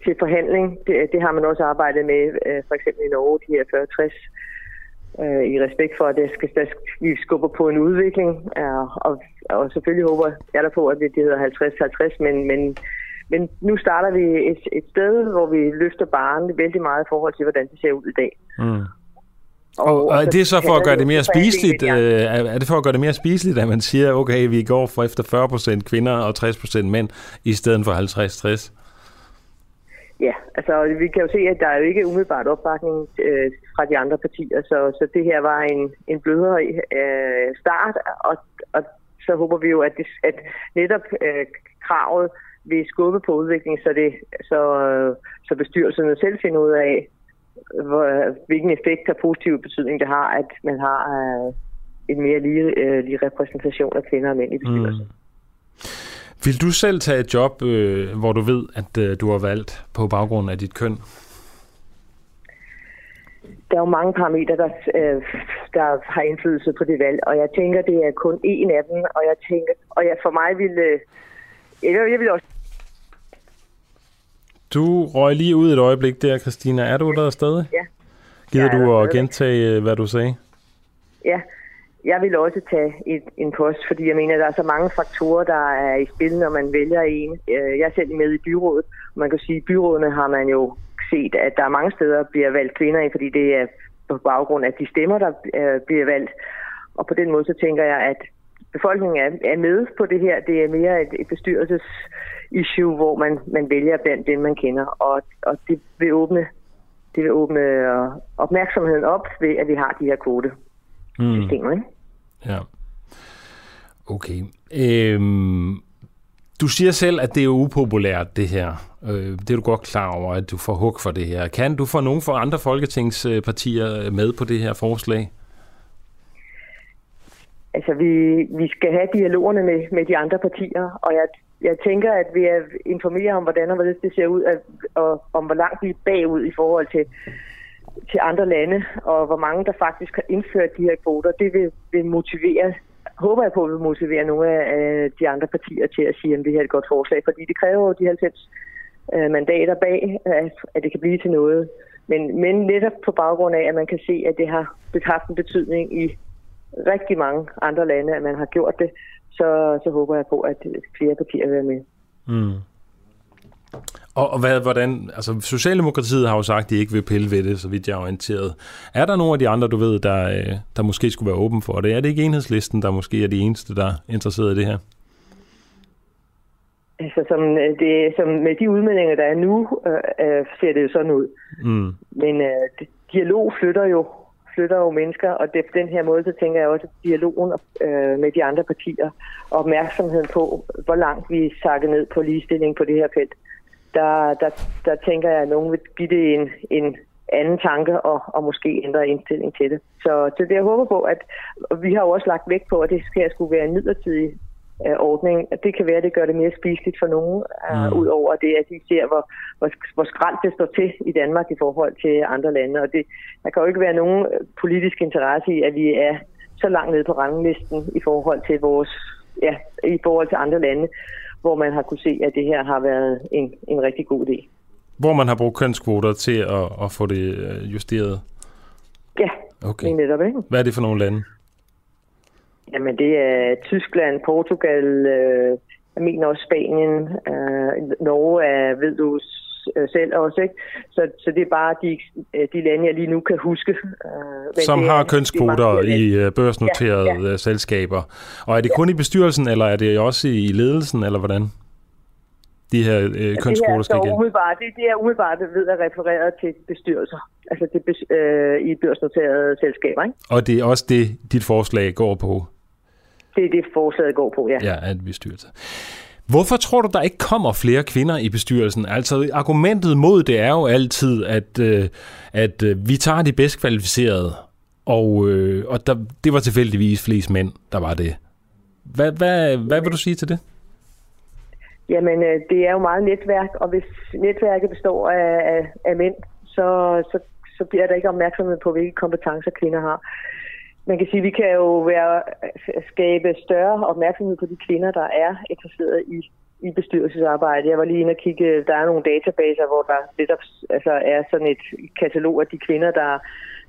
til forhandling. Det, det har man også arbejdet med, øh, for eksempel i Norge, de her 40-60 øh, i respekt for, at det skal, der, vi skubber på en udvikling. Øh, og, og selvfølgelig håber jeg der på, at det, det hedder 50-50, men, men, men nu starter vi et, et sted, hvor vi løfter barnet vældig meget i forhold til, hvordan det ser ud i dag. Mm. Og, og er det så for at gøre det mere spiseligt? Øh, er det for at gøre det mere spiseligt, at man siger, okay, vi går for efter 40% kvinder og 60% mænd, i stedet for 50-60? Ja, altså vi kan jo se, at der er jo ikke umiddelbart opbakning øh, fra de andre partier, så, så det her var en, en blødere øh, start, og, og så håber vi jo, at, det, at netop øh, kravet vil skubbe på udviklingen, så, det, så, så bestyrelserne selv finder ud af, hvor, hvilken effekt og positiv betydning det har, at man har øh, en mere lige, øh, lige repræsentation af kvinder og mænd i bestyrelsen. Mm. Vil du selv tage et job, øh, hvor du ved, at øh, du har valgt på baggrund af dit køn? Der er jo mange parametre, der, øh, der har indflydelse på det valg, og jeg tænker, det er kun én af dem, og jeg tænker, og jeg, for mig ville, jeg, jeg vil også du røg lige ud et øjeblik der, Christina. Er du der stadig? Ja. Gider du at gentage, øh, hvad du sagde? Ja, jeg vil også tage et, en post, fordi jeg mener, at der er så mange faktorer, der er i spil, når man vælger en. Øh, jeg er selv med i byrådet, man kan sige, at byrådene har man jo set, at der er mange steder, bliver valgt kvinder i, fordi det er på baggrund af de stemmer, der øh, bliver valgt. Og på den måde, så tænker jeg, at befolkningen er, er med på det her. Det er mere et, et bestyrelses-issue, hvor man, man vælger blandt dem, man kender. Og, og det vil åbne det vil åbne øh, opmærksomheden op ved, at vi har de her kvotesystemer. Mm. Ja. Okay. Øhm, du siger selv, at det er upopulært, det her. Øh, det er du godt klar over, at du får hug for det her. Kan du få nogen for andre folketingspartier med på det her forslag? Altså, vi, vi skal have dialogerne med, med de andre partier, og jeg, jeg tænker, at vi er informeret om, hvordan og hvordan det ser ud, at, og om hvor langt vi er bagud i forhold til, til andre lande, og hvor mange, der faktisk har indført de her kvoter. Det vil, vil motivere, håber jeg på, vil motivere nogle af de andre partier til at sige, at det her er et godt forslag, fordi det kræver jo de 90 øh, mandater bag, at, at det kan blive til noget. Men, men netop på baggrund af, at man kan se, at det har haft en betydning i rigtig mange andre lande, at man har gjort det, så, så håber jeg på, at flere partier vil være med. Mm. Og, og hvad, hvordan, altså Socialdemokratiet har jo sagt, at de ikke vil pille ved det, så vidt jeg er orienteret. Er der nogle af de andre, du ved, der, øh, der måske skulle være åben for det? Er det ikke enhedslisten, der måske er de eneste, der er interesseret i det her? Altså, som, øh, det, som med de udmeldinger, der er nu, øh, øh, ser det jo sådan ud. Mm. Men øh, dialog flytter jo flytter jo mennesker, og det, på den her måde, så tænker jeg også, at dialogen øh, med de andre partier og opmærksomheden på, hvor langt vi sakker ned på ligestilling på det her felt, der, der, der tænker jeg, at nogen vil give det en, en anden tanke og, og måske ændre indstilling til det. Så, så det jeg håber på, at vi har jo også lagt vægt på, at det her skulle være en midlertidig øh, ordning. Det kan være, at det gør det mere spiseligt for nogen, øh, mm. ud over det, at de ser, hvor, hvor, hvor skralt det står til i Danmark i forhold til andre lande. Og det, der kan jo ikke være nogen politisk interesse i, at vi er så langt nede på ranglisten i forhold til vores, ja, i forhold til andre lande, hvor man har kunne se, at det her har været en, en rigtig god idé. Hvor man har brugt kønskvoter til at, at få det øh, justeret? Ja, okay. netop, ikke? Hvad er det for nogle lande? Jamen, det er Tyskland, Portugal, øh, jeg mener også Spanien, øh, Norge er, ved du øh, selv også, ikke? Så, så det er bare de, øh, de lande, jeg lige nu kan huske. Øh, men Som har kønskvoter i øh, børsnoterede ja, ja. selskaber. Og er det kun ja. i bestyrelsen, eller er det også i ledelsen, eller hvordan? De her øh, kønskvoter skal igen? Umiddelbart, det, det er umiddelbart ved at referere til bestyrelser. Altså det, øh, i børsnoterede selskaber, ikke? Og det er også det, dit forslag går på? Det er det, forslaget går på, ja. Ja, at bestyrelse. Hvorfor tror du, der ikke kommer flere kvinder i bestyrelsen? Altså, argumentet mod det er jo altid, at, øh, at øh, vi tager de bedst kvalificerede, og, øh, og der, det var tilfældigvis flest mænd, der var det. Hvad, hvad, hvad vil du sige til det? Jamen, øh, det er jo meget netværk, og hvis netværket består af, af, af mænd, så, så, så bliver der ikke opmærksomhed på, hvilke kompetencer kvinder har man kan sige, at vi kan jo være, øh, skabe større opmærksomhed på de kvinder, der er interesseret i i bestyrelsesarbejde. Jeg var lige inde og kigge, der er nogle databaser, hvor der netop altså, er sådan et katalog af de kvinder, der,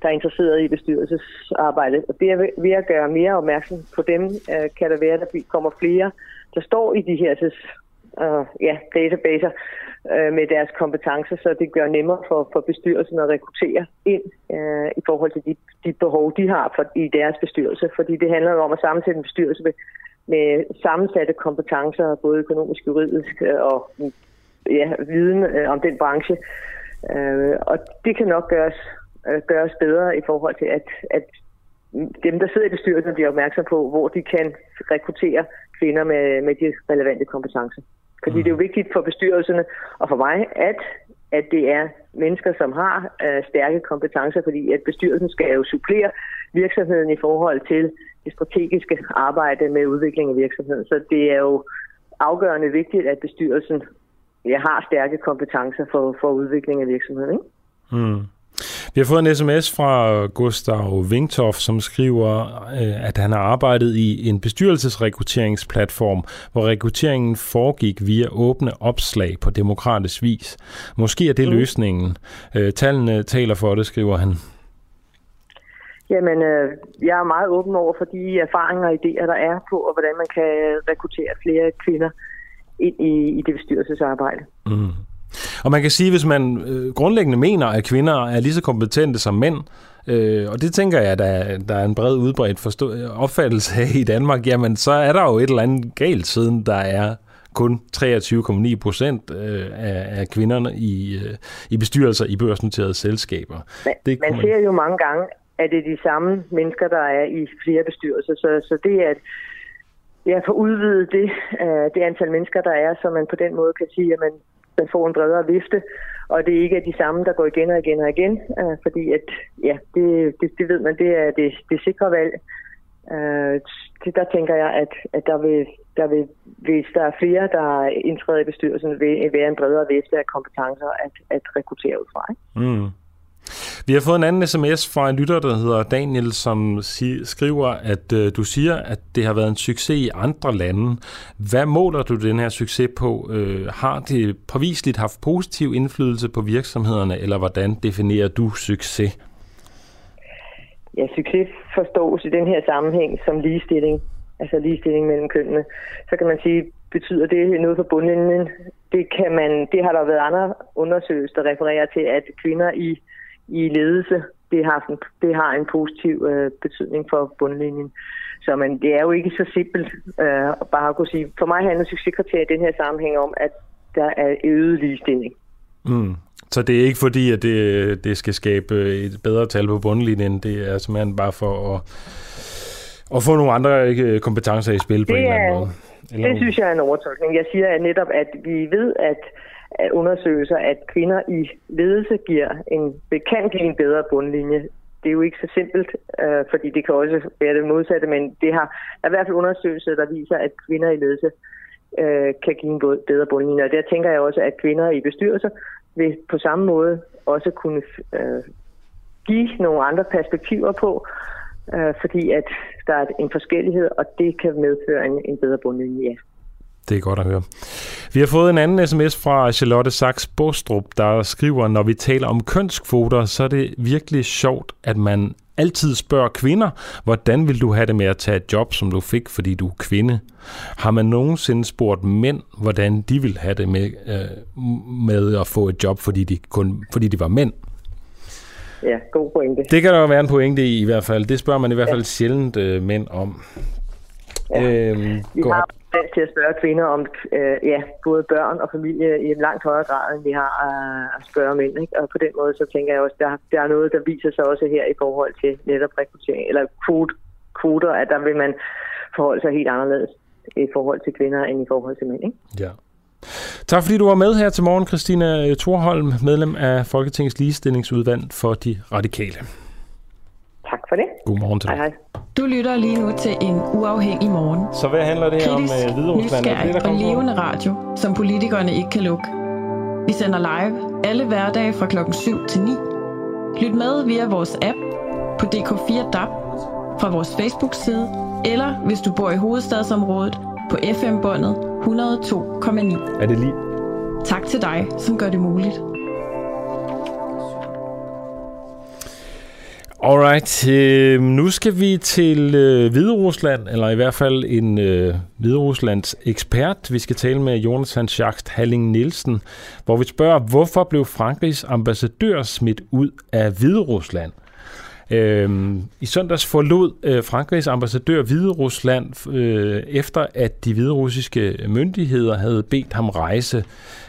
der er interesseret i bestyrelsesarbejde. Og det er ved at gøre mere opmærksom på dem, øh, kan der være, at der kommer flere, der står i de her uh, ja, databaser uh, med deres kompetencer, så det gør nemmere for, for bestyrelsen at rekruttere ind uh, i forhold til de, de behov, de har for, i deres bestyrelse. Fordi det handler jo om at sammensætte en bestyrelse med, med sammensatte kompetencer, både økonomisk, juridisk øh, og ja, viden uh, om den branche. Uh, og det kan nok gøres, uh, gøres bedre i forhold til, at, at dem, der sidder i bestyrelsen, bliver opmærksom på, hvor de kan rekruttere kvinder med, med de relevante kompetencer. Fordi mm. det er jo vigtigt for bestyrelserne og for mig, at, at det er mennesker, som har uh, stærke kompetencer, fordi at bestyrelsen skal jo supplere virksomheden i forhold til det strategiske arbejde med udvikling af virksomheden. Så det er jo afgørende vigtigt, at bestyrelsen ja, har stærke kompetencer for, for udvikling af virksomheden. Ikke? Mm. Vi har fået en sms fra Gustav Vingtoff, som skriver, øh, at han har arbejdet i en bestyrelsesrekrutteringsplatform, hvor rekrutteringen foregik via åbne opslag på demokratisk vis. Måske er det mm. løsningen. Øh, tallene taler for det, skriver han. Jamen, øh, jeg er meget åben over for de erfaringer og idéer, der er på, og hvordan man kan rekruttere flere kvinder ind i, i det bestyrelsesarbejde. Mm. Og man kan sige, hvis man øh, grundlæggende mener, at kvinder er lige så kompetente som mænd, øh, og det tænker jeg, der, der er en bred udbredt forstå- opfattelse af i Danmark, jamen så er der jo et eller andet galt, siden der er kun 23,9 procent øh, af, af kvinderne i, øh, i bestyrelser i børsnoterede selskaber. Men, det man, man ser jo mange gange, at det er de samme mennesker, der er i flere bestyrelser, så, så det er at ja, få udvidet det, uh, det antal mennesker, der er, så man på den måde kan sige, at man man får en bredere vifte, og det ikke er de samme, der går igen og igen og igen, øh, fordi at, ja, det, det, det ved man, det er det, det sikre valg. Øh, det, der tænker jeg, at, at der vil, der vil, hvis der er flere, der indtræder i bestyrelsen, vil være en bredere vifte af kompetencer at, at rekruttere ud fra. Ikke? Mm. Vi har fået en anden sms fra en lytter, der hedder Daniel, som skriver, at øh, du siger, at det har været en succes i andre lande. Hvad måler du den her succes på? Øh, har det påviseligt haft positiv indflydelse på virksomhederne, eller hvordan definerer du succes? Ja, succes forstås i den her sammenhæng som ligestilling, altså ligestilling mellem kønnene. Så kan man sige, betyder det noget for bundlinjen? Det, kan man, det har der været andre undersøgelser, der refererer til, at kvinder i i ledelse, det har, en, det har en positiv øh, betydning for bundlinjen. Så man, det er jo ikke så simpelt øh, at bare kunne sige, for mig handler succeskriterier i den her sammenhæng om, at der er øget ligestilling. Mm. Så det er ikke fordi, at det, det skal skabe et bedre tal på bundlinjen, det er simpelthen bare for at, at få nogle andre ikke, kompetencer i spil på det en eller anden måde? Eller det synes jeg er en overtolkning. Jeg siger netop, at vi ved, at undersøgelser, at kvinder i ledelse giver en, kan give en bedre bundlinje. Det er jo ikke så simpelt, øh, fordi det kan også være det modsatte, men det har er i hvert fald undersøgelser, der viser, at kvinder i ledelse øh, kan give en bedre bundlinje. Og der tænker jeg også, at kvinder i bestyrelser vil på samme måde også kunne øh, give nogle andre perspektiver på, øh, fordi at der er en forskellighed, og det kan medføre en, en bedre bundlinje, ja. Det er godt at høre. Vi har fået en anden sms fra Charlotte Sachs Bostrup, der skriver, når vi taler om kønskvoter, så er det virkelig sjovt, at man altid spørger kvinder, hvordan vil du have det med at tage et job, som du fik, fordi du er kvinde? Har man nogensinde spurgt mænd, hvordan de vil have det med, øh, med at få et job, fordi de, kun, fordi de var mænd? Ja, god pointe. Det kan der jo være en pointe i i hvert fald. Det spørger man i hvert fald ja. sjældent øh, mænd om. Ja. Øhm, vi godt. har vant til at spørge kvinder om øh, ja, både børn og familie i en langt højere grad, end vi har øh, at spørge mænd. Ikke? Og på den måde, så tænker jeg også, der, der er noget, der viser sig også her i forhold til netop rekruttering, eller kvot, kvoter, at der vil man forholde sig helt anderledes i forhold til kvinder end i forhold til mænd. Ikke? Ja. Tak fordi du var med her til morgen, Christina Thorholm, medlem af Folketingets ligestillingsudvalg for de radikale. Tak for det. Godmorgen til dig. Hej, hej. Du lytter lige nu til en uafhængig morgen. Så hvad handler det her Kritisk, om uh, Hviderusland? nysgerrig det, og levende radio, som politikerne ikke kan lukke. Vi sender live alle hverdage fra klokken 7 til 9. Lyt med via vores app på DK4 DAB, fra vores Facebook-side, eller hvis du bor i hovedstadsområdet, på FM-båndet 102,9. Er det lige? Tak til dig, som gør det muligt. Alright, øh, nu skal vi til øh, Hvide Rusland, eller i hvert fald en øh, Hvide Ruslands ekspert. Vi skal tale med Jonathan Schacht Halling Nielsen, hvor vi spørger, hvorfor blev Frankrigs ambassadør smidt ud af Hvide Rusland? Øh, I søndags forlod øh, Frankrigs ambassadør Hvide Rusland, øh, efter at de hvide russiske myndigheder havde bedt ham rejse.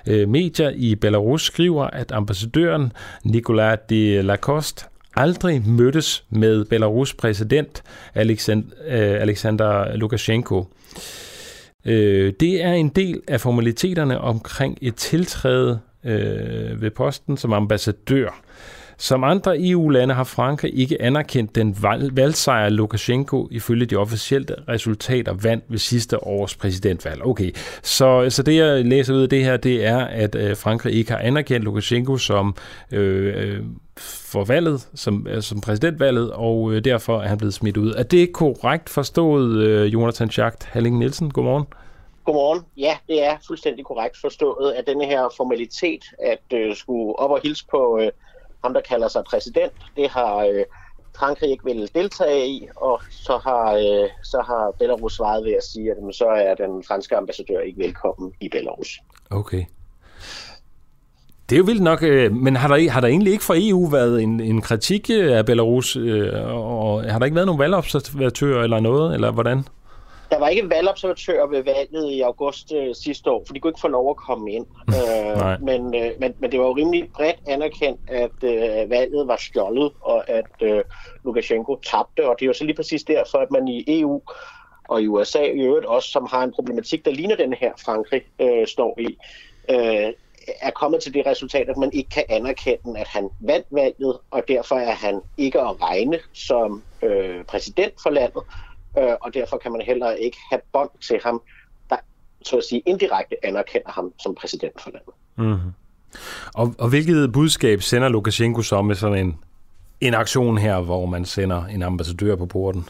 Øh, medier i Belarus skriver, at ambassadøren Nicolas de Lacoste aldrig mødtes med Belarus præsident Alexander øh, Lukashenko. Øh, det er en del af formaliteterne omkring et tiltræde øh, ved posten som ambassadør. Som andre EU-lande har Frankrig ikke anerkendt den valgsejr Lukashenko ifølge de officielle resultater vandt ved sidste års præsidentvalg. Okay, så, så det jeg læser ud af det her, det er, at øh, Frankrig ikke har anerkendt Lukashenko som øh, øh, for valget, som, øh, som præsidentvalget, og øh, derfor er han blevet smidt ud. Er det korrekt forstået, øh, Jonathan Schacht Halling Nielsen? Godmorgen. Godmorgen. Ja, det er fuldstændig korrekt forstået, at denne her formalitet, at øh, skulle op og hilse på øh, ham, der kalder sig præsident, det har øh, Frankrig ikke vil deltage i, og så har, øh, så har Belarus svaret ved at sige, at jamen, så er den franske ambassadør ikke velkommen i Belarus. Okay. Det er jo vildt nok, øh, men har der, har der egentlig ikke fra EU været en, en kritik af Belarus, øh, og har der ikke været nogen valgobservatører eller noget, eller hvordan? Der var ikke valgobservatører ved valget i august øh, sidste år, for de kunne ikke få lov at komme ind. [laughs] øh, men, øh, men, men det var jo rimelig bredt anerkendt, at øh, valget var stjålet, og at øh, Lukashenko tabte. Og det er jo så lige præcis derfor, at man i EU og i USA i øvrigt også, som har en problematik, der ligner den her, Frankrig øh, står i, øh, er kommet til det resultat, at man ikke kan anerkende, at han vandt valget, og derfor er han ikke at regne som øh, præsident for landet, øh, og derfor kan man heller ikke have bånd til ham, der så at sige indirekte anerkender ham som præsident for landet. Mm-hmm. Og, og hvilket budskab sender Lukashenko så med sådan en, en aktion her, hvor man sender en ambassadør på porten?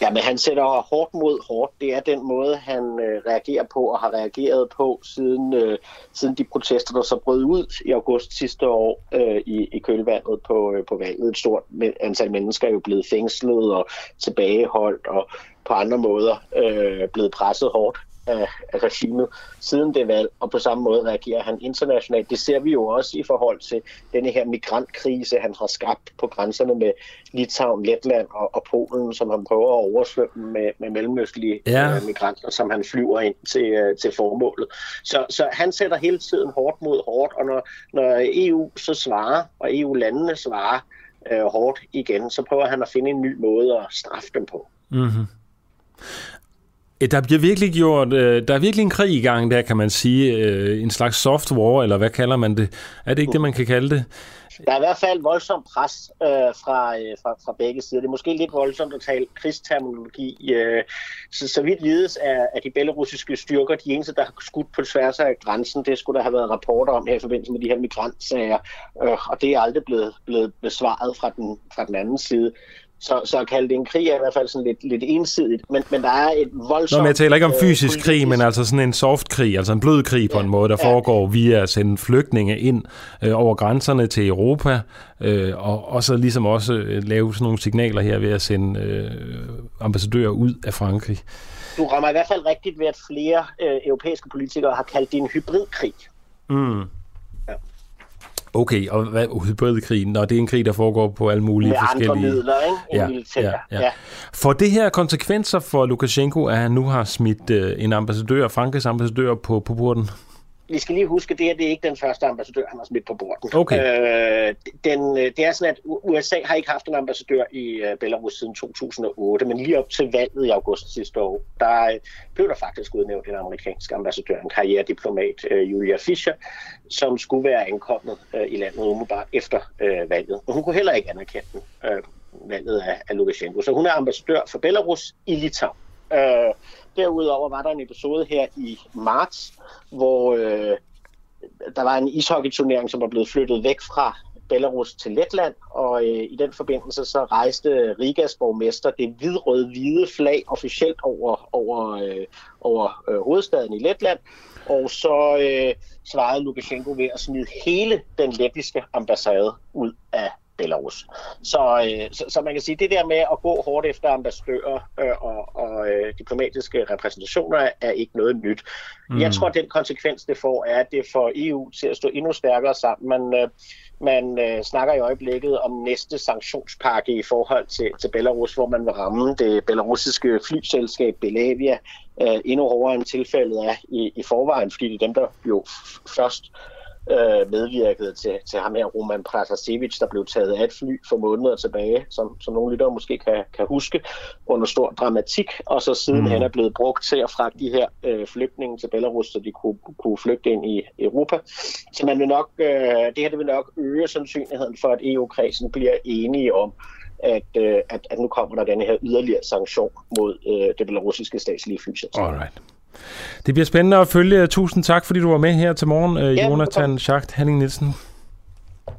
Ja, men han sætter hårdt mod hårdt. Det er den måde, han øh, reagerer på og har reageret på siden, øh, siden de protester, der så brød ud i august sidste år øh, i, i kølvandet på, øh, på valget. Et stort antal mennesker er jo blevet fængslet og tilbageholdt og på andre måder øh, blevet presset hårdt af, regimet siden det valg, og på samme måde reagerer han internationalt. Det ser vi jo også i forhold til denne her migrantkrise, han har skabt på grænserne med Litauen, Letland og, og Polen, som han prøver at oversvømme med, med mellemøstlige ja. øh, migranter, som han flyver ind til, øh, til formålet. Så, så han sætter hele tiden hårdt mod hårdt, og når, når EU så svarer, og EU-landene svarer øh, hårdt igen, så prøver han at finde en ny måde at straffe dem på. Mm-hmm. Øh, der bliver virkelig gjort, øh, der er virkelig en krig i gang der, kan man sige. Øh, en slags soft war, eller hvad kalder man det? Er det ikke det, man kan kalde det? Der er i hvert fald voldsom pres øh, fra, øh, fra, fra begge sider. Det er måske lidt voldsomt at tale krigsterminologi. Øh, så, så vidt vides er, at de belarusiske styrker de eneste, der har skudt på tværs af grænsen. Det skulle der have været rapporter om her i forbindelse med de her migrantsager. Øh, og det er aldrig blevet, blevet besvaret fra den, fra den anden side. Så, så at kalde det en krig er i hvert fald sådan lidt, lidt ensidigt, men, men der er et voldsomt... Nå, men jeg taler ikke om øh, fysisk øh, krig, men altså sådan en soft krig, altså en blød krig på ja, en måde, der ja. foregår via at sende flygtninge ind øh, over grænserne til Europa, øh, og, og så ligesom også øh, lave sådan nogle signaler her ved at sende øh, ambassadører ud af Frankrig. Du rammer i hvert fald rigtigt ved, at flere øh, europæiske politikere har kaldt det en hybridkrig. Mm. Okay, og hvad hybridkrigen? Når det er en krig, der foregår på alle mulige Med forskellige... andre midler, ikke? Ja, ja, ja. ja. For det her konsekvenser for Lukashenko, at han nu har smidt øh, en ambassadør, Frankrigs ambassadør, på, på porten? Vi skal lige huske, det her det er ikke den første ambassadør, han har smidt på bordet. Okay. Øh, den, øh, det er sådan, at USA har ikke haft en ambassadør i uh, Belarus siden 2008, men lige op til valget i august sidste år, der uh, blev der faktisk udnævnt en amerikansk ambassadør, en karrierediplomat, uh, Julia Fischer, som skulle være ankommet uh, i landet umiddelbart efter valget. Men hun kunne heller ikke anerkende uh, valget af, af Lukashenko. Så hun er ambassadør for Belarus i Litauen. Uh, derudover var der en episode her i marts, hvor øh, der var en ishockeyturnering, som var blevet flyttet væk fra Belarus til Letland, og øh, i den forbindelse så rejste Rigas borgmester det hvidrøde-hvide flag officielt over, over, øh, over øh, hovedstaden i Letland, og så øh, svarede Lukashenko ved at smide hele den lettiske ambassade ud af Belarus. Så, øh, så, så man kan sige, at det der med at gå hårdt efter ambassadører øh, og, og øh, diplomatiske repræsentationer er ikke noget nyt. Mm. Jeg tror, at den konsekvens, det får, er, at det får EU til at stå endnu stærkere sammen. Man, øh, man øh, snakker i øjeblikket om næste sanktionspakke i forhold til, til Belarus, hvor man vil ramme det belarusiske flyselskab Belavia øh, endnu hårdere end tilfældet er i, i forvejen, fordi det er dem, der jo først øh, medvirkede til, til ham her, Roman Pratasevich, der blev taget af et fly for måneder tilbage, som, som nogle lyttere måske kan, kan huske, under stor dramatik, og så siden mm. han er blevet brugt til at fragte de her øh, flygtninge til Belarus, så de kunne, kunne flygte ind i Europa. Så man vil nok, øh, det her det vil nok øge sandsynligheden for, at EU-kredsen bliver enige om, at, øh, at, at nu kommer der den her yderligere sanktion mod øh, det belarusiske statslige flyselskab. Alright. Det bliver spændende at følge. Tusind tak, fordi du var med her til morgen, øh, ja, Jonathan Schacht Henning Nielsen.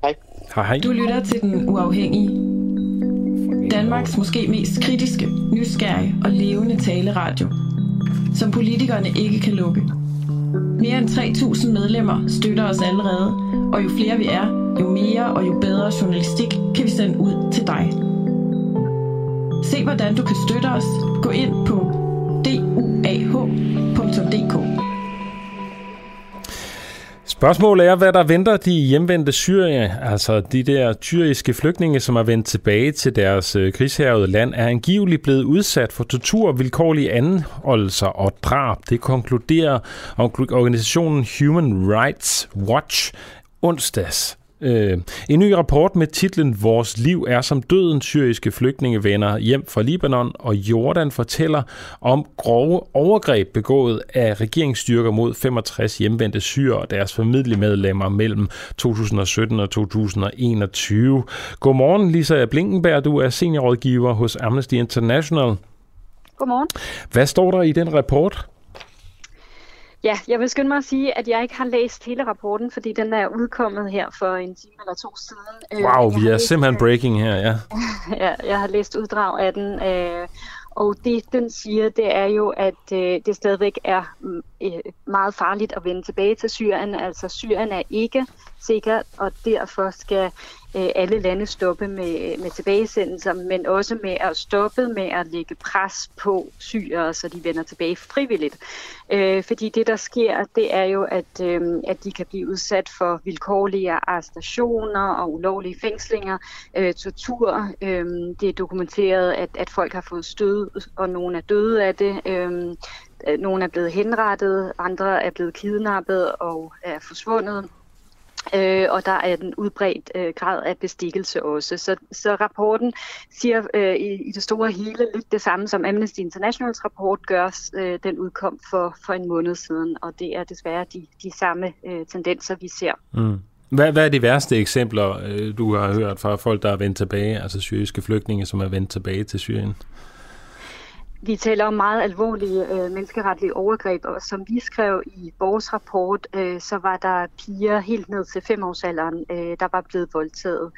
Hej. Hej, hej. Du lytter til Den Uafhængige. Danmarks måske mest kritiske, nysgerrige og levende taleradio, som politikerne ikke kan lukke. Mere end 3.000 medlemmer støtter os allerede, og jo flere vi er, jo mere og jo bedre journalistik kan vi sende ud til dig. Se hvordan du kan støtte os. Gå ind på duah.dk. Spørgsmålet er, hvad der venter de hjemvendte syrier, altså de der syriske flygtninge, som er vendt tilbage til deres øh, krigshærede land, er angiveligt blevet udsat for tortur, vilkårlige anholdelser og drab. Det konkluderer organisationen Human Rights Watch onsdags. Øh, en ny rapport med titlen Vores liv er som døden syriske flygtninge vender hjem fra Libanon, og Jordan fortæller om grove overgreb begået af regeringsstyrker mod 65 hjemvendte syre og deres familiemedlemmer mellem 2017 og 2021. Godmorgen, Lisa Blinkenberg. Du er seniorrådgiver hos Amnesty International. Godmorgen. Hvad står der i den rapport? Ja, jeg vil skynde mig at sige, at jeg ikke har læst hele rapporten, fordi den er udkommet her for en time eller to siden. Øh, wow, vi er simpelthen breaking her, ja. [laughs] ja, jeg har læst uddrag af den, øh, og det, den siger, det er jo, at øh, det stadigvæk er øh, meget farligt at vende tilbage til Syrien. Altså Syrien er ikke sikkert, og derfor skal øh, alle lande stoppe med, med tilbagesendelser, men også med at stoppe med at lægge pres på syrere, så de vender tilbage frivilligt. Øh, fordi det, der sker, det er jo, at, øh, at de kan blive udsat for vilkårlige arrestationer og ulovlige fængslinger, øh, tortur. Øh, det er dokumenteret, at, at folk har fået stød, og nogen er døde af det. Øh, Øh, nogle er blevet henrettet, andre er blevet kidnappet og er forsvundet. Øh, og der er en udbredt øh, grad af bestikkelse også. Så, så rapporten siger øh, i, i det store hele lidt det samme, som Amnesty Internationals rapport gør. Øh, den udkom for, for en måned siden, og det er desværre de, de samme øh, tendenser, vi ser. Mm. Hvad, hvad er de værste eksempler, øh, du har hørt fra folk, der er vendt tilbage, altså syriske flygtninge, som er vendt tilbage til Syrien? Vi taler om meget alvorlige øh, menneskeretlige overgreb, og som vi skrev i vores rapport, øh, så var der piger helt ned til femårsalderen, øh, der var blevet voldtaget.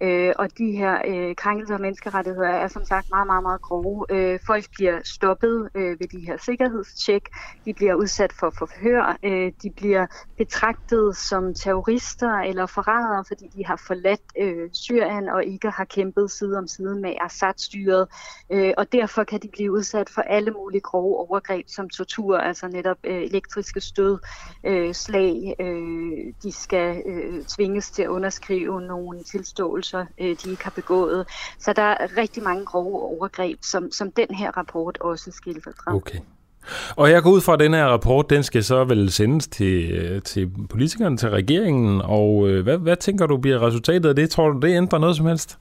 Øh, og de her øh, krænkelser af menneskerettigheder er som sagt meget, meget, meget grove. Øh, folk bliver stoppet øh, ved de her sikkerhedstjek, de bliver udsat for forhør, øh, de bliver betragtet som terrorister eller forrædere, fordi de har forladt øh, Syrien og ikke har kæmpet side om side med Assad-styret. Øh, og derfor kan de blive udsat for alle mulige grove overgreb som tortur, altså netop øh, elektriske stød, øh, slag. Øh, de skal øh, tvinges til at underskrive nogle tilståelser, øh, de ikke har begået. Så der er rigtig mange grove overgreb, som, som den her rapport også skildrer frem. Okay. Og jeg går ud fra, at den her rapport, den skal så vel sendes til, øh, til politikerne, til regeringen, og øh, hvad, hvad tænker du bliver resultatet af det? Tror du, det ændrer noget som helst?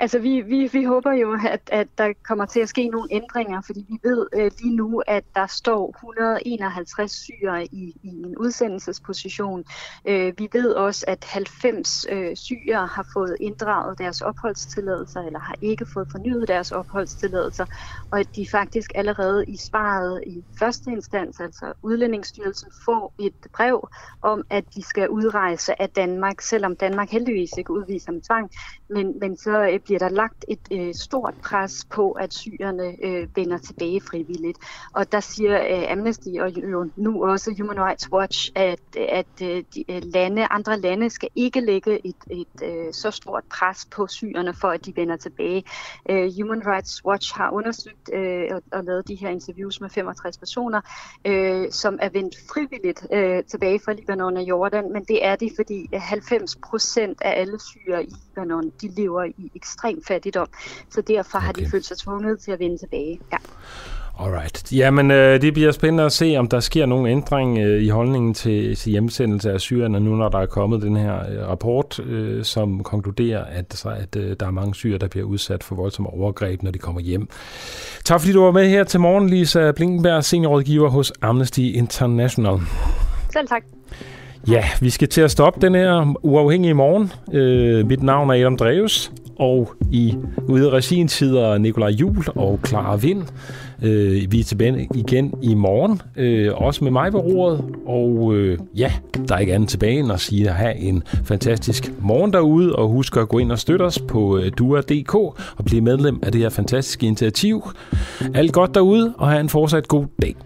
Altså, vi, vi, vi håber jo, at, at der kommer til at ske nogle ændringer, fordi vi ved øh, lige nu, at der står 151 syre i, i en udsendelsesposition. Øh, vi ved også, at 90 øh, syre har fået inddraget deres opholdstilladelser, eller har ikke fået fornyet deres opholdstilladelser, og at de faktisk allerede i svaret i første instans, altså Udlændingsstyrelsen, får et brev om, at de skal udrejse af Danmark, selvom Danmark heldigvis ikke udviser med tvang, men, men så øh, bliver der lagt et øh, stort pres på, at syrerne øh, vender tilbage frivilligt. Og der siger øh, Amnesty og jo nu også Human Rights Watch, at, at øh, de, øh, lande, andre lande skal ikke lægge et, et øh, så stort pres på syrerne for, at de vender tilbage. Øh, Human Rights Watch har undersøgt øh, og, og lavet de her interviews med 65 personer, øh, som er vendt frivilligt øh, tilbage fra Libanon og Jordan, men det er de, fordi 90 procent af alle syre i Libanon, de lever i ekstrem fattigdom. Så derfor okay. har de følt sig tvunget til at vende tilbage. Ja. Alright. Jamen, øh, det bliver spændende at se, om der sker nogen ændring øh, i holdningen til, til hjemsendelse af syrerne, nu når der er kommet den her øh, rapport, øh, som konkluderer, at, så, at øh, der er mange syre, der bliver udsat for voldsomme overgreb, når de kommer hjem. Tak fordi du var med her til morgen, Lisa Blinkenberg, seniorrådgiver hos Amnesty International. Selv tak. Ja, vi skal til at stoppe den her uafhængige morgen. Øh, mit navn er Adam Dreves, og i ude af regien sidder Nikolaj Jul og Clara Vind. Øh, vi er tilbage igen i morgen, øh, også med mig ved roret. Og øh, ja, der er ikke andet tilbage end at sige at have en fantastisk morgen derude. Og husk at gå ind og støtte os på øh, dua.dk og blive medlem af det her fantastiske initiativ. Alt godt derude, og have en fortsat god dag.